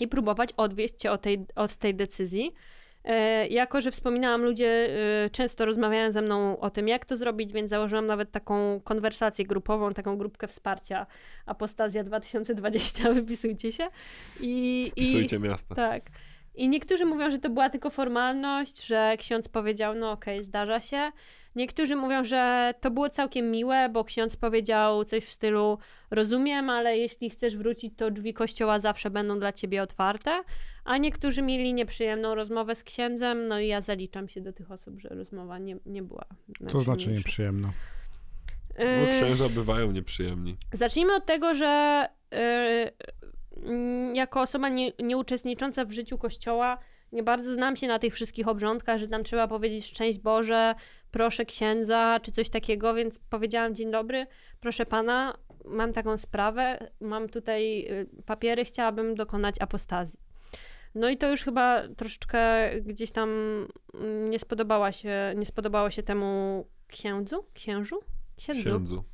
S3: i próbować odwieść cię od tej, od tej decyzji. E, jako, że wspominałam, ludzie e, często rozmawiają ze mną o tym, jak to zrobić, więc założyłam nawet taką konwersację grupową, taką grupkę wsparcia Apostazja 2020, wypisujcie się. I, i,
S2: Wpisujcie miasta.
S3: tak. I niektórzy mówią, że to była tylko formalność, że ksiądz powiedział, no okej, zdarza się. Niektórzy mówią, że to było całkiem miłe, bo ksiądz powiedział coś w stylu rozumiem, ale jeśli chcesz wrócić, to drzwi kościoła zawsze będą dla ciebie otwarte. A niektórzy mieli nieprzyjemną rozmowę z księdzem, no i ja zaliczam się do tych osób, że rozmowa nie, nie była
S1: Co znaczy nieprzyjemna?
S2: Bo księża bywają nieprzyjemni.
S3: Zacznijmy od tego, że mm, jako osoba nie, nieuczestnicząca w życiu kościoła nie bardzo znam się na tych wszystkich obrządkach, że tam trzeba powiedzieć szczęść Boże, proszę księdza, czy coś takiego, więc powiedziałam dzień dobry, proszę pana, mam taką sprawę, mam tutaj y, papiery, chciałabym dokonać apostazji. No i to już chyba troszeczkę gdzieś tam mm, nie spodobała się, nie spodobało się temu księdzu, księżu? Księdzu
S2: Księdzu.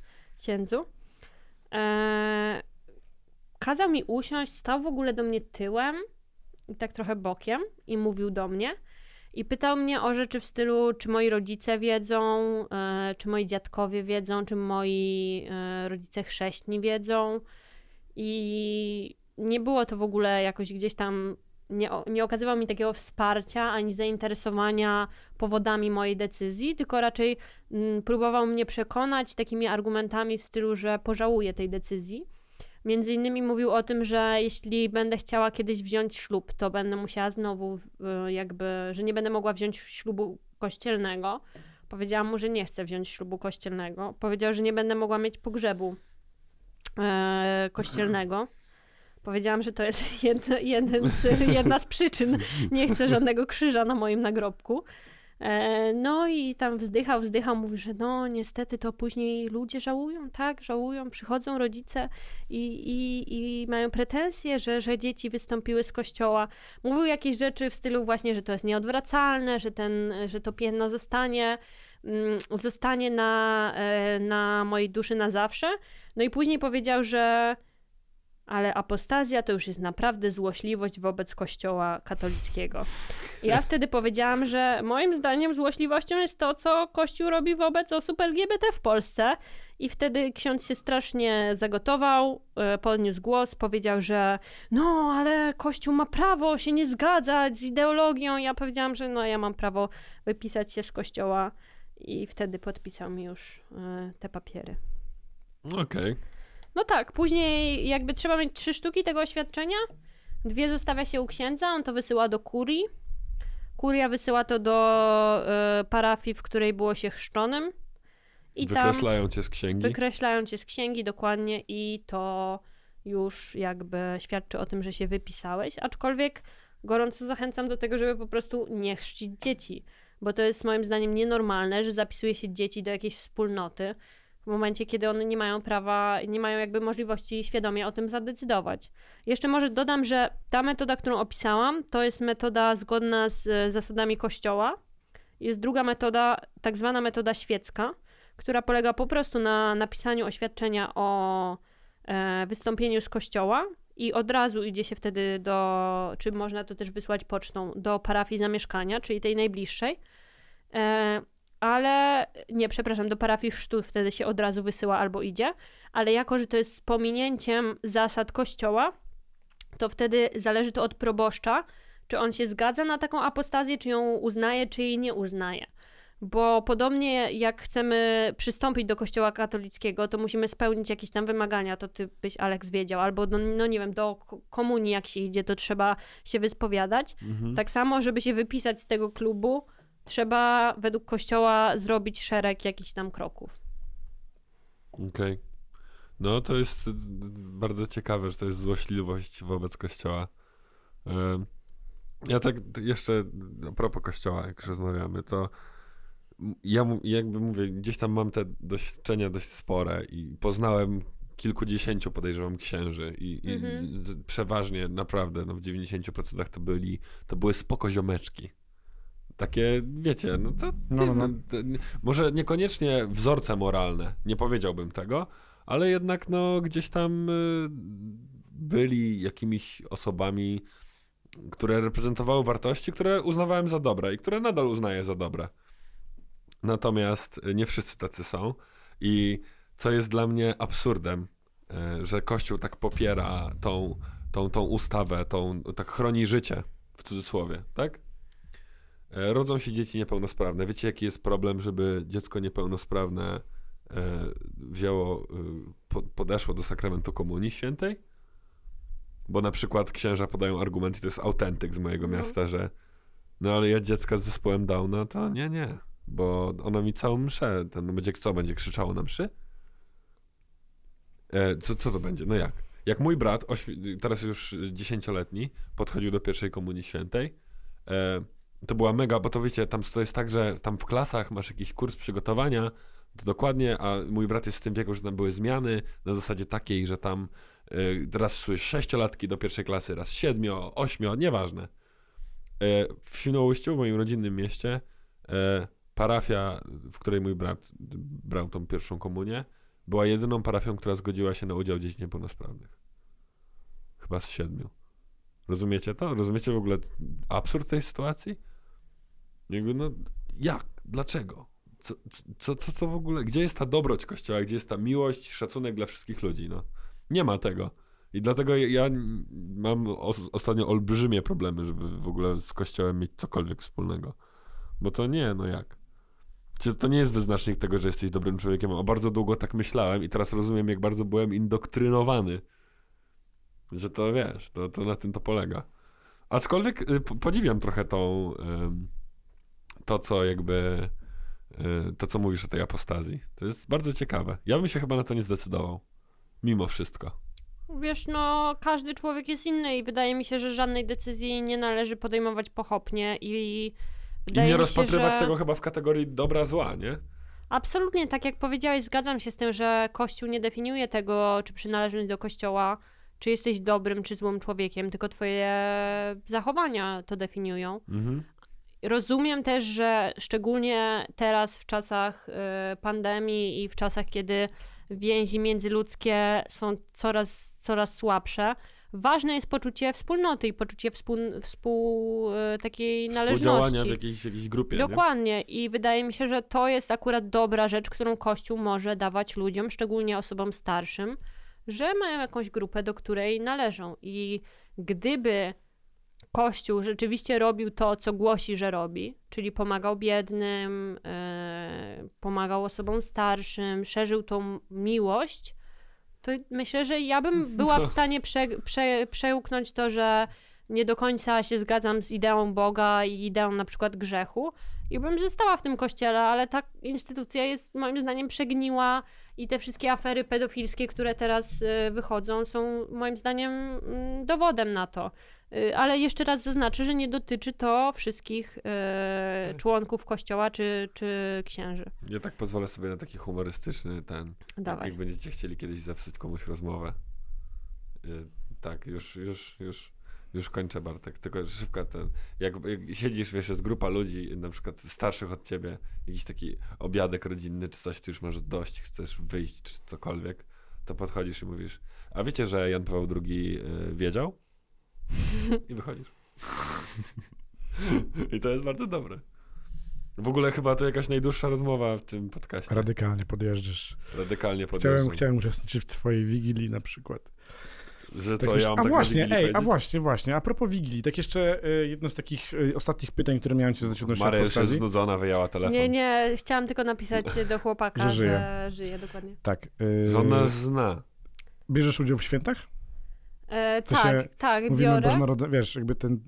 S3: księdzu. Eee, kazał mi usiąść, stał w ogóle do mnie tyłem i tak trochę bokiem i mówił do mnie. I pytał mnie o rzeczy w stylu, czy moi rodzice wiedzą, e, czy moi dziadkowie wiedzą, czy moi e, rodzice chrześni wiedzą. I nie było to w ogóle jakoś gdzieś tam, nie, nie okazywał mi takiego wsparcia ani zainteresowania powodami mojej decyzji, tylko raczej mm, próbował mnie przekonać takimi argumentami w stylu, że pożałuję tej decyzji. Między innymi mówił o tym, że jeśli będę chciała kiedyś wziąć ślub, to będę musiała znowu y, jakby, że nie będę mogła wziąć ślubu kościelnego. Powiedziałam mu, że nie chcę wziąć ślubu kościelnego. Powiedział, że nie będę mogła mieć pogrzebu e, kościelnego. Powiedziałam, że to jest jedna, jeden z, jedna z przyczyn. Nie chcę żadnego krzyża na moim nagrobku. E, no i tam wzdychał, wzdychał, mówi, że no niestety to później ludzie żałują, tak, żałują, przychodzą rodzice i, i, i mają pretensje, że, że dzieci wystąpiły z kościoła. Mówił jakieś rzeczy w stylu właśnie, że to jest nieodwracalne, że, ten, że to piętno zostanie, mm, zostanie na, e, na mojej duszy na zawsze. No i później powiedział, że ale apostazja to już jest naprawdę złośliwość wobec Kościoła katolickiego. Ja wtedy powiedziałam, że moim zdaniem złośliwością jest to, co Kościół robi wobec osób LGBT w Polsce. I wtedy ksiądz się strasznie zagotował, e, podniósł głos, powiedział, że no, ale Kościół ma prawo się nie zgadzać z ideologią. Ja powiedziałam, że no, ja mam prawo wypisać się z Kościoła. I wtedy podpisał mi już e, te papiery.
S2: Okej. Okay.
S3: No tak, później jakby trzeba mieć trzy sztuki tego oświadczenia. Dwie zostawia się u księdza, on to wysyła do kurii. Kuria wysyła to do y, parafii, w której było się chrzczonym.
S2: I wykreślają tam cię z księgi.
S3: Wykreślają cię z księgi, dokładnie, i to już jakby świadczy o tym, że się wypisałeś. Aczkolwiek gorąco zachęcam do tego, żeby po prostu nie chrzcić dzieci, bo to jest moim zdaniem nienormalne, że zapisuje się dzieci do jakiejś wspólnoty w momencie, kiedy one nie mają prawa, nie mają jakby możliwości świadomie o tym zadecydować. Jeszcze może dodam, że ta metoda, którą opisałam, to jest metoda zgodna z e, zasadami Kościoła. Jest druga metoda, tak zwana metoda świecka, która polega po prostu na napisaniu oświadczenia o e, wystąpieniu z Kościoła i od razu idzie się wtedy do, czy można to też wysłać pocztą, do parafii zamieszkania, czyli tej najbliższej. Ale nie, przepraszam, do parafii chrztu wtedy się od razu wysyła albo idzie, ale jako, że to jest z pominięciem zasad kościoła, to wtedy zależy to od proboszcza, czy on się zgadza na taką apostazję, czy ją uznaje, czy jej nie uznaje. Bo podobnie jak chcemy przystąpić do kościoła katolickiego, to musimy spełnić jakieś tam wymagania, to ty byś, Aleks, wiedział. Albo, no, no nie wiem, do komunii jak się idzie, to trzeba się wyspowiadać. Mhm. Tak samo, żeby się wypisać z tego klubu, trzeba według Kościoła zrobić szereg jakichś tam kroków.
S2: Okej. Okay. No to jest bardzo ciekawe, że to jest złośliwość wobec Kościoła. Ja tak jeszcze a propos Kościoła, jak rozmawiamy, to ja jakby mówię, gdzieś tam mam te doświadczenia dość spore i poznałem kilkudziesięciu, podejrzewam, księży i, i mhm. przeważnie, naprawdę, no w 90% to byli, to były spoko ziomeczki takie, wiecie, no to, no, no, no. to, może niekoniecznie wzorce moralne, nie powiedziałbym tego, ale jednak no gdzieś tam y, byli jakimiś osobami, które reprezentowały wartości, które uznawałem za dobre i które nadal uznaję za dobre. Natomiast nie wszyscy tacy są i co jest dla mnie absurdem, y, że Kościół tak popiera tą, tą, tą ustawę, tą, tak chroni życie, w cudzysłowie, tak? E, rodzą się dzieci niepełnosprawne. Wiecie, jaki jest problem, żeby dziecko niepełnosprawne e, wzięło, e, podeszło do sakramentu Komunii Świętej? Bo na przykład księża podają argument, i to jest autentyk z mojego no. miasta, że no ale ja dziecka z zespołem Downa, to nie, nie, bo ono mi całą mszę, ten będzie co, będzie krzyczało na mszy? co, co to będzie? No jak? Jak mój brat, teraz już dziesięcioletni, podchodził do pierwszej Komunii Świętej, to była mega, bo to wiecie, tam to jest tak, że tam w klasach masz jakiś kurs przygotowania, to dokładnie, a mój brat jest w tym wieku, że tam były zmiany na zasadzie takiej, że tam y, raz szły sześciolatki do pierwszej klasy, raz siedmio, ośmio, nieważne. Y, w Świnoujściu, w moim rodzinnym mieście, y, parafia, w której mój brat brał tą pierwszą komunię, była jedyną parafią, która zgodziła się na udział dzieci niepełnosprawnych. Chyba z siedmiu. Rozumiecie to? Rozumiecie w ogóle absurd tej sytuacji? Jakby, no, jak? Dlaczego? Co, co, co, co w ogóle? Gdzie jest ta dobroć Kościoła? Gdzie jest ta miłość, szacunek dla wszystkich ludzi? No, nie ma tego. I dlatego ja mam ostatnio olbrzymie problemy, żeby w ogóle z Kościołem mieć cokolwiek wspólnego. Bo to nie, no jak? To nie jest wyznacznik tego, że jesteś dobrym człowiekiem, a bardzo długo tak myślałem i teraz rozumiem, jak bardzo byłem indoktrynowany. Że to wiesz, to, to na tym to polega. Aczkolwiek y, podziwiam trochę tą to, co jakby y, to, co mówisz o tej apostazji. To jest bardzo ciekawe. Ja bym się chyba na to nie zdecydował. Mimo wszystko.
S3: Wiesz, no każdy człowiek jest inny i wydaje mi się, że żadnej decyzji nie należy podejmować pochopnie i
S2: I nie
S3: się,
S2: rozpatrywać
S3: że...
S2: tego chyba w kategorii dobra, zła, nie?
S3: Absolutnie, tak jak powiedziałeś, zgadzam się z tym, że Kościół nie definiuje tego, czy przynależność do Kościoła, czy jesteś dobrym, czy złym człowiekiem, tylko twoje zachowania to definiują.
S2: Mhm.
S3: Rozumiem też, że szczególnie teraz w czasach y, pandemii i w czasach, kiedy więzi międzyludzkie są coraz, coraz słabsze, ważne jest poczucie wspólnoty i poczucie współ, współ y, takiej należności.
S2: w jakiejś, jakiejś grupie, nie?
S3: Dokładnie i wydaje mi się, że to jest akurat dobra rzecz, którą Kościół może dawać ludziom, szczególnie osobom starszym, że mają jakąś grupę, do której należą. I gdyby Kościół rzeczywiście robił to, co głosi, że robi, czyli pomagał biednym, e, pomagał osobom starszym, szerzył tą miłość, to myślę, że ja bym była w stanie prze, prze, przełknąć to, że nie do końca się zgadzam z ideą Boga i ideą na przykład grzechu i bym została w tym kościele, ale ta instytucja jest moim zdaniem przegniła i te wszystkie afery pedofilskie, które teraz y, wychodzą, są moim zdaniem mm, dowodem na to. Y, Ale jeszcze raz zaznaczę, że nie dotyczy to wszystkich y,
S2: Tak.
S3: członków kościoła czy, czy księży.
S2: Ja tak pozwolę sobie na taki humorystyczny ten.
S3: Dawaj.
S2: Jak będziecie chcieli kiedyś zepsuć komuś rozmowę. Y, tak, już, już, już, już kończę Bartek. Tylko szybko ten. Jak, jak siedzisz, wiesz, jest grupa ludzi, na przykład starszych od ciebie, jakiś taki obiadek rodzinny czy coś, ty już masz dość, chcesz wyjść czy cokolwiek, to podchodzisz i mówisz, a wiecie, że Jan Paweł II wiedział? I wychodzisz. I to jest bardzo dobre. W ogóle chyba to jakaś najdłuższa rozmowa w tym podcaście.
S1: Radykalnie podjeżdżasz.
S2: Radykalnie
S1: Chciałem,
S2: podjeżdżam.
S1: chciałem uczestniczyć w twojej wigilii na przykład.
S2: Że
S1: Tak
S2: co,
S1: już-
S2: ja mam
S1: a
S2: tak
S1: właśnie, ej, a
S2: powiedzieć?
S1: właśnie, właśnie, a propos Wigilii, tak jeszcze y, jedno z takich y, ostatnich pytań, które miałem ci zadać odnośnie
S2: Maria już jest znudzona, wyjęła telefon.
S3: Nie, nie, chciałam tylko napisać do chłopaka,
S1: Że
S3: że
S1: żyje.
S3: żyje. dokładnie.
S1: Tak. y,
S2: Że ona zna.
S1: Bierzesz udział w świętach?
S3: E, tak,
S1: się
S3: tak,
S1: Mówimy o
S3: biorę.
S1: Boże Narodzenie, wiesz, jakby ten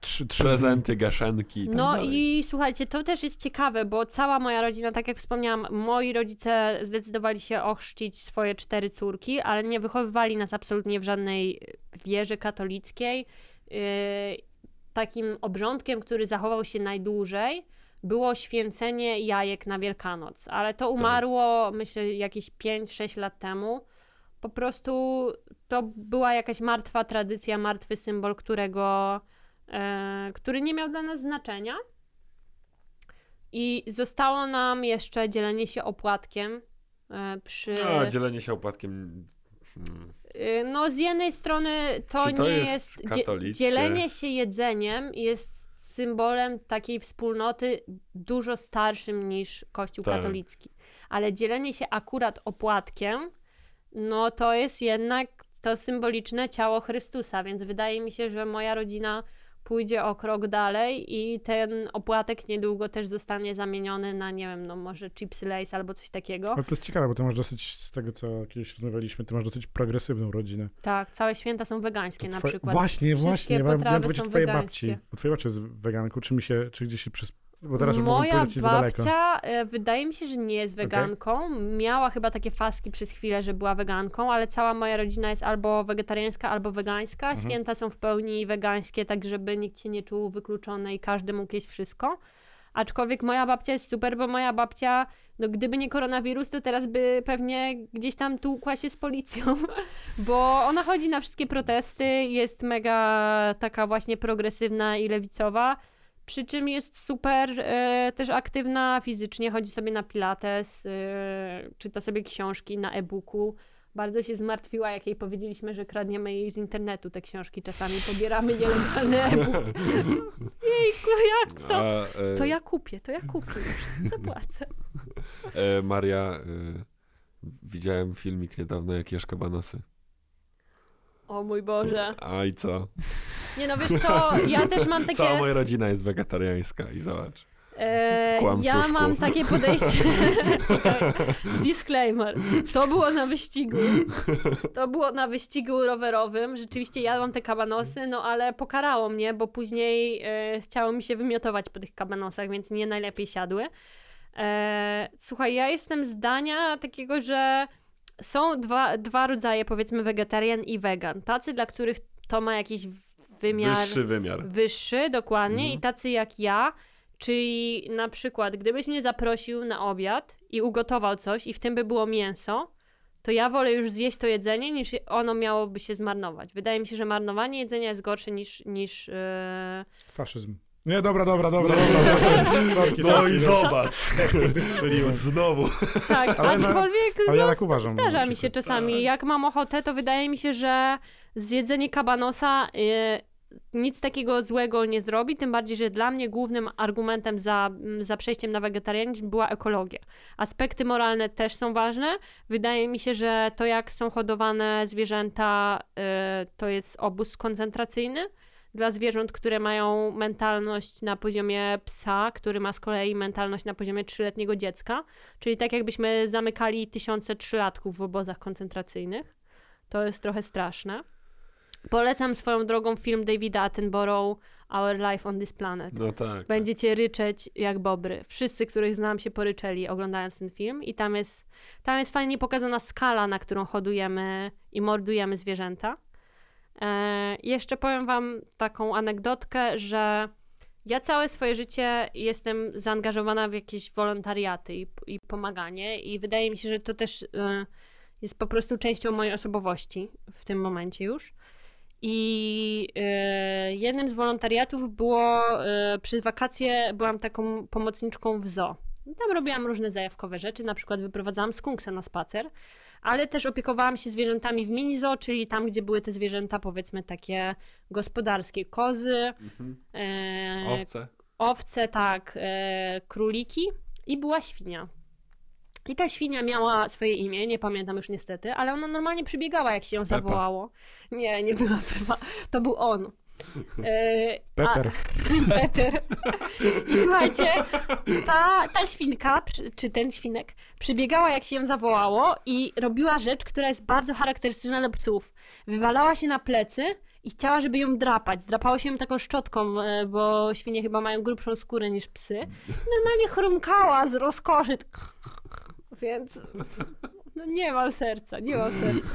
S1: trzy, trzy
S2: Prezenty, gaszenki i tak
S3: No
S2: dalej.
S3: i słuchajcie, to też jest ciekawe, bo cała moja rodzina, tak jak wspomniałam, moi rodzice zdecydowali się ochrzcić swoje cztery córki, ale nie wychowywali nas absolutnie w żadnej wierze katolickiej. Yy, takim obrządkiem, który zachował się najdłużej, było święcenie jajek na Wielkanoc, ale to umarło, myślę, jakieś 5-6 lat temu. Po prostu to była jakaś martwa tradycja, martwy symbol, którego, e, który nie miał dla nas znaczenia. I zostało nam jeszcze dzielenie się opłatkiem e, przy.
S2: A, dzielenie się opłatkiem. Hmm.
S3: Y, No, z jednej strony to,
S2: to
S3: nie
S2: jest
S3: jest. dzielenie się jedzeniem jest symbolem takiej wspólnoty dużo starszym niż Kościół
S2: Tak.
S3: katolicki. Ale dzielenie się akurat opłatkiem, no to jest jednak to symboliczne ciało Chrystusa, więc wydaje mi się, że moja rodzina pójdzie o krok dalej i ten opłatek niedługo też zostanie zamieniony na, nie wiem, no może chipsy lace albo coś takiego.
S1: Ale to jest ciekawe, bo ty masz dosyć, z tego co kiedyś rozmawialiśmy, ty masz dosyć progresywną rodzinę.
S3: Tak, całe święta są wegańskie na przykład.
S1: Właśnie,
S3: Wszystkie
S1: właśnie, ja miałem powiedzieć twojej
S3: wegańskie.
S1: babci. Bo twoja babcia jest weganką, czy mi się, czy gdzieś się przez... Bo teraz już
S3: Moja
S1: daleko.
S3: babcia, e, wydaje mi się, że nie jest weganką. Miała chyba takie faski przez chwilę, że była weganką, ale cała moja rodzina jest albo wegetariańska, albo wegańska.
S1: Mhm.
S3: Święta są w pełni wegańskie, tak żeby nikt się nie czuł wykluczony i każdy mógł jeść wszystko. Aczkolwiek moja babcia jest super, bo moja babcia, no gdyby nie koronawirus, to teraz by pewnie gdzieś tam tłukła się z policją, bo ona chodzi na wszystkie protesty, jest mega taka właśnie progresywna i lewicowa. Przy czym jest super e, też aktywna fizycznie, chodzi sobie na pilates, e, czyta sobie książki na e-booku. Bardzo się zmartwiła, jak jej powiedzieliśmy, że kradniemy jej z internetu te książki. Czasami pobieramy nielegalny e-book. Jejku, jak to?
S2: A, e,
S3: To ja kupię, to ja kupię już. Zapłacę.
S2: e, Maria, e, widziałem filmik niedawno, jak jesz kabanosy.
S3: O mój Boże.
S2: A i co?
S3: Nie no, wiesz co, ja też mam takie...
S2: Cała moja rodzina jest wegetariańska i zobacz.
S3: E, ja mam takie podejście. Disclaimer. To było na wyścigu. To było na wyścigu rowerowym. Rzeczywiście jadłam te kabanosy, no ale pokarało mnie, bo później e, chciało mi się wymiotować po tych kabanosach, więc nie najlepiej siadły. E, słuchaj, ja jestem zdania takiego, że są dwa, dwa rodzaje, powiedzmy, wegetarian i wegan. Tacy, dla których to ma jakiś wymiar
S2: Wyższy wymiar.
S3: wyższy, dokładnie,
S2: Mhm.
S3: i tacy jak ja, czyli na przykład, gdybyś mnie zaprosił na obiad i ugotował coś i w tym by było mięso, to ja wolę już zjeść to jedzenie, niż ono miałoby się zmarnować. Wydaje mi się, że marnowanie jedzenia jest gorsze niż... niż yy...
S1: Faszyzm. Nie, dobra, dobra, dobra, dobra. dobra. Sorki,
S2: No
S1: sorki,
S2: i zobacz.
S1: Wystrzeliłem.
S2: Znowu.
S3: Tak,
S1: Ale na-
S3: aczkolwiek
S1: ale ja
S3: no,
S1: tak uważam,
S3: zdarza mi się
S1: przykład.
S3: czasami.
S2: Tak.
S3: Jak mam ochotę, to wydaje mi się, że zjedzenie kabanosa y, nic takiego złego nie zrobi, tym bardziej, że dla mnie głównym argumentem za, za przejściem na wegetarianizm była ekologia. Aspekty moralne też są ważne. Wydaje mi się, że to jak są hodowane zwierzęta, y, to jest obóz koncentracyjny dla zwierząt, które mają mentalność na poziomie psa, który ma z kolei mentalność na poziomie trzyletniego dziecka. Czyli tak jakbyśmy zamykali tysiące trzylatków w obozach koncentracyjnych. To jest trochę straszne. Polecam swoją drogą film Davida Attenborough Our Life on this Planet.
S2: No tak.
S3: Będziecie ryczeć jak bobry. Wszyscy, których znam, się poryczeli oglądając ten film i tam jest, tam jest fajnie pokazana skala, na którą hodujemy i mordujemy zwierzęta. E, jeszcze powiem wam taką anegdotkę, że ja całe swoje życie jestem zaangażowana w jakieś wolontariaty i, i pomaganie i wydaje mi się, że to też e, jest po prostu częścią mojej osobowości w tym momencie już. I e, jednym z wolontariatów było przez wakacje byłam taką pomocniczką w zoo. Tam robiłam różne zajawkowe rzeczy, na przykład wyprowadzałam skunksa na spacer, ale też opiekowałam się zwierzętami w mini zoo, czyli tam, gdzie były te zwierzęta powiedzmy takie gospodarskie, kozy,
S2: Mhm.
S3: e,
S2: Owce.
S3: owce, tak, e, króliki i była świnia. I ta świnia miała swoje imię, nie pamiętam już niestety, ale ona normalnie przybiegała, jak się ją zawołało. Nie, nie była Pepa, to był on. E,
S1: Pepper.
S3: Peter. I słuchajcie, ta, ta świnka, czy ten świnek, przybiegała jak się ją zawołało i robiła rzecz, która jest bardzo charakterystyczna dla psów. Wywalała się na plecy i chciała, żeby ją drapać. Zdrapało się ją taką szczotką, e, bo świnie chyba mają grubszą skórę niż psy. Normalnie chrumkała z rozkoszy. Więc no nie mam serca, nie mam serca,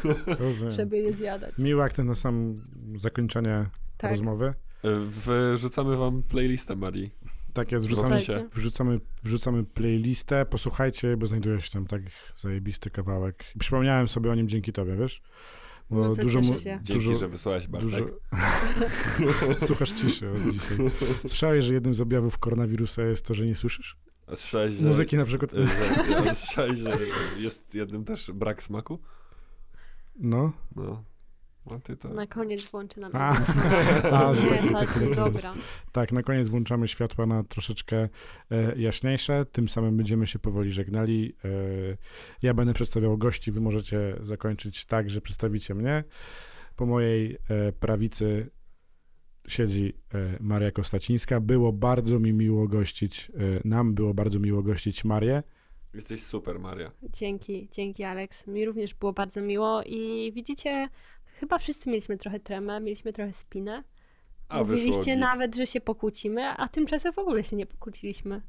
S3: żeby je zjadać.
S1: Miło jak ten na sam zakończenie
S3: Tak.
S1: rozmowy.
S2: E, Wrzucamy wam playlistę Marii.
S1: Tak jest, wrzucamy,
S3: Słuchajcie.
S1: wrzucamy, wrzucamy playlistę, posłuchajcie, bo znajduje się tam tak zajebisty kawałek. Przypomniałem sobie o nim dzięki tobie, wiesz? Bo
S3: No to
S1: dużo, mu-
S3: się.
S2: Dzięki,
S1: dużo,
S2: że wysłałeś Bartek.
S1: dużo... Słuchasz ciszy od dzisiaj. Słyszałeś, że jednym z objawów koronawirusa jest to, że nie słyszysz?
S2: Słyszałeś, że...
S1: Muzyki na przykład.
S2: e, że, słyszałeś, że jest jednym też brak smaku?
S1: No.
S2: No. A ty to...
S3: Na koniec włączy nam.
S1: A, a, że
S3: Nie,
S1: taki-
S3: ta jest
S1: taki-
S3: dobra.
S1: Tak, na koniec włączamy światła na troszeczkę e, jaśniejsze, tym samym będziemy się powoli żegnali. E, ja będę przedstawiał gości, wy możecie zakończyć tak, że przedstawicie mnie. Po mojej e, prawicy siedzi e, Maria Kostacińska. Było bardzo mi miło gościć, e, nam było bardzo miło gościć Marię.
S2: Jesteś super, Maria.
S3: Dzięki, dzięki Alex. Mi również było bardzo miło i widzicie, chyba wszyscy mieliśmy trochę tremę, mieliśmy trochę spinę.
S2: A,
S3: Mówiliście nawet, że się pokłócimy, a tymczasem w ogóle się nie pokłóciliśmy.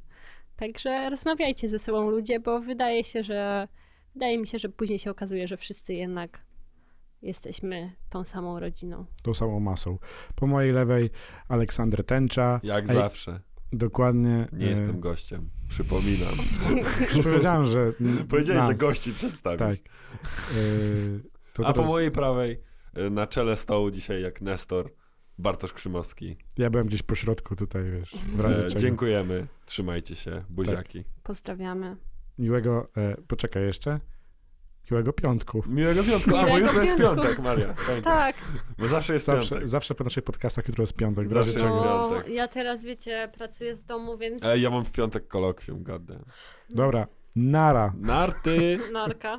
S3: Także rozmawiajcie ze sobą ludzie, bo wydaje się, że wydaje mi się, że później się okazuje, że wszyscy jednak jesteśmy tą samą rodziną.
S1: Tą samą masą. Po mojej lewej Aleksander Tęcza.
S2: Jak
S1: Ej,
S2: zawsze.
S1: Dokładnie.
S2: Nie
S1: e,
S2: jestem gościem. Przypominam.
S1: Powiedziałem, że.
S2: Powiedziałeś, że gości przedstawisz.
S1: Tak. E, to
S2: A po
S1: teraz
S2: mojej prawej, na czele stołu dzisiaj jak Nestor, Bartosz Krzymowski.
S1: Ja byłem gdzieś po środku tutaj, wiesz, w razie
S2: E, dziękujemy, trzymajcie się, buziaki.
S3: Pozdrawiamy.
S1: Miłego, e, poczekaj jeszcze. Miłego piątku.
S2: Miłego piątku, a bo jutro jest piątek, Maria. Pamiętaj.
S3: Tak,
S2: Bo zawsze jest
S1: Zawsze,
S2: piątek.
S1: zawsze po naszych podcastach jutro jest piątek, w razie
S2: Zawsze jest
S1: czego.
S2: piątek.
S3: ja teraz, wiecie, pracuję z domu, więc
S2: Ej, ja mam w piątek kolokwium, gadę.
S1: Dobra, nara.
S2: Narty!
S3: narka.